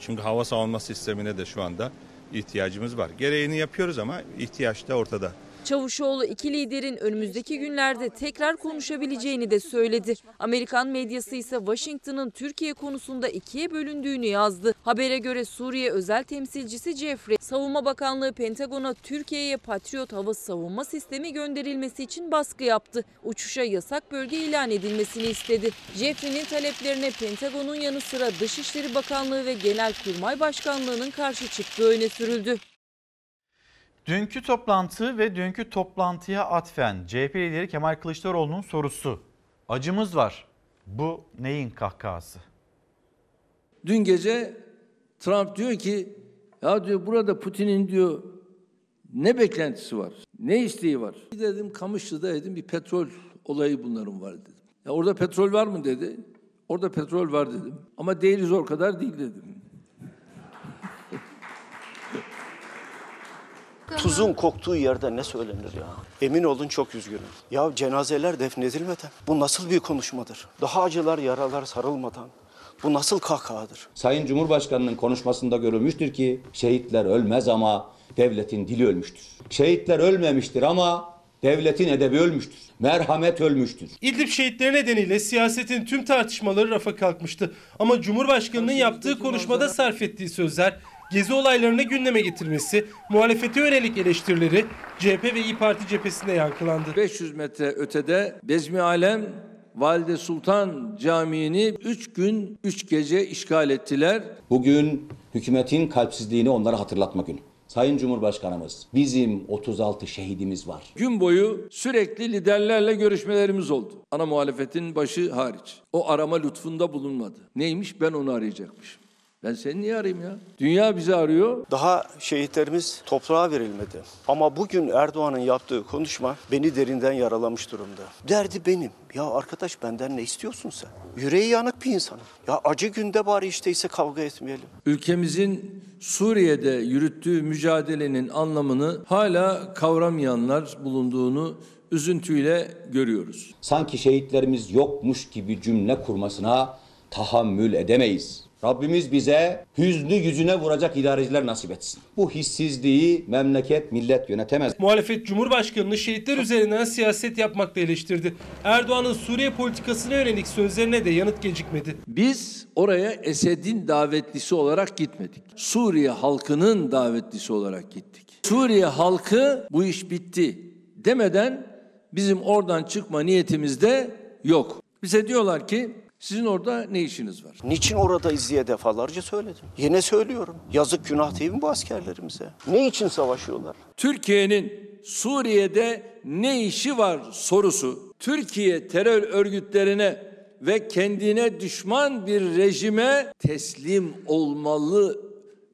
Çünkü hava savunma sistemine de şu anda ihtiyacımız var. Gereğini yapıyoruz ama ihtiyaç da ortada. Çavuşoğlu iki liderin önümüzdeki günlerde tekrar konuşabileceğini de söyledi. Amerikan medyası ise Washington'ın Türkiye konusunda ikiye bölündüğünü yazdı. Habere göre Suriye özel temsilcisi Jeffrey, Savunma Bakanlığı Pentagon'a Türkiye'ye Patriot hava savunma sistemi gönderilmesi için baskı yaptı. Uçuşa yasak bölge ilan edilmesini istedi. Jeffrey'nin taleplerine Pentagon'un yanı sıra Dışişleri Bakanlığı ve Genelkurmay Başkanlığı'nın karşı çıktığı öne sürüldü. Dünkü toplantı ve dünkü toplantıya atfen CHP lideri Kemal Kılıçdaroğlu'nun sorusu. Acımız var. Bu neyin kahkahası? Dün gece Trump diyor ki ya diyor burada Putin'in diyor ne beklentisi var? Ne isteği var? Dedim Kamışlı'da dedim bir petrol olayı bunların var dedim. Ya orada petrol var mı dedi. Orada petrol var dedim. Ama değiliz o kadar değil dedim. Tuzun koktuğu yerde ne söylenir ya? Emin olun çok üzgünüm. Ya cenazeler defnedilmeden bu nasıl bir konuşmadır? Daha acılar yaralar sarılmadan bu nasıl kahkahadır? Sayın Cumhurbaşkanı'nın konuşmasında görülmüştür ki şehitler ölmez ama devletin dili ölmüştür. Şehitler ölmemiştir ama devletin edebi ölmüştür. Merhamet ölmüştür. İdlib şehitleri nedeniyle siyasetin tüm tartışmaları rafa kalkmıştı. Ama Cumhurbaşkanı'nın yaptığı konuşmada sarf ettiği sözler, gezi olaylarını gündeme getirmesi, muhalefete yönelik eleştirileri CHP ve İyi Parti cephesinde yankılandı. 500 metre ötede Bezmi Alem Valide Sultan Camii'ni 3 gün 3 gece işgal ettiler. Bugün hükümetin kalpsizliğini onlara hatırlatma günü. Sayın Cumhurbaşkanımız, bizim 36 şehidimiz var. Gün boyu sürekli liderlerle görüşmelerimiz oldu. Ana muhalefetin başı hariç. O arama lütfunda bulunmadı. Neymiş ben onu arayacakmışım. Ben seni niye arayayım ya? Dünya bizi arıyor. Daha şehitlerimiz toprağa verilmedi. Ama bugün Erdoğan'ın yaptığı konuşma beni derinden yaralamış durumda. Derdi benim. Ya arkadaş benden ne istiyorsun sen? Yüreği yanık bir insanım. Ya acı günde bari işte ise kavga etmeyelim. Ülkemizin Suriye'de yürüttüğü mücadelenin anlamını hala kavramayanlar bulunduğunu üzüntüyle görüyoruz. Sanki şehitlerimiz yokmuş gibi cümle kurmasına tahammül edemeyiz. Rabbimiz bize hüznü yüzüne vuracak idareciler nasip etsin. Bu hissizliği memleket, millet yönetemez. Muhalefet Cumhurbaşkanı'nı şehitler üzerinden siyaset yapmakla eleştirdi. Erdoğan'ın Suriye politikasına yönelik sözlerine de yanıt gecikmedi. Biz oraya Esed'in davetlisi olarak gitmedik. Suriye halkının davetlisi olarak gittik. Suriye halkı bu iş bitti demeden bizim oradan çıkma niyetimiz de yok. Bize diyorlar ki sizin orada ne işiniz var? Niçin oradayız diye defalarca söyledim. Yine söylüyorum. Yazık günah değil mi bu askerlerimize? Ne için savaşıyorlar? Türkiye'nin Suriye'de ne işi var sorusu Türkiye terör örgütlerine ve kendine düşman bir rejime teslim olmalı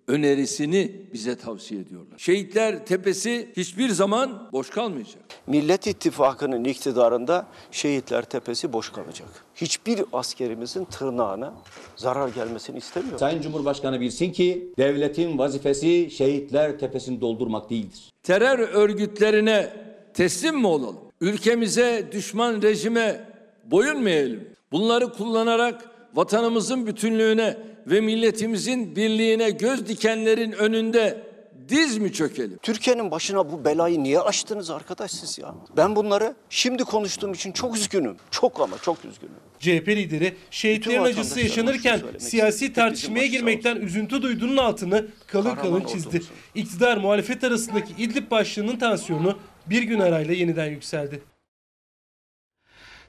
önerisini bize tavsiye ediyorlar. Şehitler Tepesi hiçbir zaman boş kalmayacak. Millet İttifakı'nın iktidarında şehitler tepesi boş kalacak. Hiçbir askerimizin tırnağına zarar gelmesini istemiyor. Sayın Cumhurbaşkanı bilsin ki devletin vazifesi şehitler tepesini doldurmak değildir. Terör örgütlerine teslim mi olalım? Ülkemize düşman rejime boyun mu eğelim? Bunları kullanarak vatanımızın bütünlüğüne ve milletimizin birliğine göz dikenlerin önünde diz mi çökelim? Türkiye'nin başına bu belayı niye açtınız arkadaş siz ya? Ben bunları şimdi konuştuğum için çok üzgünüm. Çok ama çok üzgünüm. CHP lideri şehitlerin acısı yaşanırken söylemek siyasi tartışmaya girmekten üzüntü duyduğunun altını kalın Kahraman kalın çizdi. olsun. İktidar muhalefet arasındaki İdlib başlığının tansiyonu bir gün arayla yeniden yükseldi.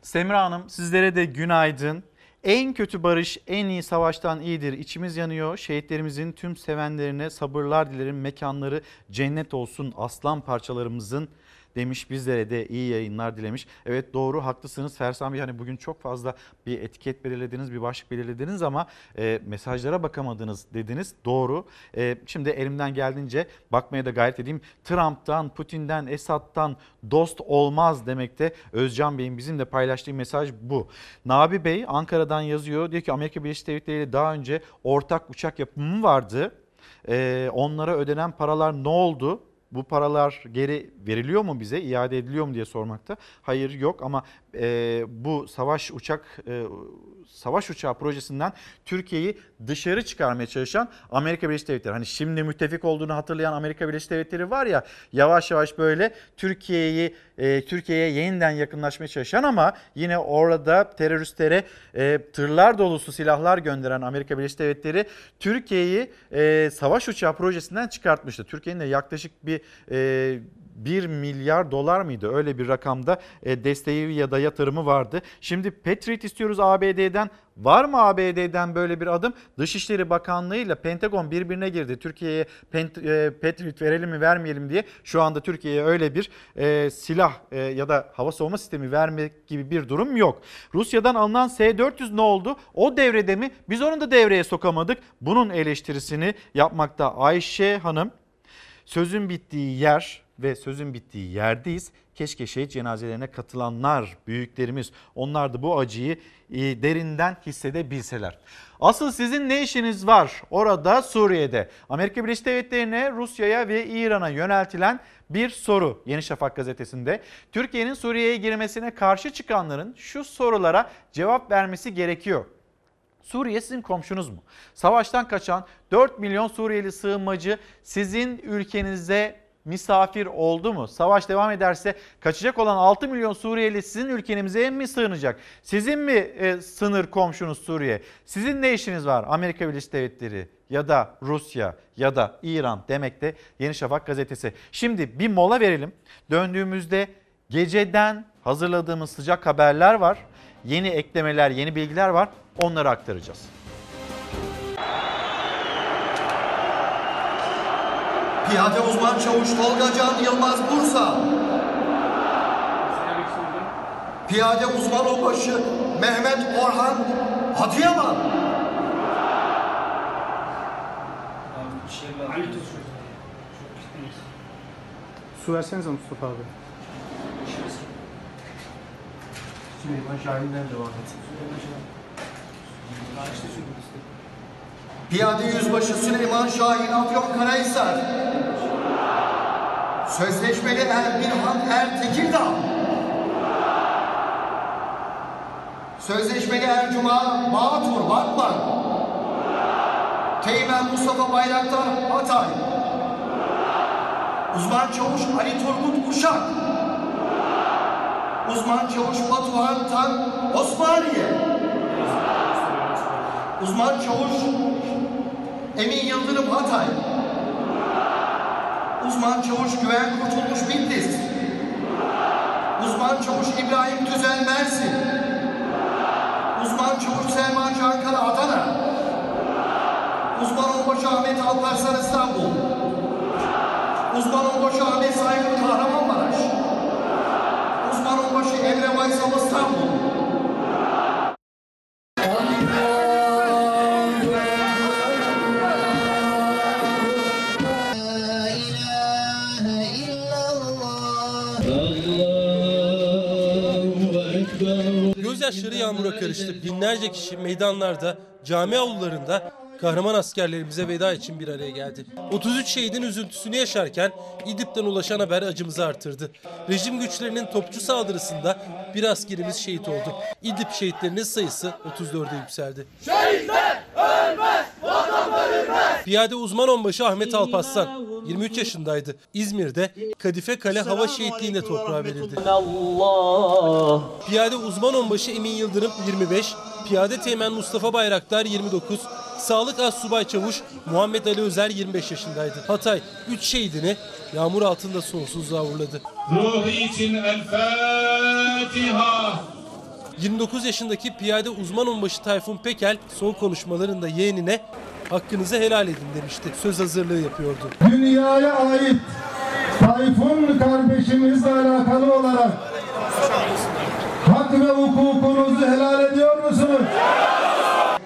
Semra Hanım sizlere de günaydın. En kötü barış en iyi savaştan iyidir. İçimiz yanıyor. Şehitlerimizin tüm sevenlerine sabırlar dilerim. Mekanları cennet olsun aslan parçalarımızın demiş bizlere de iyi yayınlar dilemiş. Evet doğru haklısınız Fersan Bey hani bugün çok fazla bir etiket belirlediniz bir başlık belirlediniz ama e, mesajlara bakamadınız dediniz doğru. E, şimdi elimden geldiğince bakmaya da gayret edeyim. Trump'tan, Putin'den, Esad'dan dost olmaz demekte Özcan Bey'in bizimle paylaştığı mesaj bu. Nabi Bey Ankara'dan yazıyor diyor ki Amerika Birleşik Devletleri ile daha önce ortak uçak yapımı vardı. E, onlara ödenen paralar ne oldu? Bu paralar geri veriliyor mu bize, iade ediliyor mu diye sormakta. Hayır yok ama e, bu savaş uçak e, savaş uçağı projesinden Türkiye'yi dışarı çıkarmaya çalışan Amerika Birleşik Devletleri. Hani şimdi müttefik olduğunu hatırlayan Amerika Birleşik Devletleri var ya yavaş yavaş böyle Türkiye'yi e, Türkiye'ye yeniden yakınlaşmaya çalışan ama yine orada teröristlere e, tırlar dolusu silahlar gönderen Amerika Birleşik Devletleri Türkiye'yi e, savaş uçağı projesinden çıkartmıştı. Türkiye'nin de yaklaşık bir e, 1 milyar dolar mıydı? Öyle bir rakamda e, desteği ya da yatırımı vardı. Şimdi Patriot istiyoruz ABD'den. Var mı ABD'den böyle bir adım? Dışişleri Bakanlığı ile Pentagon birbirine girdi. Türkiye'ye e, Patriot verelim mi vermeyelim diye. Şu anda Türkiye'ye öyle bir e, silah e, ya da hava savunma sistemi vermek gibi bir durum yok. Rusya'dan alınan S-400 ne oldu? O devrede mi? Biz onu da devreye sokamadık. Bunun eleştirisini yapmakta Ayşe Hanım. Sözün bittiği yer ve sözün bittiği yerdeyiz. Keşke şehit cenazelerine katılanlar, büyüklerimiz onlar da bu acıyı e, derinden hissedebilseler. Asıl sizin ne işiniz var orada Suriye'de? Amerika Birleşik Devletleri'ne, Rusya'ya ve İran'a yöneltilen bir soru Yeni Şafak gazetesinde. Türkiye'nin Suriye'ye girmesine karşı çıkanların şu sorulara cevap vermesi gerekiyor. Suriye sizin komşunuz mu? Savaştan kaçan 4 milyon Suriyeli sığınmacı sizin ülkenize misafir oldu mu? Savaş devam ederse kaçacak olan 6 milyon Suriyeli sizin ülkenize mi sığınacak? Sizin mi e, sınır komşunuz Suriye? Sizin ne işiniz var Amerika Birleşik Devletleri ya da Rusya ya da İran demekte Yeni Şafak gazetesi. Şimdi bir mola verelim. Döndüğümüzde geceden hazırladığımız sıcak haberler var. Yeni eklemeler, yeni bilgiler var. Onları aktaracağız. Piyade uzman çavuş Tolga Can Yılmaz Bursa. Piyade uzman onbaşı Mehmet Orhan Adıyaman. Su versenize Mustafa abi. Süleyman Şahin'den devam et. Piyade Yüzbaşı Süleyman Şahin Afyonkarahisar. Sözleşmeli Er Birhan Er Tekirdağ. Sözleşmeli Er Cuma Bağtur Batman. Teğmen Mustafa Bayraktar Hatay. Uzman Çavuş Ali Turgut Uşak. Uzman Çavuş Batuhan Tan Osmaniye. Uzman Çavuş Emin Yıldırım Hatay. Uzman Çavuş Güven Kurtulmuş Bitlis. Uzman Çavuş İbrahim Tüzel Mersin. Uzman Çavuş Selman Çankara Adana. Uzman Onbaşı Ahmet Alparslan İstanbul. Uzman Onbaşı Ahmet Saygın Kahramanmaraş. Uzman Onbaşı Emre Baysal İstanbul. Binlerce kişi meydanlarda, cami avlularında kahraman askerlerimize veda için bir araya geldi. 33 şehidin üzüntüsünü yaşarken İdlib'den ulaşan haber acımızı artırdı. Rejim güçlerinin topçu saldırısında bir askerimiz şehit oldu. İdlib şehitlerinin sayısı 34'e yükseldi. Şehitler ölmez, vatan bölünmez. Piyade uzman onbaşı Ahmet Alparslan 23 yaşındaydı. İzmir'de Kadife Kale Hava Şehitliği'nde toprağa verildi. Piyade uzman onbaşı Emin Yıldırım 25, Piyade Teğmen Mustafa Bayraktar 29, Sağlık Assubay Çavuş Muhammed Ali Özer 25 yaşındaydı. Hatay 3 şehidini yağmur altında sonsuzluğa uğurladı. Ruhu için El Fatiha. 29 yaşındaki piyade uzman onbaşı Tayfun Pekel son konuşmalarında yeğenine hakkınızı helal edin demişti. Söz hazırlığı yapıyordu. Dünyaya ait Tayfun kardeşimizle alakalı olarak hak ve hukukunuzu helal ediyor musunuz?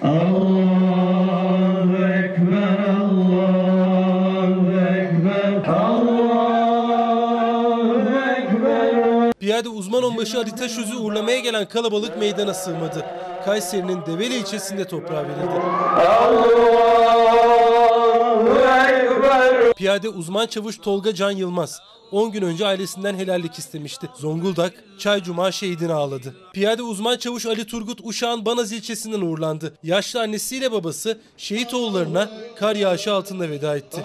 Allahu Ekber, Allahu Ekber, Allahu Ekber. Piyade uzman onbaşı Ali Taşöz'ü uğurlamaya gelen kalabalık meydana sığmadı. Kayseri'nin Develi ilçesinde toprağa verildi. Piyade uzman çavuş Tolga Can Yılmaz 10 gün önce ailesinden helallik istemişti. Zonguldak, Çaycuma şehidini ağladı. Piyade uzman çavuş Ali Turgut Uşak'ın Banaz ilçesinden uğurlandı. Yaşlı annesiyle babası şehit oğullarına kar yağışı altında veda etti.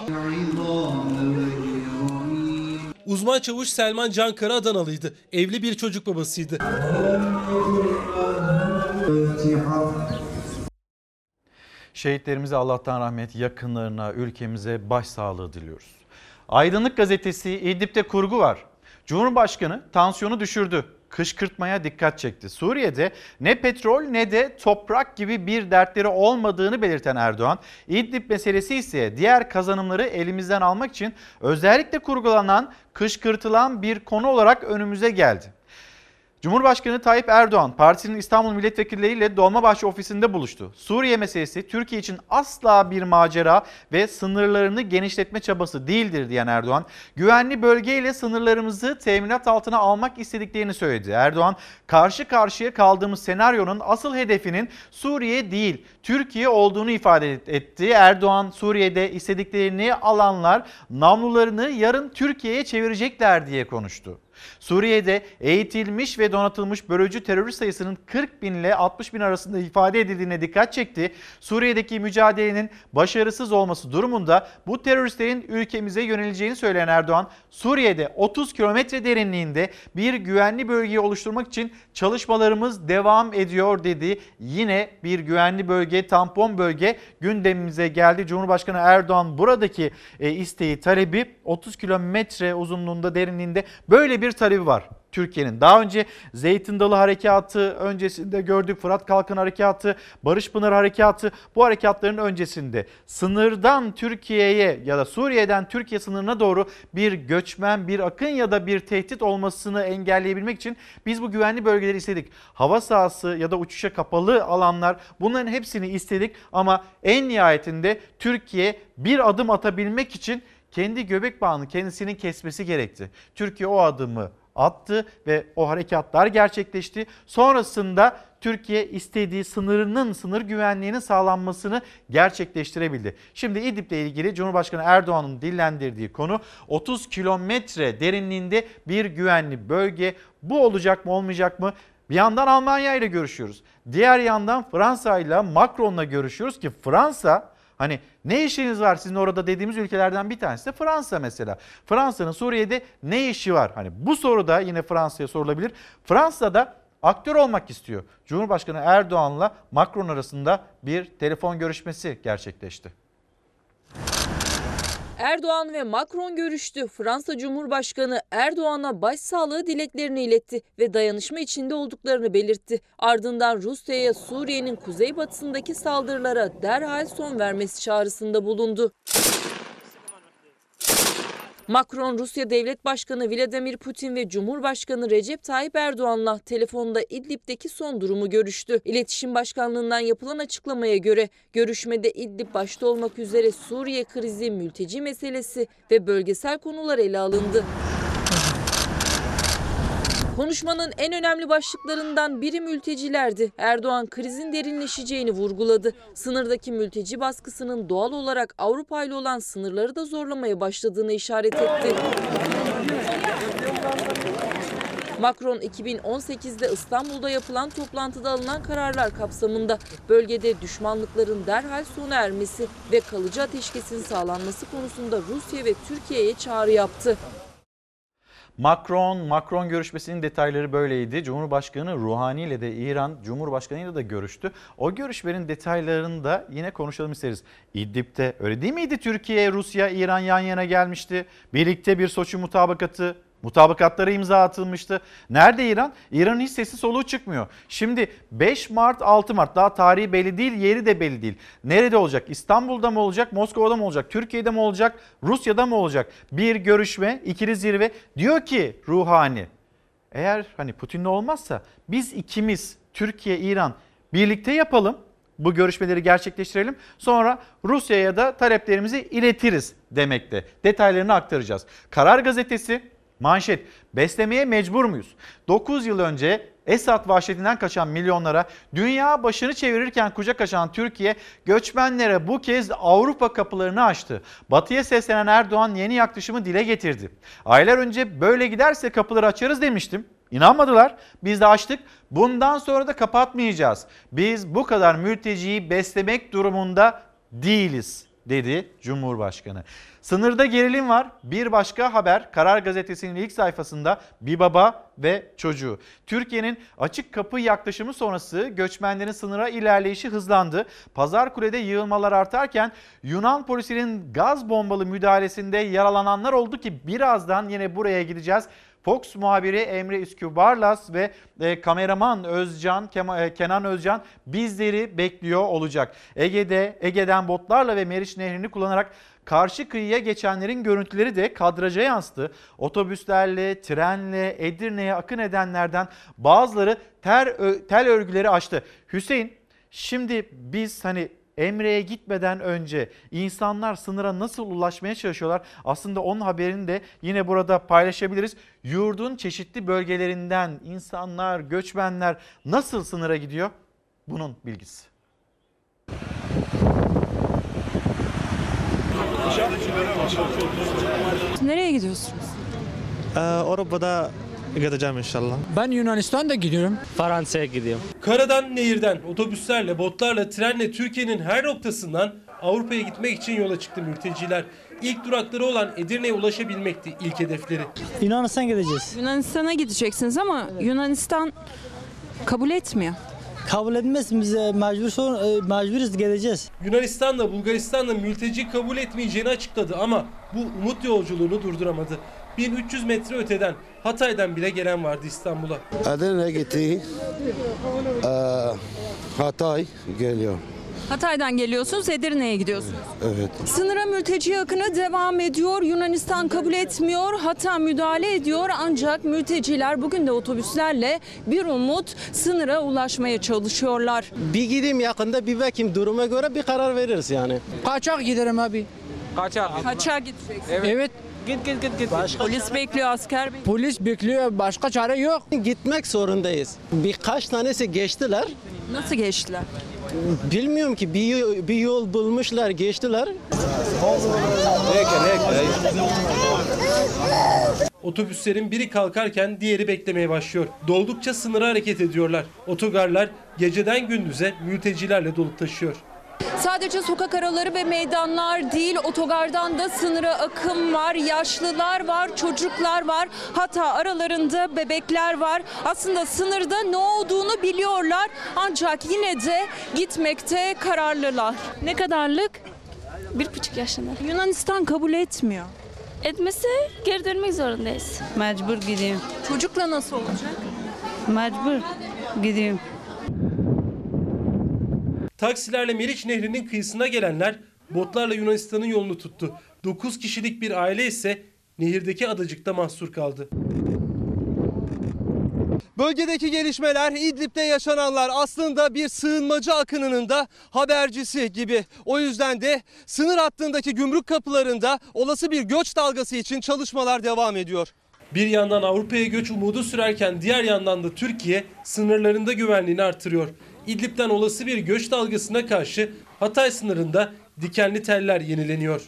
Uzman çavuş Selman Cankara Adanalıydı. Evli bir çocuk babasıydı. Şehitlerimize Allah'tan rahmet, yakınlarına, ülkemize başsağlığı diliyoruz. Aydınlık gazetesi İdlib'de kurgu var. Cumhurbaşkanı tansiyonu düşürdü. Kışkırtmaya dikkat çekti. Suriye'de ne petrol ne de toprak gibi bir dertleri olmadığını belirten Erdoğan, İdlib meselesi ise diğer kazanımları elimizden almak için özellikle kurgulanan, kışkırtılan bir konu olarak önümüze geldi. Cumhurbaşkanı Tayyip Erdoğan partisinin İstanbul milletvekilleriyle Dolmabahçe ofisinde buluştu. Suriye meselesi Türkiye için asla bir macera ve sınırlarını genişletme çabası değildir diyen Erdoğan, güvenli bölgeyle sınırlarımızı teminat altına almak istediklerini söyledi. Erdoğan, karşı karşıya kaldığımız senaryonun asıl hedefinin Suriye değil, Türkiye olduğunu ifade etti. Erdoğan, Suriye'de istediklerini alanlar namlularını yarın Türkiye'ye çevirecekler diye konuştu. Suriye'de eğitilmiş ve donatılmış bölücü terörist sayısının 40 bin ile 60 bin arasında ifade edildiğine dikkat çekti. Suriye'deki mücadelenin başarısız olması durumunda bu teröristlerin ülkemize yöneleceğini söyleyen Erdoğan, Suriye'de 30 kilometre derinliğinde bir güvenli bölgeyi oluşturmak için çalışmalarımız devam ediyor dedi. Yine bir güvenli bölge, tampon bölge gündemimize geldi. Cumhurbaşkanı Erdoğan buradaki e, isteği, talebi 30 kilometre uzunluğunda, derinliğinde böyle bir talebi var. Türkiye'nin. Daha önce Zeytin Dalı Harekatı öncesinde gördük. Fırat Kalkın Harekatı, Barış Pınar Harekatı bu harekatların öncesinde sınırdan Türkiye'ye ya da Suriye'den Türkiye sınırına doğru bir göçmen, bir akın ya da bir tehdit olmasını engelleyebilmek için biz bu güvenli bölgeleri istedik. Hava sahası ya da uçuşa kapalı alanlar bunların hepsini istedik ama en nihayetinde Türkiye bir adım atabilmek için kendi göbek bağını kendisinin kesmesi gerekti. Türkiye o adımı attı ve o harekatlar gerçekleşti. Sonrasında Türkiye istediği sınırının, sınır güvenliğinin sağlanmasını gerçekleştirebildi. Şimdi İdlib'le ilgili Cumhurbaşkanı Erdoğan'ın dillendirdiği konu 30 kilometre derinliğinde bir güvenli bölge. Bu olacak mı olmayacak mı? Bir yandan Almanya ile görüşüyoruz. Diğer yandan Fransa ile Macron'la görüşüyoruz ki Fransa Hani ne işiniz var sizin orada dediğimiz ülkelerden bir tanesi de Fransa mesela. Fransa'nın Suriye'de ne işi var? Hani bu soru da yine Fransa'ya sorulabilir. Fransa'da aktör olmak istiyor. Cumhurbaşkanı Erdoğan'la Macron arasında bir telefon görüşmesi gerçekleşti. Erdoğan ve Macron görüştü. Fransa Cumhurbaşkanı Erdoğan'a başsağlığı dileklerini iletti ve dayanışma içinde olduklarını belirtti. Ardından Rusya'ya Suriye'nin kuzeybatısındaki saldırılara derhal son vermesi çağrısında bulundu. Macron, Rusya Devlet Başkanı Vladimir Putin ve Cumhurbaşkanı Recep Tayyip Erdoğan'la telefonda İdlib'deki son durumu görüştü. İletişim Başkanlığı'ndan yapılan açıklamaya göre görüşmede İdlib başta olmak üzere Suriye krizi, mülteci meselesi ve bölgesel konular ele alındı. Konuşmanın en önemli başlıklarından biri mültecilerdi. Erdoğan krizin derinleşeceğini vurguladı. Sınırdaki mülteci baskısının doğal olarak Avrupa ile olan sınırları da zorlamaya başladığını işaret etti. Macron 2018'de İstanbul'da yapılan toplantıda alınan kararlar kapsamında bölgede düşmanlıkların derhal sona ermesi ve kalıcı ateşkesin sağlanması konusunda Rusya ve Türkiye'ye çağrı yaptı. Macron, Macron görüşmesinin detayları böyleydi. Cumhurbaşkanı Ruhani ile de İran Cumhurbaşkanı ile de görüştü. O görüşmenin detaylarını da yine konuşalım isteriz. İdlib'de öyle değil miydi Türkiye, Rusya, İran yan yana gelmişti. Birlikte bir Soçi mutabakatı Mutabakatlara imza atılmıştı. Nerede İran? İran'ın hiç sesi soluğu çıkmıyor. Şimdi 5 Mart 6 Mart daha tarihi belli değil yeri de belli değil. Nerede olacak? İstanbul'da mı olacak? Moskova'da mı olacak? Türkiye'de mi olacak? Rusya'da mı olacak? Bir görüşme, ikili zirve. Diyor ki Ruhani eğer hani Putin'le olmazsa biz ikimiz Türkiye, İran birlikte yapalım bu görüşmeleri gerçekleştirelim. Sonra Rusya'ya da taleplerimizi iletiriz demekte. Detaylarını aktaracağız. Karar gazetesi Manşet, beslemeye mecbur muyuz? 9 yıl önce Esad vahşetinden kaçan milyonlara dünya başını çevirirken kucak açan Türkiye göçmenlere bu kez Avrupa kapılarını açtı. Batı'ya seslenen Erdoğan yeni yaklaşımı dile getirdi. Aylar önce böyle giderse kapıları açarız demiştim. İnanmadılar. Biz de açtık. Bundan sonra da kapatmayacağız. Biz bu kadar mülteciyi beslemek durumunda değiliz dedi Cumhurbaşkanı. Sınırda gerilim var. Bir başka haber Karar Gazetesi'nin ilk sayfasında bir baba ve çocuğu. Türkiye'nin açık kapı yaklaşımı sonrası göçmenlerin sınıra ilerleyişi hızlandı. Pazarkule'de yığılmalar artarken Yunan polisinin gaz bombalı müdahalesinde yaralananlar oldu ki birazdan yine buraya gideceğiz. Fox muhabiri Emre Üskübarlas ve e, kameraman Özcan e, Kenan Özcan bizleri bekliyor olacak. Ege'de Ege'den botlarla ve Meriç Nehri'ni kullanarak karşı kıyıya geçenlerin görüntüleri de kadraja yansıdı. Otobüslerle, trenle, Edirne'ye akın edenlerden bazıları ter, tel örgüleri açtı. Hüseyin şimdi biz hani Emre'ye gitmeden önce insanlar sınıra nasıl ulaşmaya çalışıyorlar? Aslında onun haberini de yine burada paylaşabiliriz. Yurdun çeşitli bölgelerinden insanlar, göçmenler nasıl sınıra gidiyor? Bunun bilgisi. Nereye gidiyorsunuz? Ee, Avrupa'da Gideceğim inşallah. Ben Yunanistan'da gidiyorum. Fransa'ya gidiyorum. Karadan, nehirden, otobüslerle, botlarla, trenle Türkiye'nin her noktasından Avrupa'ya gitmek için yola çıktı mülteciler. İlk durakları olan Edirne'ye ulaşabilmekti ilk hedefleri. Yunanistan gideceğiz. Yunanistan'a gideceksiniz ama Yunanistan kabul etmiyor. Kabul etmez bize mecbur son, e, mecburuz gideceğiz. Yunanistan'la Bulgaristan'la mülteci kabul etmeyeceğini açıkladı ama bu umut yolculuğunu durduramadı. 1300 metre öteden Hatay'dan bile gelen vardı İstanbul'a. Edirne gitti. Ee, Hatay geliyor. Hatay'dan geliyorsunuz, Edirne'ye gidiyorsunuz. Evet. Sınıra mülteci akını devam ediyor. Yunanistan kabul etmiyor, hatta müdahale ediyor. Ancak mülteciler bugün de otobüslerle bir umut sınıra ulaşmaya çalışıyorlar. Bir gideyim yakında bir bakayım duruma göre bir karar veririz yani. Kaçak giderim abi. Kaçak. Kaçak gideceksin. Evet. Git git git git. Polis bekliyor, asker bekliyor. Polis bekliyor. Başka çare yok. Gitmek zorundayız. Birkaç tanesi geçtiler. Nasıl geçtiler? Bilmiyorum ki bir, bir yol bulmuşlar geçtiler. Otobüslerin biri kalkarken diğeri beklemeye başlıyor. Doldukça sınıra hareket ediyorlar. Otogarlar geceden gündüze mültecilerle dolup taşıyor. Sadece sokak araları ve meydanlar değil, otogardan da sınıra akım var, yaşlılar var, çocuklar var. Hatta aralarında bebekler var. Aslında sınırda ne olduğunu biliyorlar ancak yine de gitmekte kararlılar. Ne kadarlık? Bir buçuk yaşında. Yunanistan kabul etmiyor. Etmese geri dönmek zorundayız. Mecbur gideyim. Çocukla nasıl olacak? Mecbur gideyim. Taksilerle Meriç Nehri'nin kıyısına gelenler botlarla Yunanistan'ın yolunu tuttu. 9 kişilik bir aile ise nehirdeki adacıkta mahsur kaldı. Bölgedeki gelişmeler, İdlib'de yaşananlar aslında bir sığınmacı akınının da habercisi gibi. O yüzden de sınır hattındaki gümrük kapılarında olası bir göç dalgası için çalışmalar devam ediyor. Bir yandan Avrupa'ya göç umudu sürerken diğer yandan da Türkiye sınırlarında güvenliğini artırıyor. İdlib'den olası bir göç dalgasına karşı Hatay sınırında dikenli teller yenileniyor.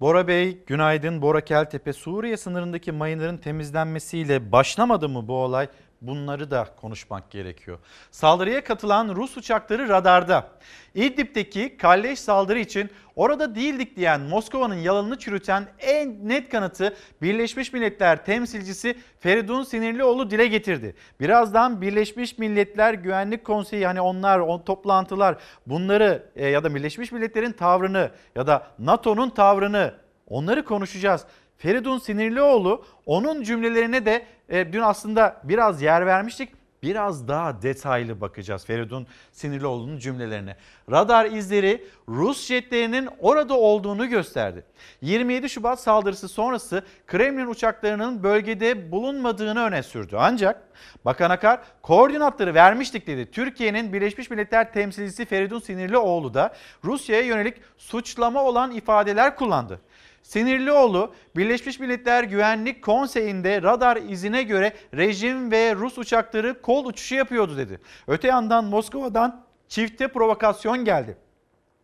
Bora Bey, günaydın. Bora Keltepe, Suriye sınırındaki mayınların temizlenmesiyle başlamadı mı bu olay? Bunları da konuşmak gerekiyor. Saldırıya katılan Rus uçakları radarda. İdlib'deki kalleş saldırı için orada değildik diyen Moskova'nın yalanını çürüten en net kanıtı Birleşmiş Milletler temsilcisi Feridun Sinirlioğlu dile getirdi. Birazdan Birleşmiş Milletler Güvenlik Konseyi hani onlar o toplantılar bunları e, ya da Birleşmiş Milletler'in tavrını ya da NATO'nun tavrını onları konuşacağız. Feridun Sinirlioğlu onun cümlelerine de e, dün aslında biraz yer vermiştik. Biraz daha detaylı bakacağız Feridun Sinirlioğlu'nun cümlelerine. Radar izleri Rus jetlerinin orada olduğunu gösterdi. 27 Şubat saldırısı sonrası Kremlin uçaklarının bölgede bulunmadığını öne sürdü. Ancak Bakan Akar koordinatları vermiştik dedi. Türkiye'nin Birleşmiş Milletler temsilcisi Feridun Sinirlioğlu da Rusya'ya yönelik suçlama olan ifadeler kullandı. Sinirlioğlu, Birleşmiş Milletler Güvenlik Konseyi'nde radar izine göre rejim ve Rus uçakları kol uçuşu yapıyordu dedi. Öte yandan Moskova'dan çifte provokasyon geldi.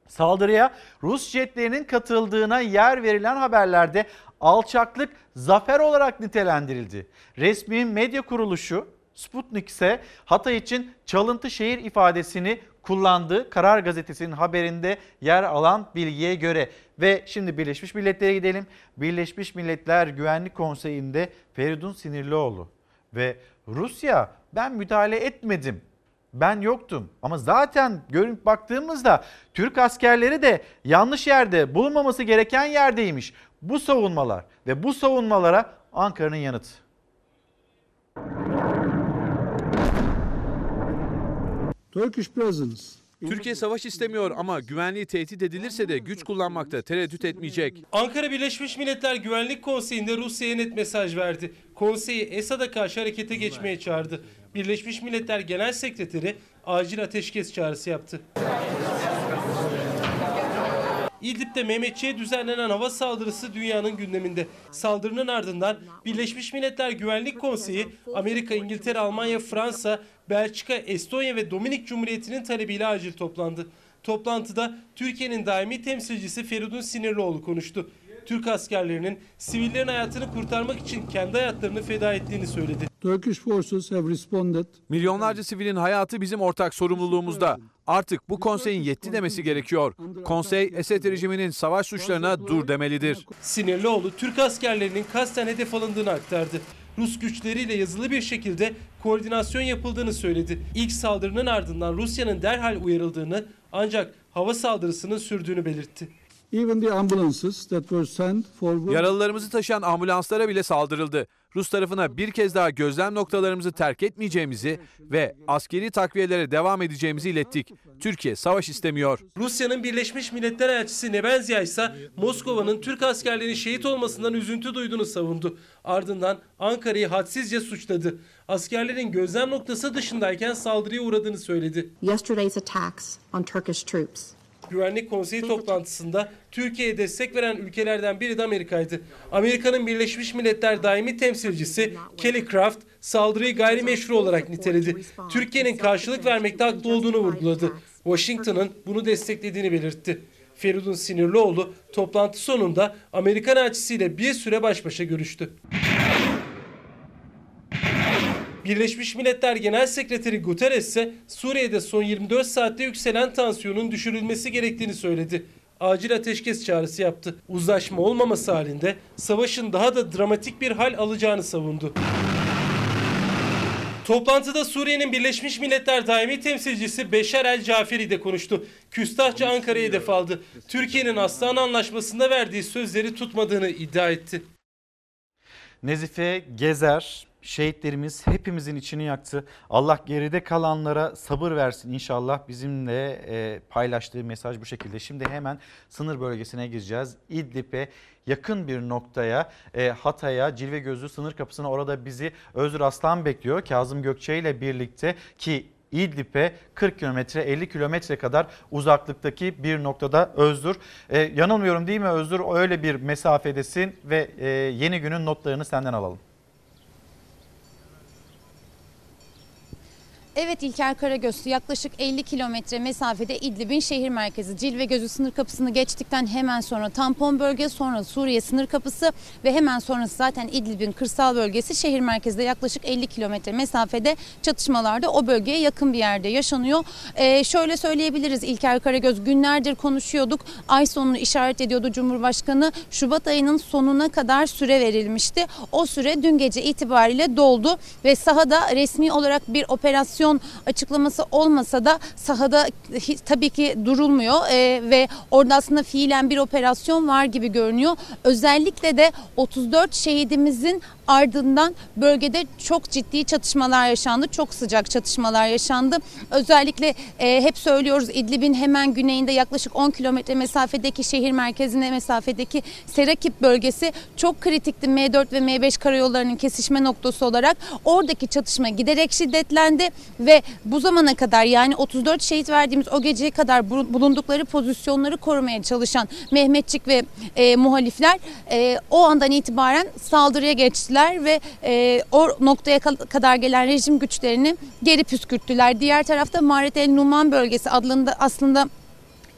Saldırıya Rus jetlerinin katıldığına yer verilen haberlerde alçaklık zafer olarak nitelendirildi. Resmi medya kuruluşu Sputnik ise Hatay için çalıntı şehir ifadesini kullandığı Karar Gazetesi'nin haberinde yer alan bilgiye göre. Ve şimdi Birleşmiş Milletler'e gidelim. Birleşmiş Milletler Güvenlik Konseyi'nde Feridun Sinirlioğlu ve Rusya ben müdahale etmedim. Ben yoktum ama zaten görüp baktığımızda Türk askerleri de yanlış yerde bulunmaması gereken yerdeymiş. Bu savunmalar ve bu savunmalara Ankara'nın yanıtı. Turkish presence Türkiye savaş istemiyor ama güvenliği tehdit edilirse de güç kullanmakta tereddüt etmeyecek. Ankara Birleşmiş Milletler Güvenlik Konseyi'nde Rusya'ya net mesaj verdi. Konseyi Esad'a karşı harekete geçmeye çağırdı. Birleşmiş Milletler Genel Sekreteri acil ateşkes çağrısı yaptı. İdlib'de Mehmetçiğe düzenlenen hava saldırısı dünyanın gündeminde. Saldırının ardından Birleşmiş Milletler Güvenlik Konseyi Amerika, İngiltere, Almanya, Fransa, Belçika, Estonya ve Dominik Cumhuriyeti'nin talebiyle acil toplandı. Toplantıda Türkiye'nin daimi temsilcisi Feridun Sinirlioğlu konuştu. Türk askerlerinin sivillerin hayatını kurtarmak için kendi hayatlarını feda ettiğini söyledi. Turkish forces have responded. Milyonlarca sivilin hayatı bizim ortak sorumluluğumuzda. Artık bu konseyin yetti demesi gerekiyor. Konsey Esed rejiminin savaş suçlarına dur demelidir. Sinirlioğlu Türk askerlerinin kasten hedef alındığını aktardı. Rus güçleriyle yazılı bir şekilde koordinasyon yapıldığını söyledi. İlk saldırının ardından Rusya'nın derhal uyarıldığını ancak hava saldırısının sürdüğünü belirtti. Even the ambulances that were sent forward. Yaralılarımızı taşıyan ambulanslara bile saldırıldı. Rus tarafına bir kez daha gözlem noktalarımızı terk etmeyeceğimizi ve askeri takviyelere devam edeceğimizi ilettik. Türkiye savaş istemiyor. Rusya'nın Birleşmiş Milletler Elçisi Nebenzia ise Moskova'nın Türk askerlerinin şehit olmasından üzüntü duyduğunu savundu. Ardından Ankara'yı hadsizce suçladı. Askerlerin gözlem noktası dışındayken saldırıya uğradığını söyledi. Yesterday's attacks on Turkish troops Güvenlik Konseyi toplantısında Türkiye'ye destek veren ülkelerden biri de Amerika'ydı. Amerika'nın Birleşmiş Milletler daimi temsilcisi Kelly Craft saldırıyı gayrimeşru olarak niteledi. Türkiye'nin karşılık vermekte haklı olduğunu vurguladı. Washington'ın bunu desteklediğini belirtti. Feridun Sinirlioğlu toplantı sonunda Amerikan elçisiyle bir süre baş başa görüştü. Birleşmiş Milletler Genel Sekreteri Guterres ise Suriye'de son 24 saatte yükselen tansiyonun düşürülmesi gerektiğini söyledi. Acil ateşkes çağrısı yaptı. Uzlaşma olmaması halinde savaşın daha da dramatik bir hal alacağını savundu. Toplantıda Suriye'nin Birleşmiş Milletler daimi temsilcisi Beşar El Caferi de konuştu. Küstahça Ankara'ya hedef aldı. Türkiye'nin Aslan Anlaşması'nda verdiği sözleri tutmadığını iddia etti. Nezife Gezer şehitlerimiz hepimizin içini yaktı. Allah geride kalanlara sabır versin inşallah. Bizimle e, paylaştığı mesaj bu şekilde. Şimdi hemen sınır bölgesine gireceğiz. İdlib'e yakın bir noktaya e, Hatay'a Cilve Gözlü sınır kapısına orada bizi Özgür Aslan bekliyor. Kazım Gökçe ile birlikte ki İdlib'e 40 kilometre 50 kilometre kadar uzaklıktaki bir noktada Özgür. E, yanılmıyorum değil mi Özgür? Öyle bir mesafedesin ve e, yeni günün notlarını senden alalım. Evet İlker Karagözlü yaklaşık 50 kilometre mesafede İdlib'in şehir merkezi. Cilve Gözü sınır kapısını geçtikten hemen sonra tampon bölge sonra Suriye sınır kapısı ve hemen sonrası zaten İdlib'in kırsal bölgesi. Şehir merkezinde yaklaşık 50 kilometre mesafede çatışmalarda o bölgeye yakın bir yerde yaşanıyor. Ee, şöyle söyleyebiliriz. İlker Karagöz günlerdir konuşuyorduk. Ay sonunu işaret ediyordu Cumhurbaşkanı. Şubat ayının sonuna kadar süre verilmişti. O süre dün gece itibariyle doldu ve sahada resmi olarak bir operasyon açıklaması olmasa da sahada tabii ki durulmuyor ee, ve orada aslında fiilen bir operasyon var gibi görünüyor. Özellikle de 34 şehidimizin ardından bölgede çok ciddi çatışmalar yaşandı. Çok sıcak çatışmalar yaşandı. Özellikle e, hep söylüyoruz İdlib'in hemen güneyinde yaklaşık 10 kilometre mesafedeki şehir merkezine mesafedeki Serakip bölgesi çok kritikti M4 ve M5 karayollarının kesişme noktası olarak. Oradaki çatışma giderek şiddetlendi ve bu zamana kadar yani 34 şehit verdiğimiz o geceye kadar bulundukları pozisyonları korumaya çalışan Mehmetçik ve e, muhalifler e, o andan itibaren saldırıya geçtiler ve e, o noktaya kadar gelen rejim güçlerini geri püskürttüler. Diğer tarafta Maret el Numan bölgesi adında aslında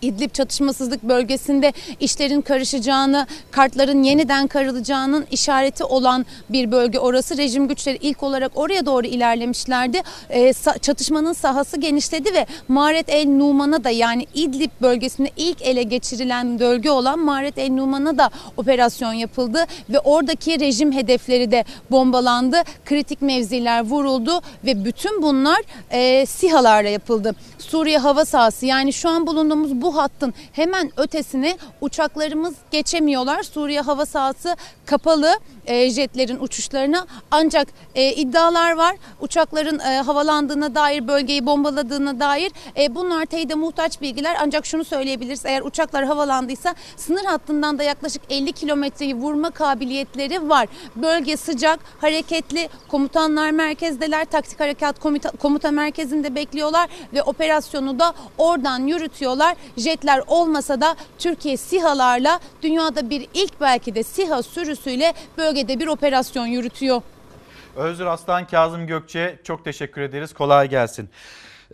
İdlib çatışmasızlık bölgesinde işlerin karışacağını, kartların yeniden karılacağının işareti olan bir bölge orası. Rejim güçleri ilk olarak oraya doğru ilerlemişlerdi. E, çatışmanın sahası genişledi ve Maret el Numan'a da yani İdlib bölgesinde ilk ele geçirilen bölge olan Maret el Numan'a da operasyon yapıldı ve oradaki rejim hedefleri de bombalandı. Kritik mevziler vuruldu ve bütün bunlar e, SİHA'larla yapıldı. Suriye hava sahası yani şu an bulunduğumuz bu hattın hemen ötesini uçaklarımız geçemiyorlar. Suriye hava sahası kapalı e, jetlerin uçuşlarına ancak e, iddialar var. Uçakların e, havalandığına dair bölgeyi bombaladığına dair e, bunlar teyide muhtaç bilgiler ancak şunu söyleyebiliriz eğer uçaklar havalandıysa sınır hattından da yaklaşık 50 kilometreyi vurma kabiliyetleri var. Bölge sıcak, hareketli, komutanlar merkezdeler, taktik harekat komuta, komuta merkezinde bekliyorlar ve operasyonu da oradan yürütüyorlar. Jetler olmasa da Türkiye SİHA'larla dünyada bir ilk belki de SİHA sürüsüyle bölgede bir operasyon yürütüyor. Özgür Aslan, Kazım Gökçe çok teşekkür ederiz. Kolay gelsin.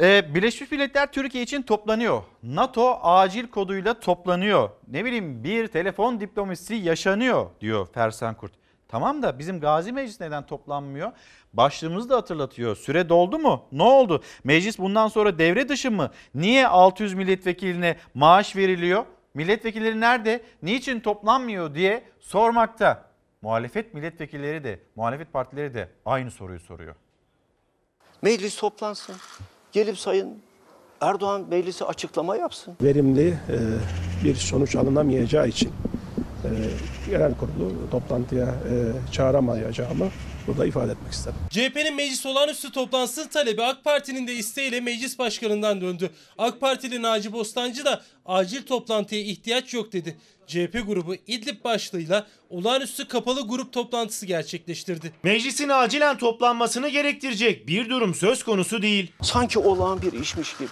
Ee, Birleşmiş Milletler Türkiye için toplanıyor. NATO acil koduyla toplanıyor. Ne bileyim bir telefon diplomasisi yaşanıyor diyor Fersan Kurt. Tamam da bizim Gazi Meclis neden toplanmıyor? Başlığımızı da hatırlatıyor. Süre doldu mu? Ne oldu? Meclis bundan sonra devre dışı mı? Niye 600 milletvekiline maaş veriliyor? Milletvekilleri nerede? Niçin toplanmıyor diye sormakta. Muhalefet milletvekilleri de, muhalefet partileri de aynı soruyu soruyor. Meclis toplansın. Gelip sayın Erdoğan meclise açıklama yapsın. verimli e, bir sonuç alınamayacağı için e, genel kurulu toplantıya e, çağıramayacağımı burada ifade etmek isterim. CHP'nin meclis olağanüstü toplantısı talebi AK Parti'nin de isteğiyle meclis başkanından döndü. AK Partili Naci Bostancı da acil toplantıya ihtiyaç yok dedi. CHP grubu İdlib başlığıyla olağanüstü kapalı grup toplantısı gerçekleştirdi. Meclisin acilen toplanmasını gerektirecek bir durum söz konusu değil. Sanki olağan bir işmiş gibi.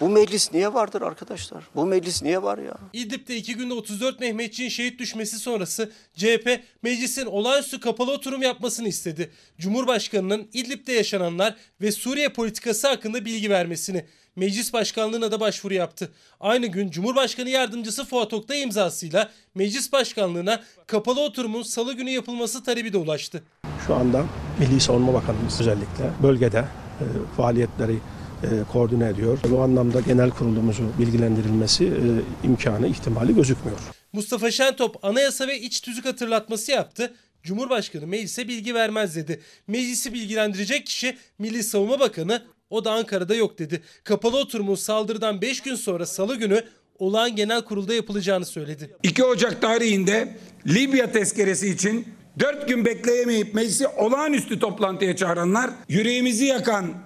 Bu meclis niye vardır arkadaşlar? Bu meclis niye var ya? İdlib'de iki günde 34 Mehmetçiğin şehit düşmesi sonrası CHP meclisin olağanüstü kapalı oturum yapmasını istedi. Cumhurbaşkanının İdlib'de yaşananlar ve Suriye politikası hakkında bilgi vermesini. Meclis başkanlığına da başvuru yaptı. Aynı gün Cumhurbaşkanı Yardımcısı Fuat Oktay imzasıyla meclis başkanlığına kapalı oturumun salı günü yapılması talebi de ulaştı. Şu anda Milli Savunma Bakanımız özellikle bölgede e, faaliyetleri e, koordine ediyor. Bu anlamda genel kurulumuzu bilgilendirilmesi e, imkanı, ihtimali gözükmüyor. Mustafa Şentop anayasa ve iç tüzük hatırlatması yaptı. Cumhurbaşkanı meclise bilgi vermez dedi. Meclisi bilgilendirecek kişi Milli Savunma Bakanı o da Ankara'da yok dedi. Kapalı oturumun saldırıdan 5 gün sonra salı günü olağan genel kurulda yapılacağını söyledi. 2 Ocak tarihinde Libya tezkeresi için 4 gün bekleyemeyip meclisi olağanüstü toplantıya çağıranlar yüreğimizi yakan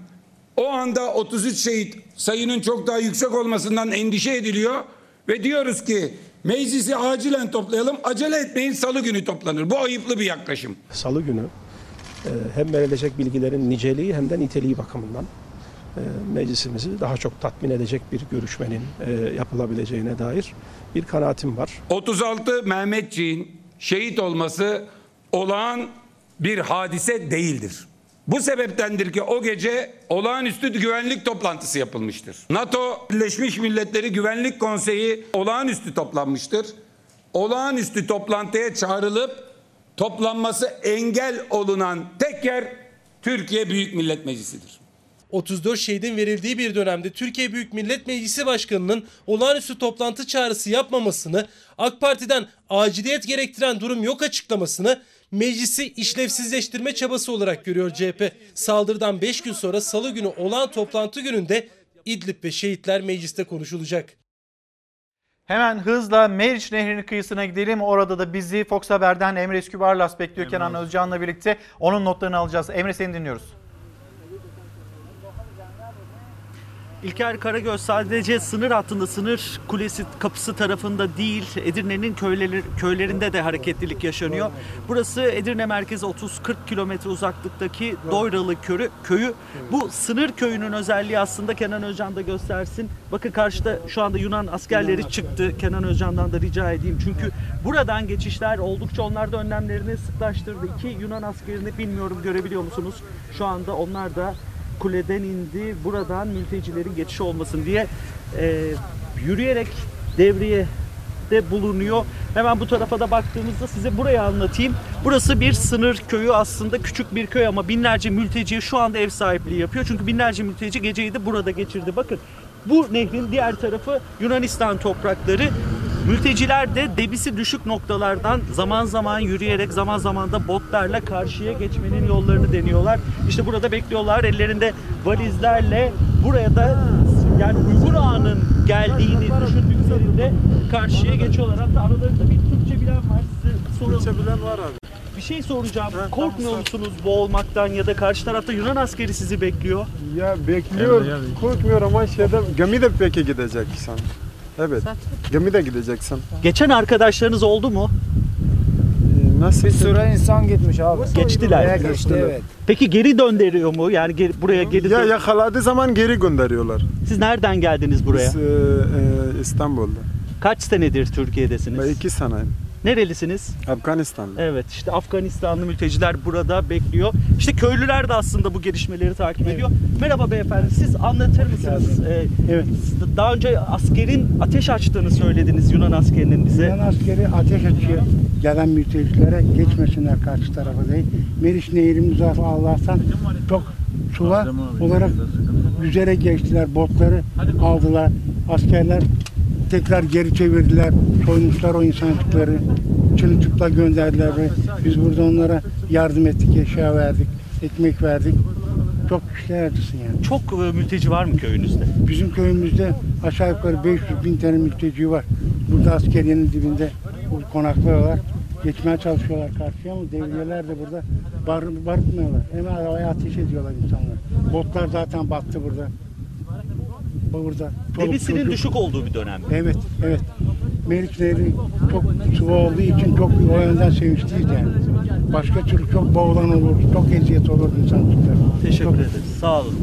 o anda 33 şehit sayının çok daha yüksek olmasından endişe ediliyor ve diyoruz ki meclisi acilen toplayalım acele etmeyin salı günü toplanır. Bu ayıplı bir yaklaşım. Salı günü e, hem verilecek bilgilerin niceliği hem de niteliği bakımından e, meclisimizi daha çok tatmin edecek bir görüşmenin e, yapılabileceğine dair bir kanaatim var. 36 Mehmetçiğin şehit olması olağan bir hadise değildir. Bu sebeptendir ki o gece olağanüstü güvenlik toplantısı yapılmıştır. NATO Birleşmiş Milletleri Güvenlik Konseyi olağanüstü toplanmıştır. Olağanüstü toplantıya çağrılıp toplanması engel olunan tek yer Türkiye Büyük Millet Meclisi'dir. 34 şehidin verildiği bir dönemde Türkiye Büyük Millet Meclisi Başkanı'nın olağanüstü toplantı çağrısı yapmamasını, AK Parti'den aciliyet gerektiren durum yok açıklamasını meclisi işlevsizleştirme çabası olarak görüyor CHP. Saldırıdan 5 gün sonra salı günü olan toplantı gününde İdlib ve şehitler mecliste konuşulacak. Hemen hızla Meriç Nehri'nin kıyısına gidelim. Orada da bizi Fox Haber'den Emre Eskübarlas bekliyor Kenan Özcan'la birlikte. Onun notlarını alacağız. Emre seni dinliyoruz. İlker Karagöz sadece sınır hattında, sınır kulesi kapısı tarafında değil, Edirne'nin köyleri, köylerinde de hareketlilik yaşanıyor. Burası Edirne merkezi 30-40 kilometre uzaklıktaki Doyralı köyü, köyü. Bu sınır köyünün özelliği aslında Kenan Özcan da göstersin. Bakın karşıda şu anda Yunan askerleri çıktı. Kenan Özcan'dan da rica edeyim. Çünkü buradan geçişler oldukça onlar da önlemlerini sıklaştırdı. İki Yunan askerini bilmiyorum görebiliyor musunuz? Şu anda onlar da kuleden indi. Buradan mültecilerin geçişi olmasın diye e, yürüyerek devreye de bulunuyor. Hemen bu tarafa da baktığımızda size burayı anlatayım. Burası bir sınır köyü aslında küçük bir köy ama binlerce mülteciye şu anda ev sahipliği yapıyor. Çünkü binlerce mülteci geceyi de burada geçirdi. Bakın bu nehrin diğer tarafı Yunanistan toprakları. Mülteciler de debisi düşük noktalardan zaman zaman yürüyerek zaman zaman da botlarla karşıya geçmenin yollarını deniyorlar. İşte burada bekliyorlar ellerinde valizlerle buraya da yani Uygur Ağa'nın geldiğini düşündüklerinde karşıya geçiyorlar. Hatta aralarında bir Türkçe bilen var. Size soralım. Türkçe bilen var abi. Bir şey soracağım. Korkmuyor musunuz boğulmaktan ya da karşı tarafta Yunan askeri sizi bekliyor? Ya bekliyor, korkmuyor ama şeyde gemi de peki gideceksin. Evet, gemi de gideceksin. Geçen arkadaşlarınız oldu mu? Nasıl? Bir sürü insan gitmiş abi. Geçtiler. Buraya geçti evet. Peki geri döndürüyor mu? Yani geri, buraya geri Ya yakaladığı zaman geri gönderiyorlar. Siz nereden geldiniz buraya? Biz e, e, İstanbul'da. Kaç senedir Türkiye'desiniz? Ben iki sene. Nerelisiniz? Afganistan'da. Evet işte Afganistanlı mülteciler burada bekliyor. İşte köylüler de aslında bu gelişmeleri takip ediyor. Merhaba beyefendi siz anlatır mısınız? Ee, Evet. Daha önce askerin ateş açtığını söylediniz Yunan askerinin bize. Yunan askeri ateş açıyor gelen mültecilere geçmesinler karşı tarafa değil. Meriç Nehri'nin Allah'tan çok sular olarak yüzerek geçtiler. Botları aldılar. Askerler tekrar geri çevirdiler. Soymuşlar o insancıkları. Çırılçıplak gönderdiler. Biz burada onlara yardım ettik, eşya verdik, ekmek verdik. Çok işler acısın yani. Çok e, mülteci var mı köyünüzde? Bizim köyümüzde aşağı yukarı 500 bin tane mülteci var. Burada askeriyenin dibinde konaklıyorlar. Geçmeye çalışıyorlar karşıya ama devriyeler de burada bar, barıtmıyorlar. Hemen havaya ateş ediyorlar insanlar. Botlar zaten battı burada. Burada. Debisinin çocuk- düşük olduğu bir dönem. Evet, evet. Meriç Nehri çok sıvı olduğu için çok o yönden sevinçliyiz yani. Başka türlü çok boğulan olur, çok eziyet olur insanlıklar. Teşekkür ederiz. Sağ olun.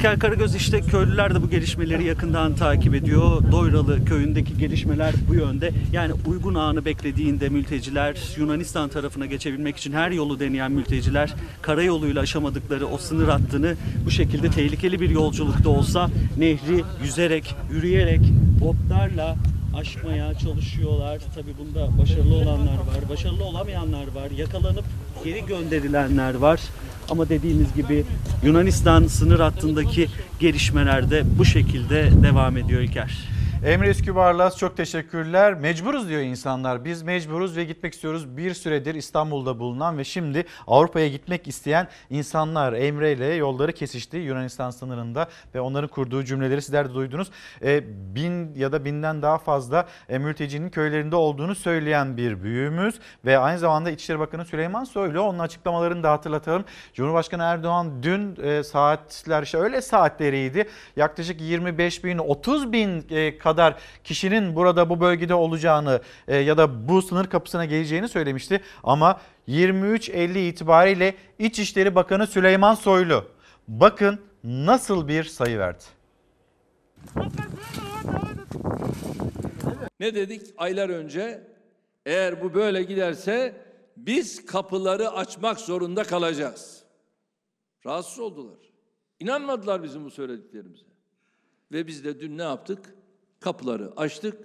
İlker Karagöz işte köylüler de bu gelişmeleri yakından takip ediyor. Doyralı köyündeki gelişmeler bu yönde. Yani uygun anı beklediğinde mülteciler Yunanistan tarafına geçebilmek için her yolu deneyen mülteciler karayoluyla aşamadıkları o sınır hattını bu şekilde tehlikeli bir yolculukta olsa nehri yüzerek, yürüyerek, botlarla aşmaya çalışıyorlar. Tabii bunda başarılı olanlar var, başarılı olamayanlar var. Yakalanıp geri gönderilenler var. Ama dediğimiz gibi Yunanistan sınır hattındaki gelişmeler de bu şekilde devam ediyor İlker. Emre Üskübarlas çok teşekkürler. Mecburuz diyor insanlar. Biz mecburuz ve gitmek istiyoruz. Bir süredir İstanbul'da bulunan ve şimdi Avrupa'ya gitmek isteyen insanlar Emre ile yolları kesişti Yunanistan sınırında ve onların kurduğu cümleleri sizler de duydunuz. E, bin ya da binden daha fazla e, mültecinin köylerinde olduğunu söyleyen bir büyüğümüz ve aynı zamanda İçişleri Bakanı Süleyman Soylu onun açıklamalarını da hatırlatalım. Cumhurbaşkanı Erdoğan dün e, saatler işte öyle saatleriydi. Yaklaşık 25 bin 30 bin e, kadar kişinin burada bu bölgede olacağını e, ya da bu sınır kapısına geleceğini söylemişti. Ama 23.50 itibariyle İçişleri Bakanı Süleyman Soylu bakın nasıl bir sayı verdi. Ne dedik aylar önce? Eğer bu böyle giderse biz kapıları açmak zorunda kalacağız. Rahatsız oldular. İnanmadılar bizim bu söylediklerimize. Ve biz de dün ne yaptık? Kapıları açtık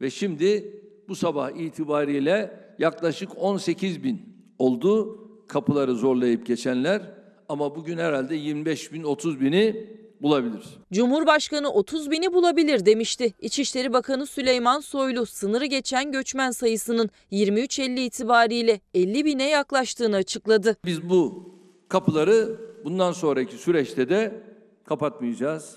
ve şimdi bu sabah itibariyle yaklaşık 18 bin oldu kapıları zorlayıp geçenler ama bugün herhalde 25 bin 30 bini bulabilir. Cumhurbaşkanı 30 bini bulabilir demişti. İçişleri Bakanı Süleyman Soylu sınırı geçen göçmen sayısının 23.50 itibariyle 50 bine yaklaştığını açıkladı. Biz bu kapıları bundan sonraki süreçte de kapatmayacağız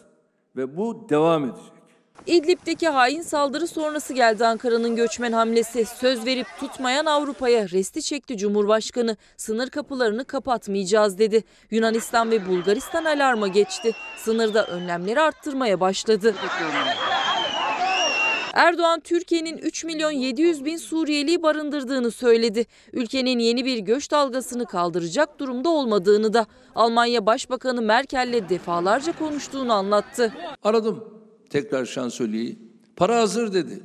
ve bu devam edecek. İdlib'deki hain saldırı sonrası geldi Ankara'nın göçmen hamlesi. Söz verip tutmayan Avrupa'ya resti çekti Cumhurbaşkanı. Sınır kapılarını kapatmayacağız dedi. Yunanistan ve Bulgaristan alarma geçti. Sınırda önlemleri arttırmaya başladı. Erdoğan Türkiye'nin 3 milyon 700 bin Suriyeliyi barındırdığını söyledi. Ülkenin yeni bir göç dalgasını kaldıracak durumda olmadığını da Almanya Başbakanı Merkel'le defalarca konuştuğunu anlattı. Aradım tekrar şansölyeyi. Para hazır dedi.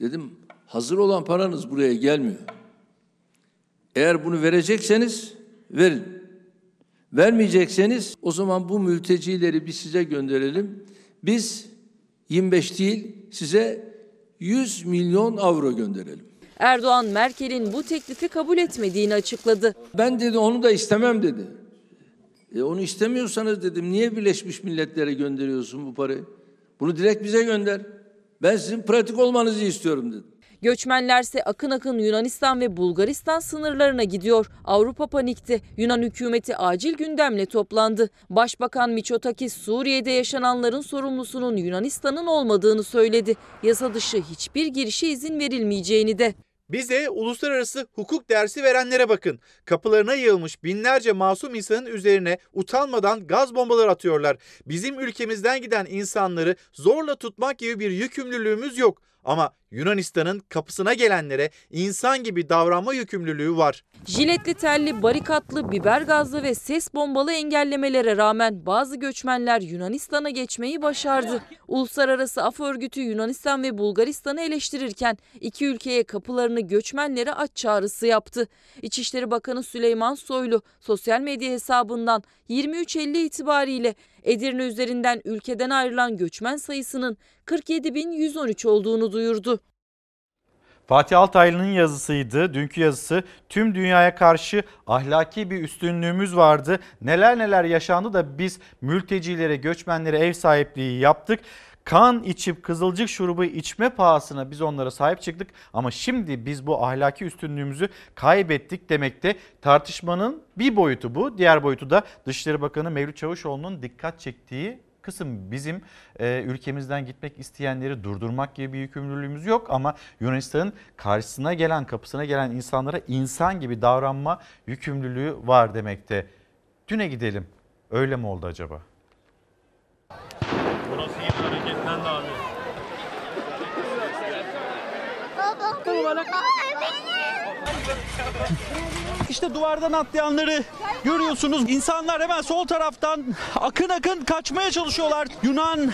Dedim hazır olan paranız buraya gelmiyor. Eğer bunu verecekseniz verin. Vermeyecekseniz o zaman bu mültecileri biz size gönderelim. Biz 25 değil size 100 milyon avro gönderelim. Erdoğan Merkel'in bu teklifi kabul etmediğini açıkladı. Ben dedi onu da istemem dedi. E onu istemiyorsanız dedim niye Birleşmiş Milletler'e gönderiyorsun bu parayı? Bunu direkt bize gönder. Ben sizin pratik olmanızı istiyorum dedim. Göçmenlerse akın akın Yunanistan ve Bulgaristan sınırlarına gidiyor. Avrupa panikti. Yunan hükümeti acil gündemle toplandı. Başbakan Miçotakis Suriye'de yaşananların sorumlusunun Yunanistan'ın olmadığını söyledi. Yasa dışı hiçbir girişe izin verilmeyeceğini de. Bize uluslararası hukuk dersi verenlere bakın. Kapılarına yığılmış binlerce masum insanın üzerine utanmadan gaz bombaları atıyorlar. Bizim ülkemizden giden insanları zorla tutmak gibi bir yükümlülüğümüz yok. Ama Yunanistan'ın kapısına gelenlere insan gibi davranma yükümlülüğü var. Jiletli telli, barikatlı, biber gazlı ve ses bombalı engellemelere rağmen bazı göçmenler Yunanistan'a geçmeyi başardı. Uluslararası Af Örgütü Yunanistan ve Bulgaristan'ı eleştirirken iki ülkeye kapılarını göçmenlere aç çağrısı yaptı. İçişleri Bakanı Süleyman Soylu sosyal medya hesabından 23.50 itibariyle Edirne üzerinden ülkeden ayrılan göçmen sayısının 47.113 olduğunu duyurdu. Fatih Altaylı'nın yazısıydı. Dünkü yazısı tüm dünyaya karşı ahlaki bir üstünlüğümüz vardı. Neler neler yaşandı da biz mültecilere, göçmenlere ev sahipliği yaptık. Kan içip kızılcık şurubu içme pahasına biz onlara sahip çıktık. Ama şimdi biz bu ahlaki üstünlüğümüzü kaybettik demekte. Tartışmanın bir boyutu bu. Diğer boyutu da Dışişleri Bakanı Mevlüt Çavuşoğlu'nun dikkat çektiği kısım bizim e, ülkemizden gitmek isteyenleri durdurmak gibi bir yükümlülüğümüz yok ama Yunanistan'ın karşısına gelen kapısına gelen insanlara insan gibi davranma yükümlülüğü var demekte. Düne gidelim. Öyle mi oldu acaba? Burası yine hareketlendi abi. İşte duvardan atlayanları görüyorsunuz. İnsanlar hemen sol taraftan akın akın kaçmaya çalışıyorlar. Yunan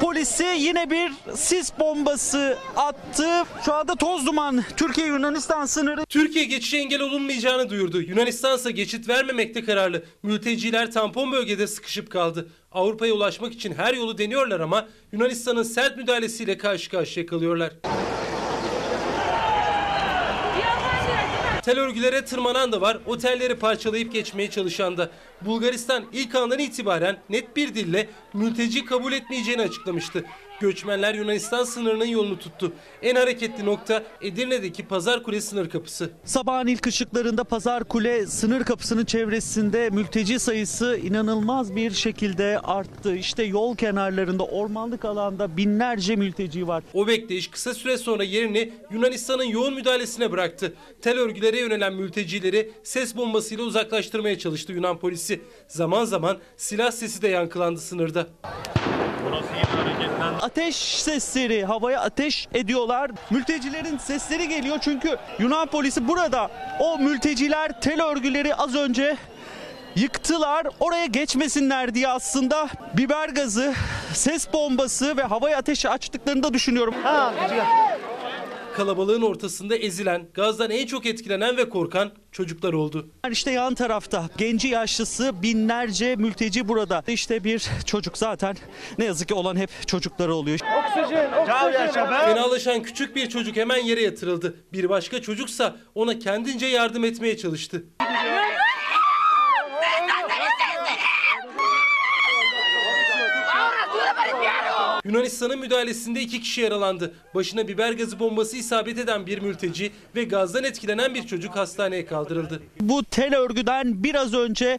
polisi yine bir sis bombası attı. Şu anda toz duman Türkiye Yunanistan sınırı. Türkiye geçişe engel olunmayacağını duyurdu. Yunanistan ise geçit vermemekte kararlı. Mülteciler tampon bölgede sıkışıp kaldı. Avrupa'ya ulaşmak için her yolu deniyorlar ama Yunanistan'ın sert müdahalesiyle karşı karşıya kalıyorlar. Tel örgülere tırmanan da var, otelleri parçalayıp geçmeye çalışan da. Bulgaristan ilk andan itibaren net bir dille mülteci kabul etmeyeceğini açıklamıştı. Göçmenler Yunanistan sınırının yolunu tuttu. En hareketli nokta Edirne'deki Pazar Kule sınır kapısı. Sabahın ilk ışıklarında Pazar Kule sınır kapısının çevresinde mülteci sayısı inanılmaz bir şekilde arttı. İşte yol kenarlarında ormanlık alanda binlerce mülteci var. O bekleyiş kısa süre sonra yerini Yunanistan'ın yoğun müdahalesine bıraktı. Tel örgülere yönelen mültecileri ses bombasıyla uzaklaştırmaya çalıştı Yunan polisi. Zaman zaman silah sesi de yankılandı sınırda. Ateş sesleri havaya ateş ediyorlar. Mültecilerin sesleri geliyor çünkü Yunan polisi burada. O mülteciler tel örgüleri az önce yıktılar. Oraya geçmesinler diye aslında biber gazı, ses bombası ve havaya ateş açtıklarını da düşünüyorum. Kalabalığın ortasında ezilen, gazdan en çok etkilenen ve korkan çocuklar oldu. İşte yan tarafta genci yaşlısı binlerce mülteci burada. İşte bir çocuk zaten ne yazık ki olan hep çocukları oluyor. Fenalaşan küçük bir çocuk hemen yere yatırıldı. Bir başka çocuksa ona kendince yardım etmeye çalıştı. Yunanistan'ın müdahalesinde iki kişi yaralandı. Başına biber gazı bombası isabet eden bir mülteci ve gazdan etkilenen bir çocuk hastaneye kaldırıldı. Bu tel örgüden biraz önce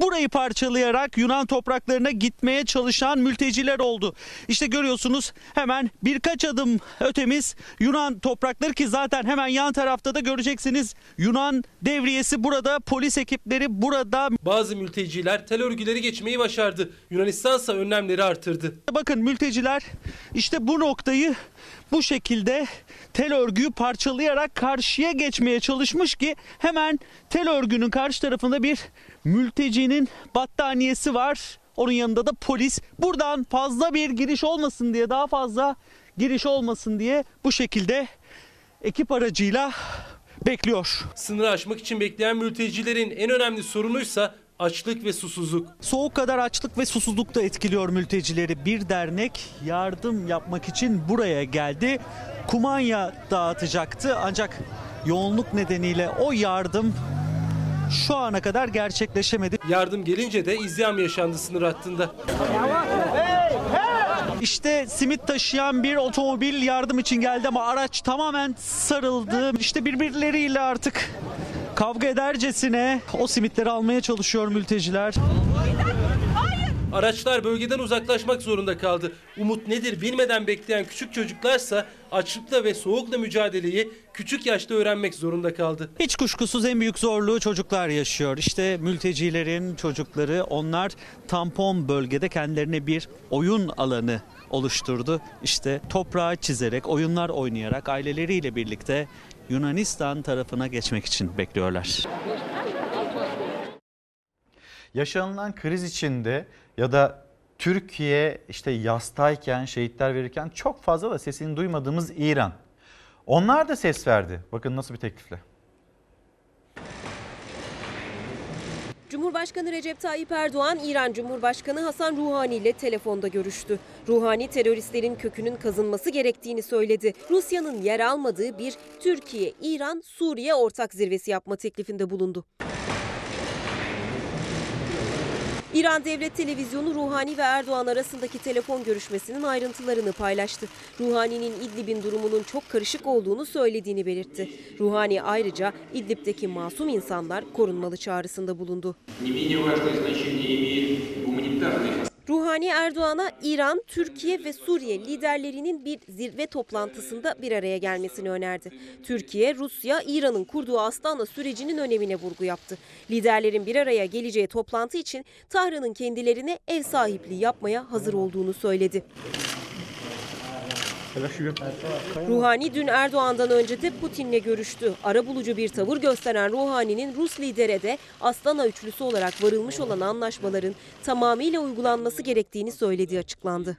burayı parçalayarak Yunan topraklarına gitmeye çalışan mülteciler oldu. İşte görüyorsunuz hemen birkaç adım ötemiz Yunan toprakları ki zaten hemen yan tarafta da göreceksiniz Yunan devriyesi burada, polis ekipleri burada. Bazı mülteciler tel örgüleri geçmeyi başardı. Yunanistan ise önlemleri artırdı. Bakın mülteciler işte bu noktayı bu şekilde tel örgüyü parçalayarak karşıya geçmeye çalışmış ki hemen tel örgünün karşı tarafında bir mültecinin battaniyesi var. Onun yanında da polis. Buradan fazla bir giriş olmasın diye daha fazla giriş olmasın diye bu şekilde ekip aracıyla bekliyor. Sınırı aşmak için bekleyen mültecilerin en önemli sorunuysa açlık ve susuzluk. Soğuk kadar açlık ve susuzluk da etkiliyor mültecileri. Bir dernek yardım yapmak için buraya geldi. Kumanya dağıtacaktı ancak yoğunluk nedeniyle o yardım şu ana kadar gerçekleşemedi. Yardım gelince de izdiham yaşandı sınır hattında. İşte simit taşıyan bir otomobil yardım için geldi ama araç tamamen sarıldı. İşte birbirleriyle artık kavga edercesine o simitleri almaya çalışıyor mülteciler. Araçlar bölgeden uzaklaşmak zorunda kaldı. Umut nedir bilmeden bekleyen küçük çocuklarsa açlıkla ve soğukla mücadeleyi küçük yaşta öğrenmek zorunda kaldı. Hiç kuşkusuz en büyük zorluğu çocuklar yaşıyor. İşte mültecilerin çocukları onlar tampon bölgede kendilerine bir oyun alanı oluşturdu. İşte toprağı çizerek, oyunlar oynayarak aileleriyle birlikte Yunanistan tarafına geçmek için bekliyorlar. Yaşanılan kriz içinde ya da Türkiye işte yastayken, şehitler verirken çok fazla da sesini duymadığımız İran. Onlar da ses verdi. Bakın nasıl bir teklifle. Cumhurbaşkanı Recep Tayyip Erdoğan, İran Cumhurbaşkanı Hasan Ruhani ile telefonda görüştü. Ruhani teröristlerin kökünün kazınması gerektiğini söyledi. Rusya'nın yer almadığı bir Türkiye, İran, Suriye ortak zirvesi yapma teklifinde bulundu. İran Devlet Televizyonu Ruhani ve Erdoğan arasındaki telefon görüşmesinin ayrıntılarını paylaştı. Ruhani'nin İdlib'in durumunun çok karışık olduğunu söylediğini belirtti. Ruhani ayrıca İdlib'deki masum insanlar korunmalı çağrısında bulundu. Ruhani Erdoğan'a İran, Türkiye ve Suriye liderlerinin bir zirve toplantısında bir araya gelmesini önerdi. Türkiye, Rusya, İran'ın kurduğu Astana sürecinin önemine vurgu yaptı. Liderlerin bir araya geleceği toplantı için Tahran'ın kendilerine ev sahipliği yapmaya hazır olduğunu söyledi. Ruhani dün Erdoğan'dan önce de Putin'le görüştü. Arabulucu bir tavır gösteren Ruhani'nin Rus lidere de Astana üçlüsü olarak varılmış olan anlaşmaların tamamıyla uygulanması gerektiğini söylediği açıklandı.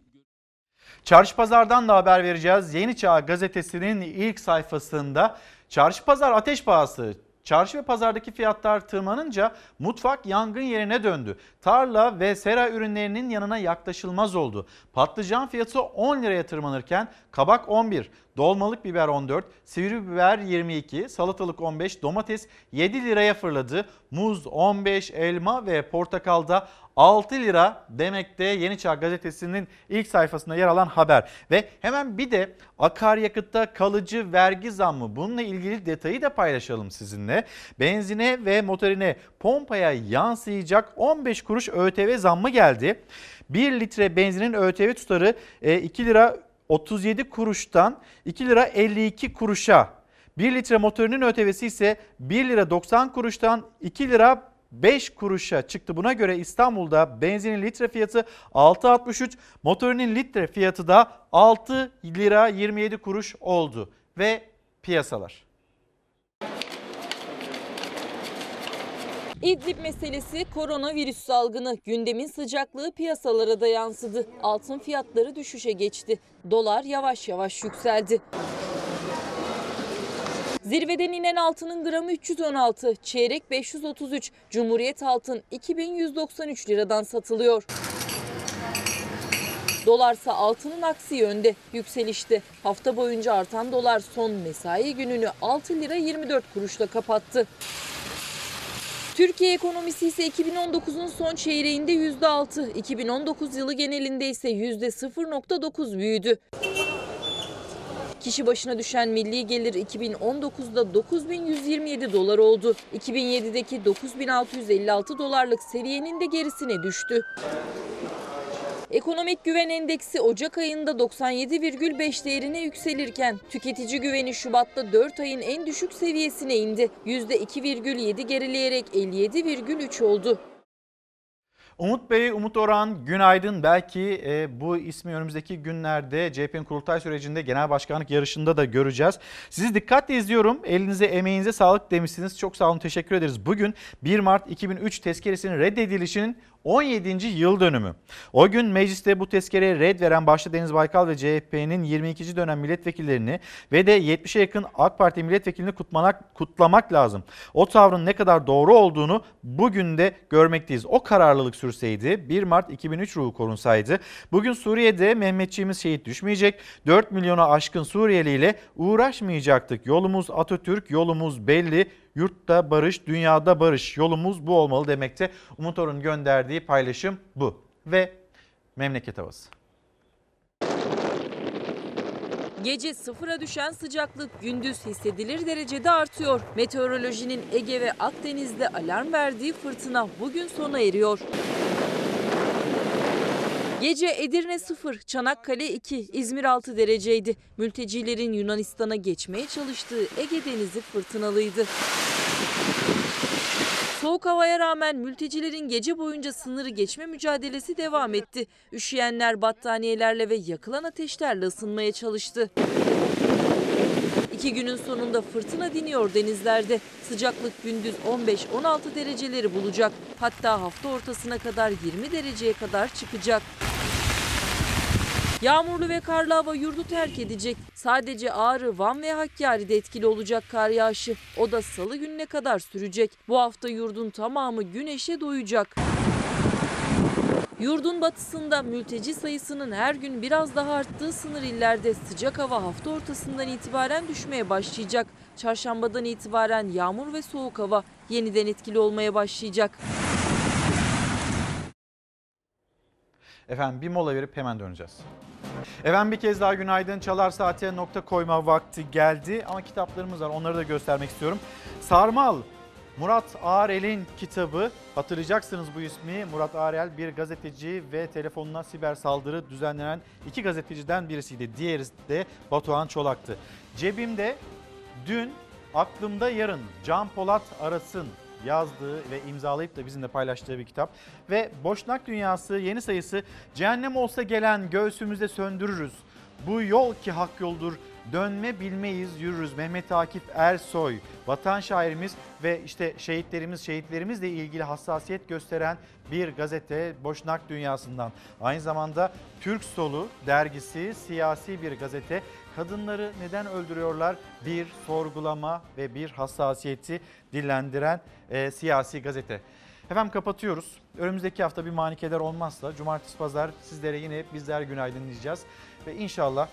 Çarşı Pazar'dan da haber vereceğiz. Yeni Çağ gazetesinin ilk sayfasında çarşı pazar ateş pahası Çarşı ve pazardaki fiyatlar tırmanınca mutfak yangın yerine döndü. Tarla ve sera ürünlerinin yanına yaklaşılmaz oldu. Patlıcan fiyatı 10 liraya tırmanırken kabak 11, dolmalık biber 14, sivri biber 22, salatalık 15, domates 7 liraya fırladı. Muz 15, elma ve portakalda 6 lira demekte Yeni Çağ gazetesinin ilk sayfasında yer alan haber. Ve hemen bir de akaryakıtta kalıcı vergi zammı bununla ilgili detayı da paylaşalım sizinle. Benzine ve motorine pompaya yansıyacak 15 kuruş ÖTV zammı geldi. 1 litre benzinin ÖTV tutarı 2 lira 37 kuruştan 2 lira 52 kuruşa 1 litre motorinin ÖTV'si ise 1 lira 90 kuruştan 2 lira 5 kuruşa çıktı. Buna göre İstanbul'da benzinin litre fiyatı 6.63, motorinin litre fiyatı da 6 lira 27 kuruş oldu. Ve piyasalar. İdlib meselesi koronavirüs salgını gündemin sıcaklığı piyasalara da yansıdı. Altın fiyatları düşüşe geçti. Dolar yavaş yavaş yükseldi. Zirveden inen altının gramı 316, çeyrek 533, Cumhuriyet altın 2193 liradan satılıyor. Dolarsa altının aksi yönde yükselişte. Hafta boyunca artan dolar son mesai gününü 6 lira 24 kuruşla kapattı. Türkiye ekonomisi ise 2019'un son çeyreğinde %6, 2019 yılı genelinde ise %0.9 büyüdü. Kişi başına düşen milli gelir 2019'da 9127 dolar oldu. 2007'deki 9656 dolarlık seviyenin de gerisine düştü. Ekonomik güven endeksi Ocak ayında 97,5 değerine yükselirken tüketici güveni Şubat'ta 4 ayın en düşük seviyesine indi. %2,7 gerileyerek 57,3 oldu. Umut Bey, Umut Orhan, günaydın. Belki e, bu ismi önümüzdeki günlerde CHP'nin kurultay sürecinde genel başkanlık yarışında da göreceğiz. Sizi dikkatle izliyorum. Elinize, emeğinize sağlık demişsiniz. Çok sağ olun, teşekkür ederiz. Bugün 1 Mart 2003 tezkeresinin reddedilişinin 17. yıl dönümü. O gün mecliste bu tezkereye red veren başta Deniz Baykal ve CHP'nin 22. dönem milletvekillerini ve de 70'e yakın AK Parti milletvekilini kutlamak, kutlamak lazım. O tavrın ne kadar doğru olduğunu bugün de görmekteyiz. O kararlılık sürseydi 1 Mart 2003 ruhu korunsaydı bugün Suriye'de Mehmetçiğimiz şehit düşmeyecek. 4 milyona aşkın Suriyeli ile uğraşmayacaktık. Yolumuz Atatürk, yolumuz belli. Yurtta barış, dünyada barış. Yolumuz bu olmalı demekte. Umut Orun gönderdiği paylaşım bu. Ve memleket havası. Gece sıfıra düşen sıcaklık gündüz hissedilir derecede artıyor. Meteorolojinin Ege ve Akdeniz'de alarm verdiği fırtına bugün sona eriyor. Gece Edirne 0, Çanakkale 2, İzmir 6 dereceydi. Mültecilerin Yunanistan'a geçmeye çalıştığı Ege Denizi fırtınalıydı. Soğuk havaya rağmen mültecilerin gece boyunca sınırı geçme mücadelesi devam etti. Üşüyenler battaniyelerle ve yakılan ateşlerle ısınmaya çalıştı. İki günün sonunda fırtına diniyor denizlerde. Sıcaklık gündüz 15-16 dereceleri bulacak. Hatta hafta ortasına kadar 20 dereceye kadar çıkacak. Yağmurlu ve karlı hava yurdu terk edecek. Sadece Ağrı, Van ve Hakkari'de etkili olacak kar yağışı. O da salı gününe kadar sürecek. Bu hafta yurdun tamamı güneşe doyacak. Yurdun batısında mülteci sayısının her gün biraz daha arttığı sınır illerde sıcak hava hafta ortasından itibaren düşmeye başlayacak. Çarşambadan itibaren yağmur ve soğuk hava yeniden etkili olmaya başlayacak. Efendim bir mola verip hemen döneceğiz. Efendim bir kez daha günaydın. Çalar Saat'e nokta koyma vakti geldi. Ama kitaplarımız var onları da göstermek istiyorum. Sarmal, Murat Ağrel'in kitabı. Hatırlayacaksınız bu ismi. Murat Ağrel bir gazeteci ve telefonuna siber saldırı düzenlenen iki gazeteciden birisiydi. Diğeri de Batuhan Çolak'tı. Cebimde dün aklımda yarın Can Polat Aras'ın yazdığı ve imzalayıp da bizimle paylaştığı bir kitap. Ve Boşnak Dünyası yeni sayısı Cehennem olsa gelen göğsümüzde söndürürüz. Bu yol ki hak yoldur. Dönme bilmeyiz yürürüz. Mehmet Akif Ersoy, vatan şairimiz ve işte şehitlerimiz, şehitlerimizle ilgili hassasiyet gösteren bir gazete Boşnak Dünyası'ndan. Aynı zamanda Türk Solu dergisi siyasi bir gazete. Kadınları neden öldürüyorlar? Bir sorgulama ve bir hassasiyeti dillendiren e, siyasi gazete. Efendim kapatıyoruz. Önümüzdeki hafta bir manikeler olmazsa cumartesi pazar sizlere yine bizler günaydın diyeceğiz. Ve inşallah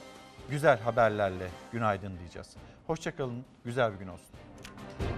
güzel haberlerle günaydın diyeceğiz. Hoşçakalın, güzel bir gün olsun.